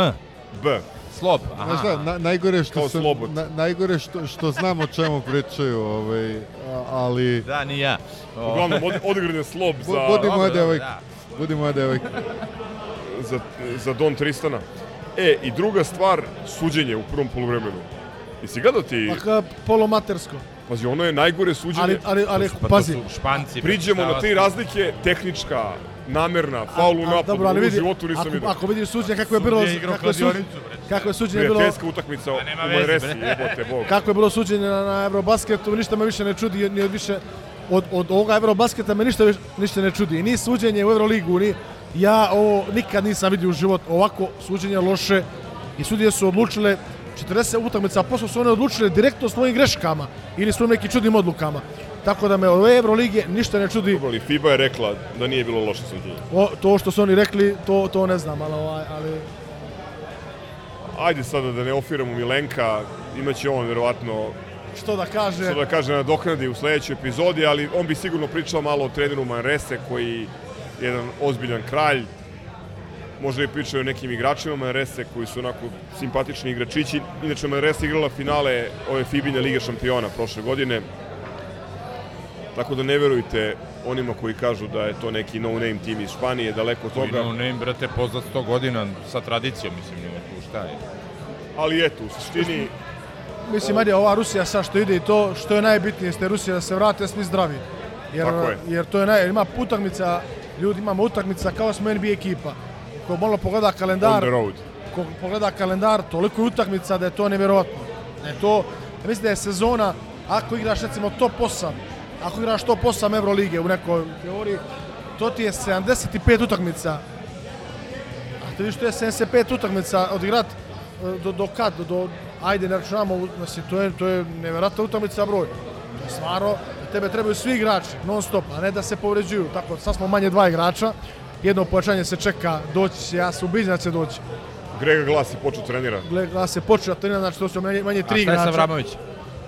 Speaker 4: B.
Speaker 12: Slob.
Speaker 11: Znaš
Speaker 12: Aha.
Speaker 11: šta, na, najgore što
Speaker 4: Kao
Speaker 11: sam,
Speaker 4: slobod.
Speaker 11: na, najgore što, što znam o čemu pričaju, ovaj, ali
Speaker 12: Da, ni ja. O,
Speaker 4: Uglavnom, od, odigran je slob za,
Speaker 11: budi moja devojka.
Speaker 12: da.
Speaker 11: Budi moja devojka.
Speaker 4: za, za Don Tristana. E, i druga stvar, suđenje u prvom poluvremenu. Jesi gledao ti,
Speaker 6: Pa ka polomatersko.
Speaker 4: pazi, ono je najgore suđenje.
Speaker 6: Ali, ali, ali,
Speaker 12: Pa to
Speaker 6: pazi,
Speaker 12: su Španci.
Speaker 4: Priđemo na tri razlike, tehnička, namerna, faul u napadu,
Speaker 6: dobro, ali
Speaker 4: u
Speaker 6: vidi,
Speaker 4: životu nisam
Speaker 6: ako,
Speaker 4: vidio.
Speaker 6: ako vidiš suđenje kako je bilo,
Speaker 12: Sudija igrao
Speaker 6: kako je, suđenje, kako je suđenje bilo,
Speaker 4: Prijateljska utakmica u
Speaker 12: bre.
Speaker 4: jebote bog.
Speaker 6: kako je bilo suđenje na, na Eurobasketu, ništa me više ne čudi, ni od više od, od ovoga Eurobasketa me ništa, više- ništa ne čudi. Ni suđenje u Euroligu, ni ja ovo nikad nisam vidio u život ovako suđenje loše i sudije su odlučile 40 utakmica, a posle su one odlučile direktno svojim greškama ili svojim nekim čudnim odlukama. Tako da me od ove Eurolige ništa ne čudi.
Speaker 4: Ali FIBA je rekla da nije bilo loše suđenje.
Speaker 6: O, to što su oni rekli, to, to ne znam, ali, ovaj, ali
Speaker 4: Ajde sada da ne ofiramo Milenka, imaće on verovatno
Speaker 6: što da kaže.
Speaker 4: što da kaže nadoknadi u sledećoj epizodi, ali on bi sigurno pričao malo o treneru Manrese koji je jedan ozbiljan kralj. Možda i pričao o nekim igračima Manrese koji su onako simpatični igračići. Inače Manrese igrala finale ove Fibine Lige šampiona prošle godine. Tako da ne verujte onima koji kažu da je to neki no-name tim iz Španije, daleko od toga.
Speaker 3: no name, brate, poznat 100 godina sa tradicijom, mislim, nema tu šta je.
Speaker 4: Ali eto, u suštini
Speaker 6: Mislim, ajde, ova Rusija sad što ide i to, što je najbitnije, ste Rusija da se vrate svi zdravi. Jer,
Speaker 4: Tako je.
Speaker 6: jer to je naj, ima utakmica, ljudi imamo utakmica kao smo NBA ekipa. Ko malo pogleda kalendar,
Speaker 4: on the road.
Speaker 6: ko pogleda kalendar, toliko je utakmica da je to nevjerovatno. Da je to, mislim da je sezona, ako igraš recimo top 8, ako igraš top 8 Evrolige u nekoj teoriji, to ti je 75 utakmica. A ti vidiš to je 75 utakmica odigrat e, do, do kad, do, ajde ne računamo, znači, to je, to je nevjerojatna utakmica broj. To je stvarno, tebe trebaju svi igrači, non stop, a ne da se povređuju. Tako, sad smo manje dva igrača, jedno pojačanje se čeka, doći će, ja se ubiđam da će doći.
Speaker 4: Grega Glas je počeo trenira.
Speaker 6: Gleda se počeo da trenira, znači to su manje, manje
Speaker 3: A
Speaker 6: tri
Speaker 3: šta je
Speaker 6: igrača.
Speaker 3: sa Vramović?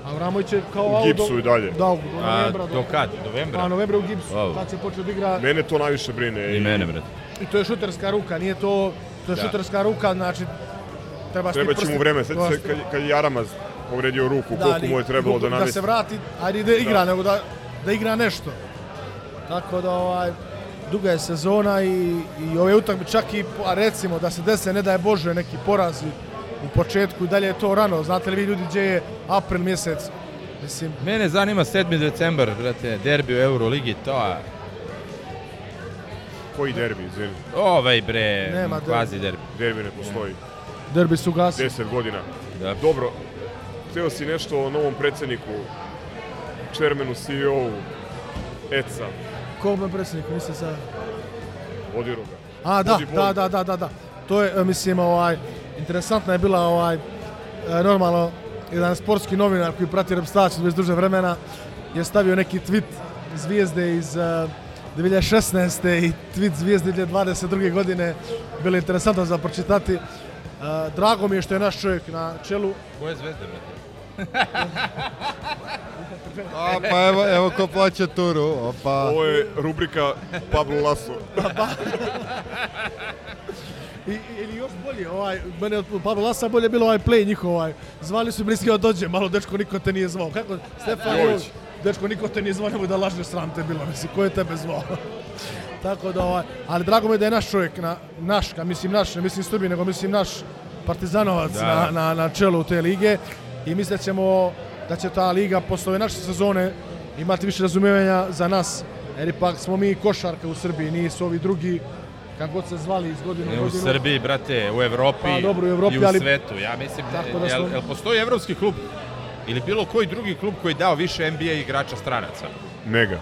Speaker 6: Avramović je kao...
Speaker 4: U gipsu
Speaker 6: do-
Speaker 4: i dalje.
Speaker 6: Da, do
Speaker 3: A,
Speaker 6: novembra.
Speaker 3: do kad? Novembra?
Speaker 6: Pa, novembra u gipsu.
Speaker 3: Wow.
Speaker 6: Kad se počeo da igra...
Speaker 4: Mene to najviše brine.
Speaker 3: I mene, brate.
Speaker 6: I to je šuterska ruka, nije to... To je
Speaker 4: Da.
Speaker 6: šuterska ruka, znači... Treba,
Speaker 4: Treba će mu vreme, sad se kad, kad je Jaramaz povredio ruku, koliko
Speaker 6: ali
Speaker 4: mu je trebalo da
Speaker 6: Da
Speaker 4: namesti.
Speaker 6: se vrati, ajde da igra, nego da, da igra nešto. Tako da, ovaj, duga je sezona i, i ove utakmice, čak i, a recimo, da se dese, ne daje Bože, neki porazi u početku i dalje je to rano. Znate li vi ljudi gdje je april mjesec? Mislim,
Speaker 3: Mene zanima 7. decembar, brate, derbi u Euroligi, to je...
Speaker 4: Koji derbi, izvini?
Speaker 3: Ovaj, bre,
Speaker 6: Nema derbi.
Speaker 3: kvazi derbi.
Speaker 4: Derbi ne postoji.
Speaker 6: derbi su gasili.
Speaker 4: 10 godina.
Speaker 3: Da.
Speaker 4: Dobro, htio si nešto o novom predsjedniku, čermenu CEO-u, ECA,
Speaker 6: Ko me predsjednik, nisam sad...
Speaker 4: Vodiroga.
Speaker 6: A, da, da, da, da, da, da. To je, mislim, ovaj, interesantna je bila, ovaj, e, normalno, jedan sportski novinar koji prati reprezentaciju već duže vremena je stavio neki tweet zvijezde iz e, 2016. i tweet zvijezde 2022. godine. Bilo je interesantno za pročitati. E, drago mi je što je naš čovjek na čelu.
Speaker 3: Koje zvezde, brate?
Speaker 11: A, pa evo, evo ko plaća turu, opa.
Speaker 4: Ovo je rubrika Pablo Laso.
Speaker 6: I, ili još bolje, ovaj, mene od Pablo Lasa bolje bilo ovaj play njihov, ovaj, zvali su bliski od dođe, malo dečko niko te nije zvao. Kako, Stefan
Speaker 4: Jović.
Speaker 6: Dečko niko te nije zvao, nemoj da lažeš, sram te bilo, mislim, ko je tebe zvao? Tako da, ovaj, ali drago mi je da je naš čovjek, na, naš, kad mislim naš, ne mislim Srbi, nego mislim naš partizanovac
Speaker 3: Da,
Speaker 6: na,
Speaker 3: da.
Speaker 6: na, na čelu te lige i mislim da ćemo, da će ta liga posle naše sezone imati više razumijevanja za nas, jer ipak smo mi košarka u Srbiji, nisu ovi drugi, kako god se zvali iz godine u
Speaker 3: Ne u
Speaker 6: godinu.
Speaker 3: Srbiji, brate, u Evropi,
Speaker 6: Pa, dobro, u Evropi,
Speaker 3: i u
Speaker 6: ali-
Speaker 3: svetu. Ja mislim,
Speaker 6: Tako da
Speaker 3: jel,
Speaker 6: smo-
Speaker 3: jel postoji evropski klub ili bilo koji drugi klub koji je dao više NBA igrača stranaca?
Speaker 4: Mega.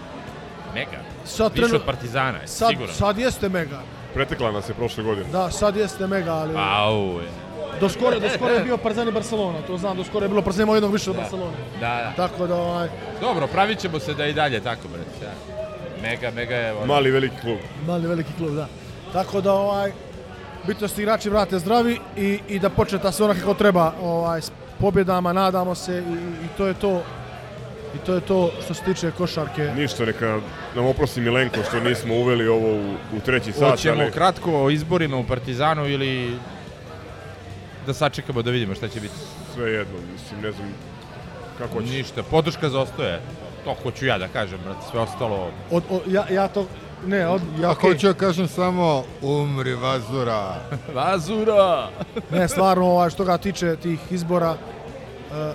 Speaker 3: Mega.
Speaker 6: Sad
Speaker 3: više od Partizana, je,
Speaker 6: Sad,
Speaker 3: sigurno.
Speaker 6: sad jeste mega.
Speaker 4: Pretekla nas je prošle godine.
Speaker 6: Da, sad jeste mega, ali...
Speaker 3: Au, je.
Speaker 6: Do skoro, do skoro je bio Partizan i Barcelona, to znam, do skoro je bilo Partizan imao jednog više od Barcelone.
Speaker 3: Da, da.
Speaker 6: Tako da, ovaj,
Speaker 3: Dobro, pravit ćemo se da i dalje tako, brate. Ja. Mega, mega je... ono-
Speaker 4: Mali veliki klub.
Speaker 6: mali veliki klub, da. Tako da, ovaj, bitno se igrači vrate zdravi i, i da počne ta sezona kako treba, ovaj, s pobjedama, nadamo se i, i to je to. I to je to što se tiče košarke.
Speaker 4: Ništa, neka nam oprosti Milenko što nismo uveli ovo u, u treći sat.
Speaker 3: Hoćemo
Speaker 4: ali-
Speaker 3: kratko o izborima u Partizanu ili da sačekamo da vidimo šta će biti.
Speaker 4: Sve jedno, mislim, ne znam kako hoćeš.
Speaker 3: Ništa, podrška za ostoje. To hoću ja da kažem, brate, sve ostalo...
Speaker 6: Od, od, ja, ja to, ne, od,
Speaker 11: Ja
Speaker 6: okej.
Speaker 11: hoću da kažem samo umri vazura.
Speaker 3: Vazura!
Speaker 6: Ne, stvarno, ovaj, što ga tiče tih izbora,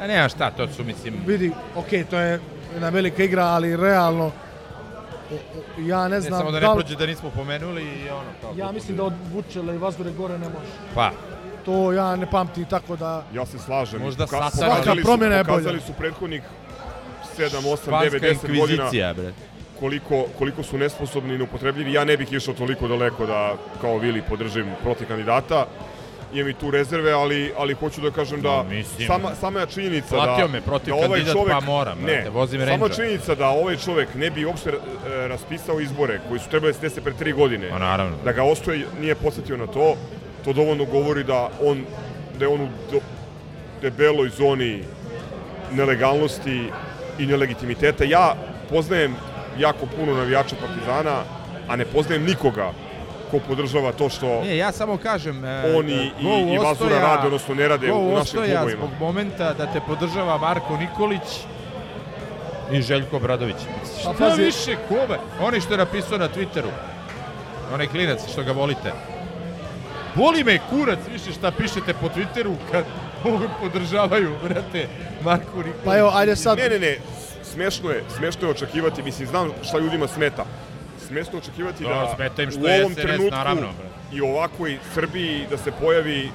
Speaker 3: A nema šta, to su, mislim...
Speaker 6: vidi, ok, to je jedna velika igra, ali realno, o- o- ja ne
Speaker 3: Ne
Speaker 6: znam
Speaker 3: samo da
Speaker 6: da
Speaker 3: ne
Speaker 6: li-
Speaker 3: prođe da nismo pomenuli i ono kao...
Speaker 6: Ja mislim da od Vučela i Vazure gore ne može.
Speaker 3: Pa,
Speaker 6: To ja ne pamtim tako da...
Speaker 4: Ja se slažem.
Speaker 3: Možda
Speaker 4: Poka-
Speaker 3: Sasana-
Speaker 4: pokazali su-
Speaker 6: promjena je bolja.
Speaker 4: Pokazali su prethodnih 7, 8,
Speaker 3: španska
Speaker 4: 9, 10 godina
Speaker 3: inkvizicija, brate.
Speaker 4: Koliko, koliko su nesposobni i neupotrebljivi. Ja ne bih išao toliko daleko da kao Vili podržim protiv kandidata. Imam i tu rezerve, ali, ali hoću da kažem da
Speaker 3: No, mislim,
Speaker 4: sama, sama je činjenica da,
Speaker 3: me protiv
Speaker 4: da ovaj
Speaker 3: kandidat,
Speaker 4: čovek,
Speaker 3: pa moram,
Speaker 4: ne,
Speaker 3: brate, vozim
Speaker 4: sama
Speaker 3: Rangera.
Speaker 4: činjenica da ovaj čovek ne bi uopšte e, raspisao izbore koji su trebali se pre tri godine,
Speaker 3: Pa naravno.
Speaker 4: da ga ostoje nije posjetio na to, to dovoljno govori da on da je on u do, debeloj zoni nelegalnosti i nelegitimiteta. Ja poznajem jako puno navijača Partizana, a ne poznajem nikoga ko podržava to što
Speaker 3: Ne, ja samo kažem... E,
Speaker 4: oni i, i Vazura rade, odnosno ne rade u našim
Speaker 3: Ostoja
Speaker 4: klubovima.
Speaker 3: zbog momenta da te podržava Marko Nikolić i Željko Bradović. Šta
Speaker 6: Pa pazi-
Speaker 3: više kome? Oni što je napisao na Twitteru. Onaj klinac što ga volite. Boli me kurac više šta pišete po Twitteru kad ovo podržavaju, brate, Marko Nikolić.
Speaker 6: Pa evo, ajde sad.
Speaker 4: Ne, ne, ne, smešno je, smešno je očekivati, mislim, znam šta ljudima smeta. Smešno je očekivati
Speaker 3: Da,
Speaker 4: da,
Speaker 3: smeta im što
Speaker 4: u
Speaker 3: je
Speaker 4: ovom
Speaker 3: SNS,
Speaker 4: trenutku
Speaker 3: naravno, brate.
Speaker 4: i ovakvoj Srbiji da se pojavi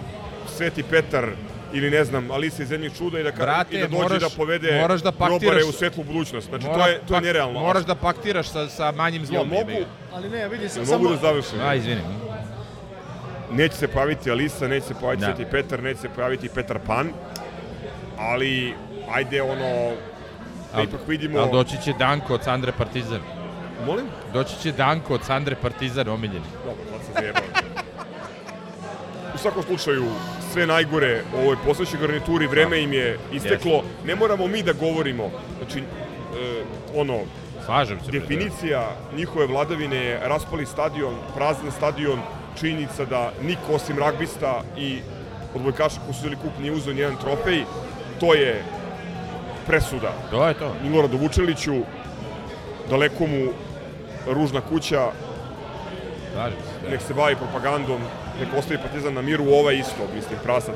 Speaker 4: Sveti Petar ili ne znam, Alisa iz zemljih čuda i da, ka,
Speaker 3: Brate,
Speaker 4: i da dođe
Speaker 3: moraš-
Speaker 4: da povede
Speaker 3: moraš da paktiraš-
Speaker 4: u svetlu budućnost. Znači,
Speaker 3: Mora-
Speaker 4: to je, to je
Speaker 3: pak-
Speaker 4: nerealno.
Speaker 3: Moraš da paktiraš sa, sa manjim zlom.
Speaker 4: mogu,
Speaker 3: jebi ga.
Speaker 6: Ali ne, vidi se
Speaker 4: jel
Speaker 6: samo...
Speaker 4: mogu da završim?
Speaker 3: A, izvini.
Speaker 4: Neće se pojaviti Alisa, neće se pojaviti
Speaker 3: Da.
Speaker 4: Sveti Petar, neće se pojaviti Petar Pan, ali ajde ono, da ipak vidimo...
Speaker 3: Ali doći će Danko od Sandre Partizan.
Speaker 4: Molim?
Speaker 3: Doći će Danko od Sandre Partizan, omiljeni.
Speaker 4: Dobro, sad se zajebao. U svakom slučaju, sve najgore u ovoj poslećoj garnituri, vreme im je isteklo. Ne moramo mi da govorimo. Znači, e, ono,
Speaker 3: Slažem se.
Speaker 4: definicija njihove vladavine je raspali stadion, prazan stadion, činjenica da niko osim ragbista i odbojkaša koji su uzeli kup nije uzeo nijedan trofej, to je presuda.
Speaker 3: To je to.
Speaker 4: Miloradu Vučeliću, daleko mu ružna kuća,
Speaker 3: Slažem se.
Speaker 4: nek se bavi propagandom, nek ostavi Partizan na miru, ovaj isto, mislim, prasac.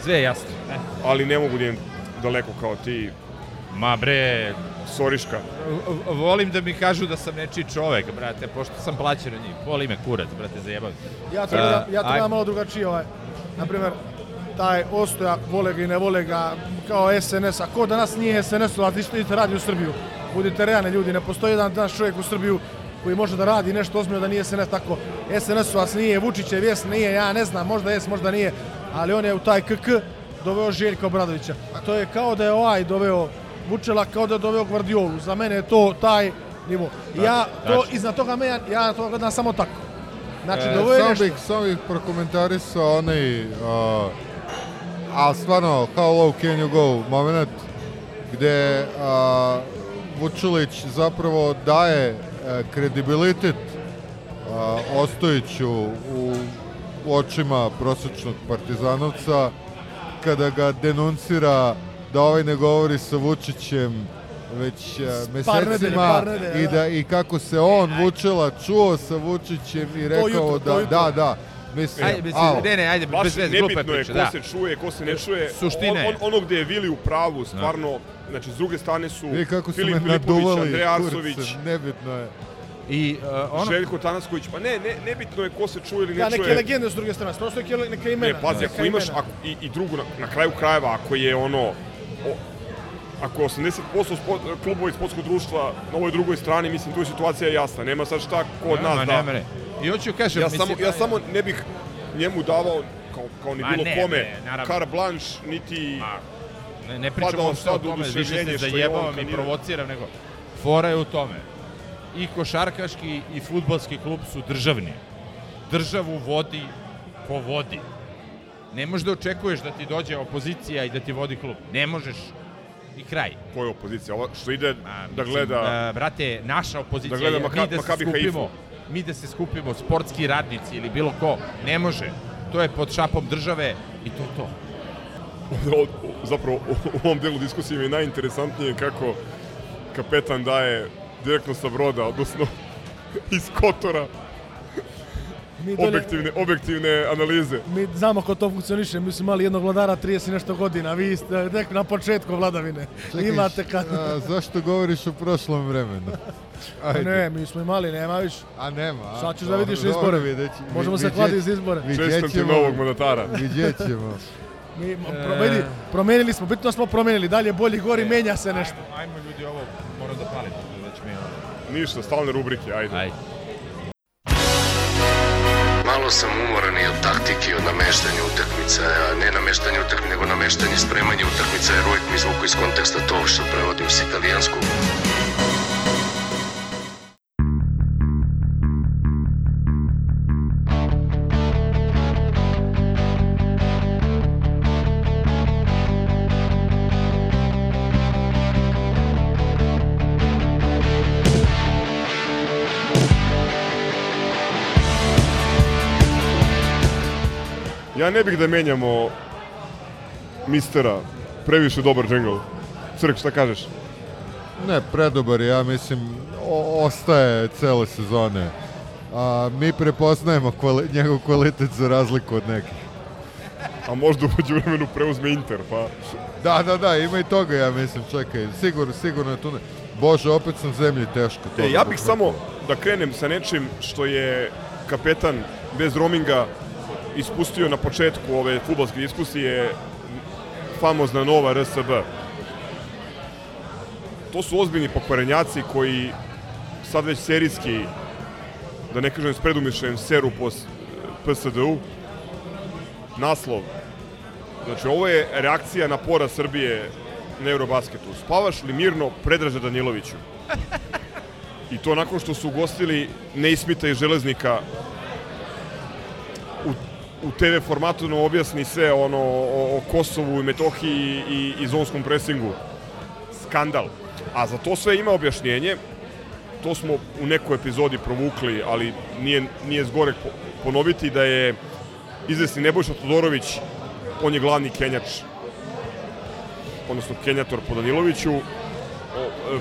Speaker 3: Sve je jasno. E.
Speaker 4: Ali ne mogu da idem daleko kao ti,
Speaker 3: Ma bre,
Speaker 4: Soriška.
Speaker 3: v- volim da mi kažu da sam nečiji čovek, brate, pošto sam plaćen od njih. Voli me kurac, brate, zajebav.
Speaker 6: Ja to gledam,
Speaker 3: E,
Speaker 6: ja to
Speaker 3: aj-
Speaker 6: gledam malo drugačije, ovaj. Naprimer, taj Ostoja, vole ga i ne vole ga, kao SNS, a ko danas nije SNS-ovac, ništa idete radi u Srbiju. Budite realni ljudi, ne postoji jedan danas čovjek u Srbiju koji može da radi nešto ozbiljno da nije SNS tako. SNS-ovac nije, Vučićev jes nije, ja ne znam, možda jes, možda nije, ali on je u taj KK doveo Željka Obradovića. To je kao da je ovaj doveo Vučela, kao da je doveo Gvardiolu. Za mene je to taj nivo. Ja to,
Speaker 11: Tačno.
Speaker 6: iznad toga, me, ja na to gledam samo tako. Znači,
Speaker 11: E,
Speaker 6: dovoljno je nešto.
Speaker 11: samo bih prokomentarisao onaj, uh, ali stvarno, how low can you go moment, gde uh, Vučilić zapravo daje uh, kredibilitet uh, Ostojiću u, očima prosječnog partizanovca, kada ga denuncira da ovaj ne govori sa Vučićem već
Speaker 6: Par nedelje,
Speaker 11: mesecima
Speaker 6: par nedelje,
Speaker 11: i
Speaker 6: da.
Speaker 11: da i kako se on Vučela čuo sa Vučićem i rekao
Speaker 6: jutro,
Speaker 11: da da da mislim
Speaker 3: Ajde, mislim,
Speaker 11: alo.
Speaker 3: ne, ne, ajde,
Speaker 4: Baš
Speaker 3: bez veze, glupe
Speaker 4: nebitno je
Speaker 3: priče,
Speaker 4: ko
Speaker 3: da.
Speaker 4: se čuje, ko se ne čuje.
Speaker 3: Suština
Speaker 4: on,
Speaker 3: je.
Speaker 4: on, ono gde je Vili u pravu, stvarno, znači s druge strane su
Speaker 11: Vi kako su
Speaker 4: Filip Filipović,
Speaker 11: naduvali
Speaker 4: Andrej Arsović,
Speaker 11: nebitno je.
Speaker 3: I uh, ono...
Speaker 4: Željko Tanasković, pa ne, ne, nebitno je ko se čuje ili ne
Speaker 6: Da,
Speaker 4: čuje.
Speaker 6: neke legende s druge strane, prosto neke, neke imena.
Speaker 4: Ne, pazi,
Speaker 6: neka
Speaker 4: ako imaš, ako, i, i drugu, na, na kraju krajeva, ako je ono, o, ako je 80% spo, klubova i sportskog društva na ovoj drugoj strani, mislim, tu je situacija jasna. Nema sad šta ko od
Speaker 3: Nema,
Speaker 4: nas da...
Speaker 3: nema, ne. I hoću kažem,
Speaker 4: ja,
Speaker 3: mislim,
Speaker 4: samo, ja samo ne bih njemu davao, kao, kao ni
Speaker 3: Ma
Speaker 4: bilo
Speaker 3: ne,
Speaker 4: kome,
Speaker 3: naravno.
Speaker 4: carte blanche, niti...
Speaker 3: Ne, ne
Speaker 4: Pa
Speaker 3: pričam
Speaker 4: da
Speaker 3: o sad tome, više se zajebavam i provociram, nego fora je u tome. I košarkaški i futbalski klub su državni. Državu vodi ko vodi. Ne možeš da očekuješ da ti dođe opozicija i da ti vodi klub. Ne možeš. I kraj.
Speaker 4: Koja opozicija? Ova što ide da
Speaker 3: Mislim,
Speaker 4: gleda...
Speaker 3: e, brate, naša opozicija
Speaker 4: da gleda
Speaker 3: je
Speaker 4: Maka-
Speaker 3: mi da se
Speaker 4: Makabi Haifu.
Speaker 3: Mi da se skupimo, sportski radnici ili bilo ko, ne može. To je pod šapom države i to je to.
Speaker 4: Zapravo u ovom delu diskusije mi je najinteresantnije kako kapetan daje direktno sa broda, odnosno iz Kotora,
Speaker 6: Mi dolje-
Speaker 4: objektivne, objektivne analize.
Speaker 6: Mi znamo kako to funkcioniše, mi smo imali jednog vladara 30 i nešto godina, vi ste tek na početku vladavine.
Speaker 11: Čekaj,
Speaker 6: Imate kad...
Speaker 11: a, zašto govoriš o prošlom vremenu? Ajde.
Speaker 6: Ne, mi smo imali, nema više.
Speaker 11: A nema, a?
Speaker 6: Sad ćeš da
Speaker 11: Dobro,
Speaker 6: vidiš
Speaker 11: dobro,
Speaker 6: izbore.
Speaker 11: vidjet će-
Speaker 6: Možemo
Speaker 11: vi-
Speaker 6: se
Speaker 11: vidjet-
Speaker 6: kladiti za izbore.
Speaker 11: vidjet
Speaker 4: Čestam ti
Speaker 11: ćemo.
Speaker 4: novog mandatara.
Speaker 11: Vidjet ćemo.
Speaker 6: Mi, promeni, promenili smo, bitno smo promenili, dalje bolji gori, menja se nešto.
Speaker 3: Ajmo ljudi ovo, moram da palim, da će mi.
Speaker 4: Ništa, stalne rubrike, ajde.
Speaker 3: Ajde.
Speaker 14: Malo sam umoran i od taktike i od nameštanja utakmica, a ne nameštanje utakmica, nego nameštanje spremanja utakmica, jer uvijek mi izvuku iz konteksta to što prevodim s italijanskog.
Speaker 4: Ja ne bih da menjamo mistera, previše dobar džingl. Crk, šta kažeš?
Speaker 11: Ne, predobar ja mislim, o, ostaje cele sezone. A, mi prepoznajemo kvali, njegov kvalitet za razliku od nekih.
Speaker 4: A možda umeđu vremenu preuzme Inter, pa...
Speaker 11: Da, da, da, ima i toga, ja mislim, čekaj, sigurno, sigurno je tu ne... Bože, opet sam zemlji teško.
Speaker 4: E, ja bih samo da krenem sa nečim što je kapetan bez rominga ispustio na početku ove futbolske diskusije famozna nova RSB. To su ozbiljni pokvarenjaci koji sad već serijski, da ne kažem s predumišljajem, seru po PSD-u. Naslov. Znači, ovo je reakcija na pora Srbije na Eurobasketu. Spavaš li mirno Predraže Daniloviću? I to nakon što su ugostili Neismita i Železnika u, TV formatu nam objasni sve ono o, o Kosovu i Metohiji i, i zonskom presingu. Skandal. A za to sve ima objašnjenje. To smo u nekoj epizodi provukli, ali nije, nije zgorek ponoviti da je izvesni Nebojša Todorović, on je glavni kenjač odnosno Kenjator po Daniloviću,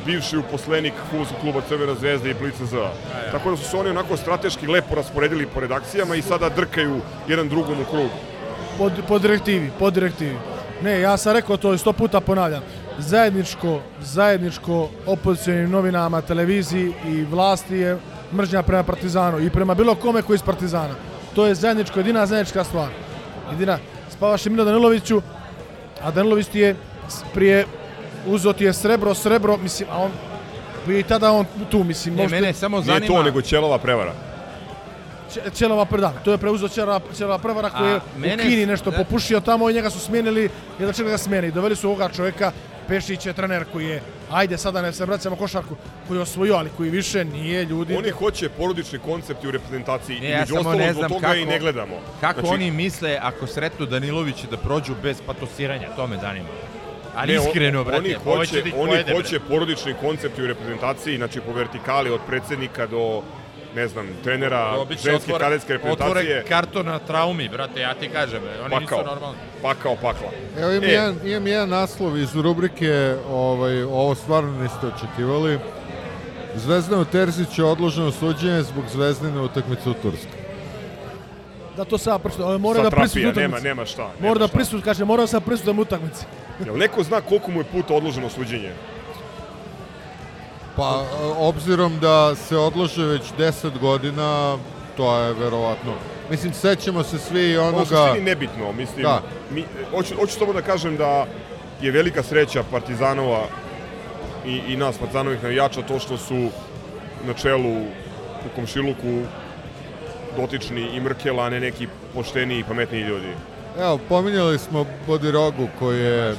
Speaker 4: bivši uposlenik futbolskog kluba Crvena zvezda i Plica Z. Tako da su se oni onako strateški lepo rasporedili po redakcijama i sada drkaju jedan drugom u krug.
Speaker 6: Po, po direktivi, po direktivi. Ne, ja sam rekao to i sto puta ponavljam. Zajedničko, zajedničko opozicijalnim novinama, televiziji i vlasti je mržnja prema Partizanu i prema bilo kome koji iz Partizana. To je zajedničko, jedina zajednička stvar. Jedina, spavaš je Milo Daniloviću, a Danilović ti je prije uzo ti je srebro, srebro, mislim, a on i tada on tu, mislim.
Speaker 12: Ne, mene samo zanima...
Speaker 4: Nije to, nego Ćelova prevara.
Speaker 6: Ćelova prevara, to je preuzeo Ćelova, Ćelova prevara koji je mene, u Kini nešto da. popušio tamo i njega su smijenili i da će ga smijeni. Doveli su ovoga čovjeka, Pešić je trener koji je, ajde sada ne se vraćamo košarku, koji je osvojio, ali koji više nije ljudi.
Speaker 4: Oni hoće porodični koncepti u reprezentaciji. Ne, ja samo ne znam toga kako, i ne gledamo.
Speaker 12: Kako znači, oni misle ako sretnu Danilovića da prođu bez patosiranja, to me zanima. Ali ne, iskreno, brate,
Speaker 4: oni hoće, oni pojede, hoće porodični koncept u reprezentaciji, znači po vertikali od predsednika do ne znam, trenera Obično ženske otvore, kadetske reprezentacije.
Speaker 12: Otvore karton na traumi, brate, ja ti kažem, oni pakao, nisu normalni.
Speaker 4: Pakao, pakla.
Speaker 11: Evo imam, e. jedan, imam jedan naslov iz rubrike, ovaj, ovo stvarno niste očekivali. Zvezdano Terzić je odloženo suđenje zbog zvezdine utakmice u Turskoj
Speaker 6: da to sada prsto, mora da prisutuje
Speaker 4: Nema, nema šta. Nema
Speaker 6: mora da prisutuje, kaže, mora da prisutujem utakmici.
Speaker 4: Jel neko zna koliko mu je puta odloženo suđenje?
Speaker 11: Pa, obzirom da se odlože već 10 godina, to je verovatno. Mislim, sećamo se svi onoga... Ovo
Speaker 4: suštini nebitno, mislim. Da. Mi, hoću, hoću samo da kažem da je velika sreća Partizanova i, i nas Partizanovih navijača to što su na čelu u komšiluku dotični i Mrkela, a ne neki pošteni i pametniji ljudi.
Speaker 11: Evo, pominjali smo Bodirogu koji je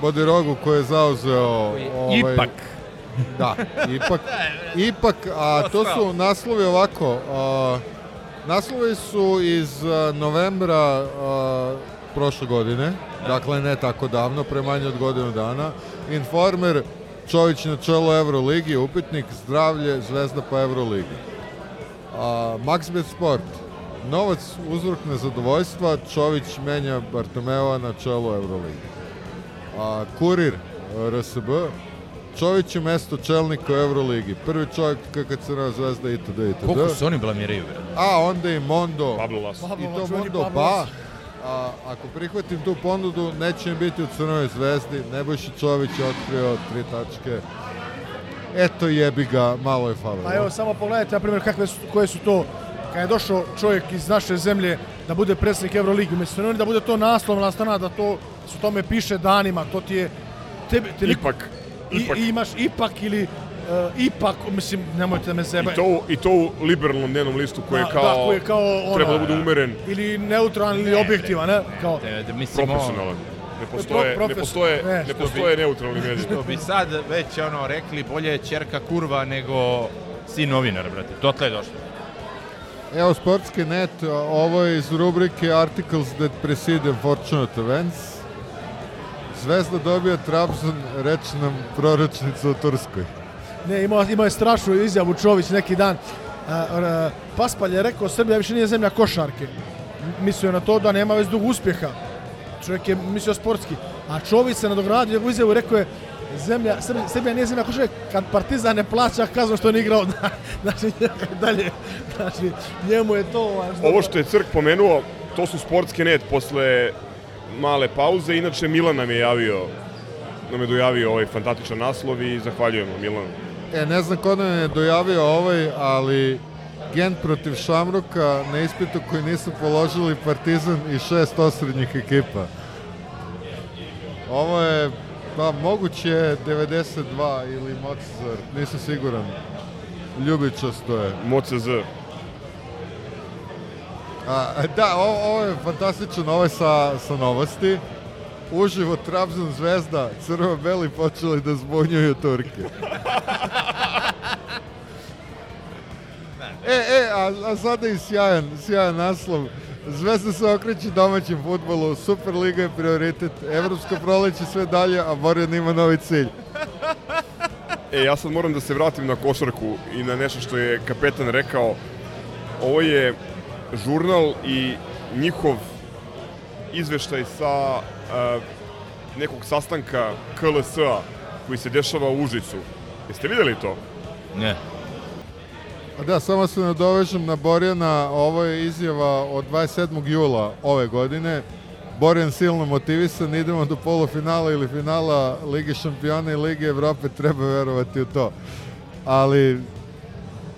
Speaker 11: Bodirogu koji je zauzeo
Speaker 12: ovaj, ipak.
Speaker 11: Da, ipak ipak, a to su naslovi ovako a, naslovi su iz novembra a, prošle godine dakle ne tako davno, pre manje od godinu dana. Informer Čović na čelo Euroligi, upitnik zdravlje, zvezda pa Euroligi. A, Maxbet Sport Novac uzrok nezadovoljstva, Čović menja Bartomeova na čelo Euroligi. A, kurir RSB, Čović je mesto čelnika u Euroligi. Prvi čovjek kakad se na zvezda itd. itd.
Speaker 12: Koliko se oni blamiraju?
Speaker 11: A onda i Mondo.
Speaker 4: Pablo Las.
Speaker 11: I to Mondo ba. A, ako prihvatim tu ponudu, neće mi biti u Crnoj zvezdi. Nebojši Čović je otkrio tri tačke. Eto jebi ga, malo je falilo.
Speaker 6: A evo, samo pogledajte, na primjer, kakve su, koje su to kad je došao čovjek iz naše zemlje da bude predsjednik Euroligi, mislim oni da bude to naslovna strana, da to su tome piše danima, to ti je
Speaker 4: tebe, te ipak,
Speaker 6: ipak. I, imaš ipak ili uh, ipak, mislim, nemojte da me zebe.
Speaker 4: I to, I to u liberalnom dnevnom listu koji da, je kao, da, koji je kao ona, treba da bude umeren.
Speaker 6: Ili neutralan ili objektivan, ne? Kao,
Speaker 4: da, da, mislim, profesionalan. Ne postoje, Pro, ne postoje, ne, ne postoje bi, neutralni mediji.
Speaker 12: Što bi sad već ono rekli, bolje je čerka kurva nego sin novinar, brate. Totle je došlo.
Speaker 11: Evo Sportski net, ovo je iz rubrike Articles that precede Unfortunate Events. Zvezda dobija Trabzon, reč nam proročnica u Turskoj.
Speaker 6: Ne, imao, imao je strašnu izjavu Čović neki dan. Paspalj je rekao, Srbija više nije zemlja košarke. mislio je na to da nema već dugo uspjeha. Čovjek je mislio sportski. A Čović se nadogradio u izjavu i rekao je zemlja, Srbija, Srbija nije zemlja košarke kad Partizan ne plaća kaznu što nije igrao. znači, dalje, znači, njemu je to važno.
Speaker 4: Ovo što je Crk pomenuo, to su sportske net posle male pauze. Inače, Milan nam je javio nam je dojavio ovaj fantastičan naslov i zahvaljujemo Milanu.
Speaker 11: E, ne znam ko nam je dojavio ovaj, ali Gent protiv Šamruka na ispitu koji nisu položili Partizan i šest osrednjih ekipa. Ovo je, pa moguće 92 ili Mozart, nisam siguran. Ljubičasto je.
Speaker 4: MOCZ.
Speaker 11: A, da, ovo, ovo je fantastično, ovo je sa, sa novosti. Uživo Trabzon zvezda, crvo-beli počeli da zbunjuju Turke. e, e, a, a sada i sjajan, sjajan naslov. Zvezda se okreće domaćem futbolu, Superliga je prioritet, Evropsko proleće sve dalje, a Borjan ima novi cilj.
Speaker 4: E, ja sad moram da se vratim na košarku i na nešto što je kapetan rekao. Ovo je žurnal i njihov izveštaj sa uh, nekog sastanka KLS-a koji se dešava u Užicu. Jeste videli to?
Speaker 12: Ne.
Speaker 11: Da, samo se nadovežem na Borjana, ovo je izjava od 27. jula ove godine. Borjan silno motivisan, idemo do polufinala ili finala Lige šampiona i Lige Evrope, treba verovati u to. Ali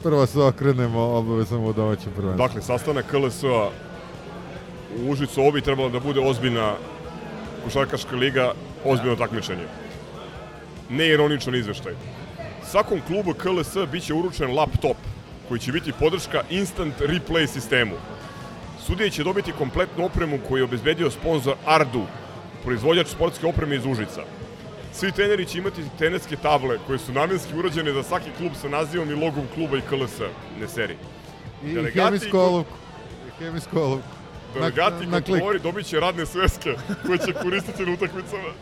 Speaker 11: prvo se okrenemo obavezno u domaćem prvenstvu.
Speaker 4: Dakle, sastanak KLS-a u Užicu, ovo bi trebalo da bude ozbiljna košarkaška liga, ozbiljno takmičenje. Neironičan izveštaj. Svakom klubu KLS biće uručen laptop koji će biti podrška instant replay sistemu. Sudije će dobiti kompletnu opremu koju je obezbedio sponsor Ardu, proizvođač sportske opreme iz Užica. Svi treneri će imati tenerske table koje su namjenski urađene za svaki klub sa nazivom i logom kluba i KLS, ne seri.
Speaker 11: I, i hemijsku olovku. I hemijsku olovku.
Speaker 4: Delegati i kontrolori dobit će radne sveske koje će koristiti na utakmicama.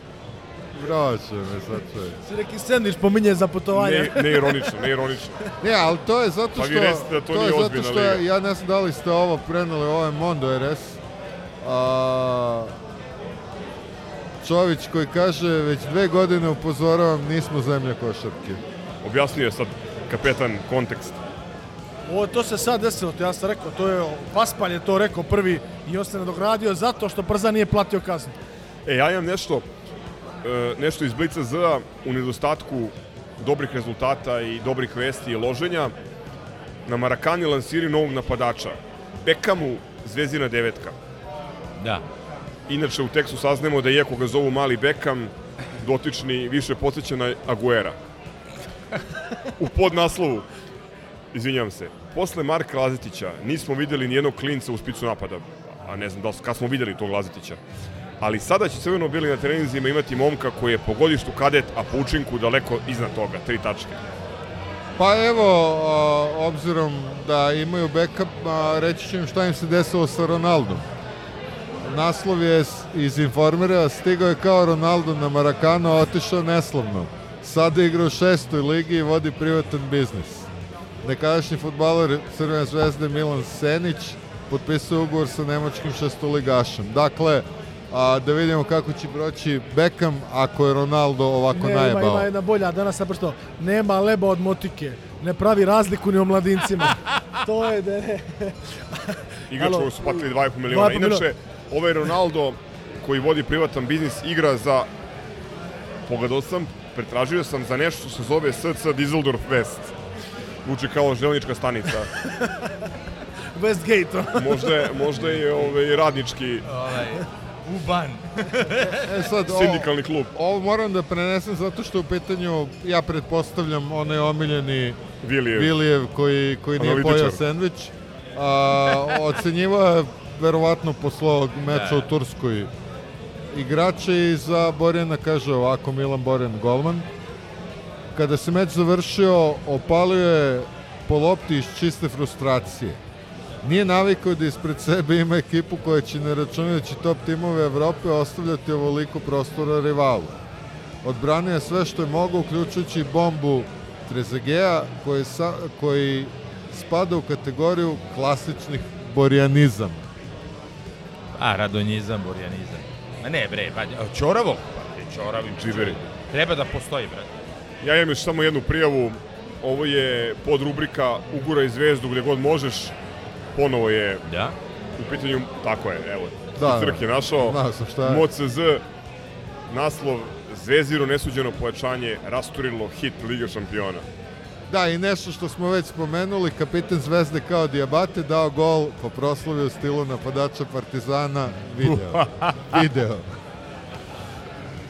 Speaker 11: Će me sad čovjek.
Speaker 6: Si neki sendvič pominje za putovanje.
Speaker 4: Ne, ne ironično, ne ironično.
Speaker 11: Ne, ali to je zato
Speaker 4: Pa
Speaker 11: što...
Speaker 4: vi recite da to nije
Speaker 11: je zato što
Speaker 4: liga.
Speaker 11: ja ne znam da li ste ovo preneli, ovo je Mondo RS. A, Čović koji kaže, već dve godine upozoravam, nismo zemlja košarke.
Speaker 4: Objasnio je sad kapetan kontekst.
Speaker 6: Ovo, to se sad desilo, to ja sam rekao, to je, Paspalj je to rekao prvi i on se nadogradio zato što Prza nije platio kaznu.
Speaker 4: E, ja imam nešto, nešto iz Blica Z u nedostatku dobrih rezultata i dobrih vesti i loženja. Na Marakani lansiraju novog napadača. Bekamu Zvezdina devetka.
Speaker 12: Da.
Speaker 4: Inače, u tekstu saznemo da iako ga zovu Mali Bekam, dotični više podsjeća na Aguera. U podnaslovu, izvinjam se, posle Marka Lazetića nismo videli nijednog klinca u spicu napada. A ne znam da li, kad smo videli tog Lazetića. Ali sada će crveno bili na treninzima imati momka koji je po godištu kadet, a po učinku daleko iznad toga, tri tačke.
Speaker 11: Pa evo, obzirom da imaju backup, reći ću im šta im se desilo sa Ronaldom. Naslov je iz Informera, stigao je kao Ronaldo na Marakano, otišao neslavno. Sada igra u šestoj ligi i vodi privatan biznis. Nekadašnji futbaler Crvene zvezde Milan Senić potpisao ugovor sa nemačkim šestoligašem. Dakle, a, da vidimo kako će proći Beckham ako je Ronaldo ovako
Speaker 6: Ne, ima,
Speaker 11: najebao.
Speaker 6: ima jedna bolja, danas sam prosto, nema leba od motike, ne pravi razliku ni o mladincima. to je da ne.
Speaker 4: Igraču su platili 2,5
Speaker 6: 2,5
Speaker 4: miliona. Inače, ovaj Ronaldo koji vodi privatan biznis igra za pogledao sam, pretražio sam za nešto što se zove SC Düsseldorf West. Zvuči kao želnička stanica.
Speaker 6: Westgate.
Speaker 4: možda je, možda je ovaj, radnički
Speaker 12: Ovaj, Uban.
Speaker 11: E sad, ovo-
Speaker 4: sindikalni klub.
Speaker 11: Ovo moram da prenesem zato što u pitanju, ja pretpostavljam, onaj omiljeni
Speaker 4: Vilijev.
Speaker 11: Vilijev koji, koji nije pojao sendvič. A, ocenjivao je verovatno posle ovog meča
Speaker 12: Da.
Speaker 11: u Turskoj igrače i za Borjana kaže ovako Milan Borjan golman. Kada se meč završio, opalio je po lopti iz čiste frustracije. Nije navikao da ispred sebe ima ekipu koja će ne računajući top timove Evrope ostavljati ovoliko prostora rivalu. Odbranio je sve što je mogao, uključujući bombu Trezegeja, koji, sa, koji spada u kategoriju klasičnih borjanizama.
Speaker 12: A, radonjizam, burjanizam. Ma ne, bre, pa, Ćoravog, pa, Ćoravim
Speaker 4: Dživeri.
Speaker 12: Treba da postoji, brate.
Speaker 4: Ja imam još samo jednu prijavu. Ovo je pod rubrika Ugura i zvezdu gde god možeš. Ponovo je
Speaker 12: Da?
Speaker 4: u pitanju, tako je, evo,
Speaker 11: Da,
Speaker 4: da, Crk je našao.
Speaker 11: znao sam šta je.
Speaker 4: MOCZ, naslov Zveziro nesuđeno pojačanje rasturilo hit Liga šampiona.
Speaker 11: Da, i nešto što smo već spomenuli, kapiten Zvezde kao Diabate dao gol po proslovi u stilu napadača Partizana, video. video.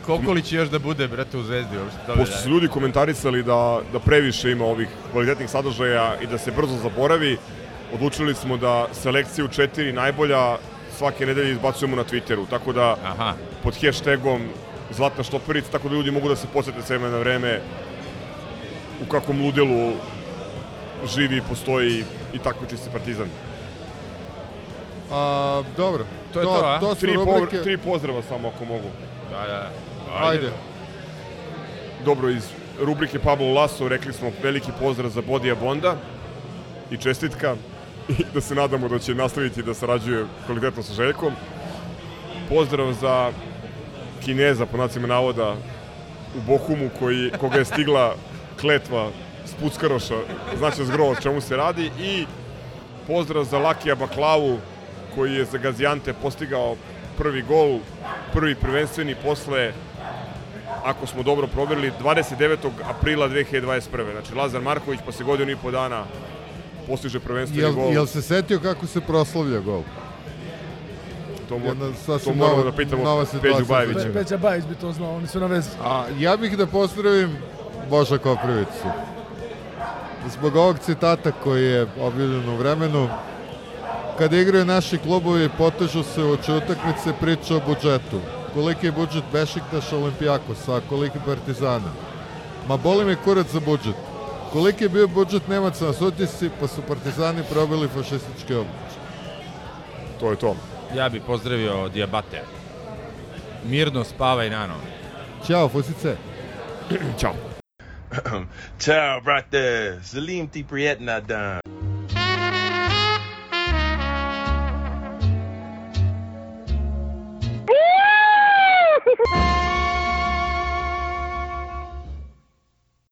Speaker 12: Koliko li će još da bude, brate, u Zvezdi uopšte? Me
Speaker 4: Pošto su ljudi komentarisali da, da previše ima ovih kvalitetnih sadržaja i da se brzo zaboravi, odlučili smo da selekciju četiri najbolja svake nedelje izbacujemo na Twitteru, tako da
Speaker 12: Aha.
Speaker 4: pod hashtagom Zlatna štoperica, tako da ljudi mogu da se posete s vremena na vreme u kakvom ludelu živi i postoji i takmiči se Partizan.
Speaker 11: A, dobro.
Speaker 12: To je to, a?
Speaker 11: to su
Speaker 4: Tri,
Speaker 11: rubrike.
Speaker 4: po, tri pozdrava samo ako mogu.
Speaker 12: Da, da.
Speaker 11: Ajde.
Speaker 4: Dobro, iz rubrike Pablo Laso rekli smo veliki pozdrav za Bodija Bonda i čestitka i da se nadamo da će nastaviti da sarađuje kvalitetno sa Željkom. Pozdrav za Kineza, po nacima navoda, u Bohumu, koji, koga je stigla kletva Spuckaroša, znači zgro o čemu se radi i pozdrav za Lakija Baklavu, koji je za Gazijante postigao prvi gol, prvi prvenstveni posle ako smo dobro proverili, 29. aprila 2021. Znači, Lazar Marković posle godinu i po dana postiže prvenstveni
Speaker 11: Jel,
Speaker 4: gol.
Speaker 11: jel se setio kako se proslavlja gol?
Speaker 4: to, mo,
Speaker 11: jedna
Speaker 4: to moramo
Speaker 11: nova-
Speaker 4: da pitamo
Speaker 11: nova
Speaker 4: Peđu. Bajevića.
Speaker 6: Pe, Peđa Bajić bi to znao, oni su na vezi.
Speaker 11: A ja bih da pozdravim Boža Koprivicu. Zbog ovog citata koji je objavljen u vremenu, kada igraju naši klubovi, potežu se uoči utakmice priča o budžetu. Koliki je budžet Bešiktaša Olimpijakosa, a koliki Partizana? Ma boli me kurac za budžet. Koliki je bio budžet Nemaca na sutisci, pa su Partizani probili fašističke obliče.
Speaker 4: To je to.
Speaker 12: Ja bih pozdravio Diabate. Mirno spavaj nano.
Speaker 11: Ćao, fusice.
Speaker 4: Ćao.
Speaker 15: Ciao, brate. Salim ti prijetna dan.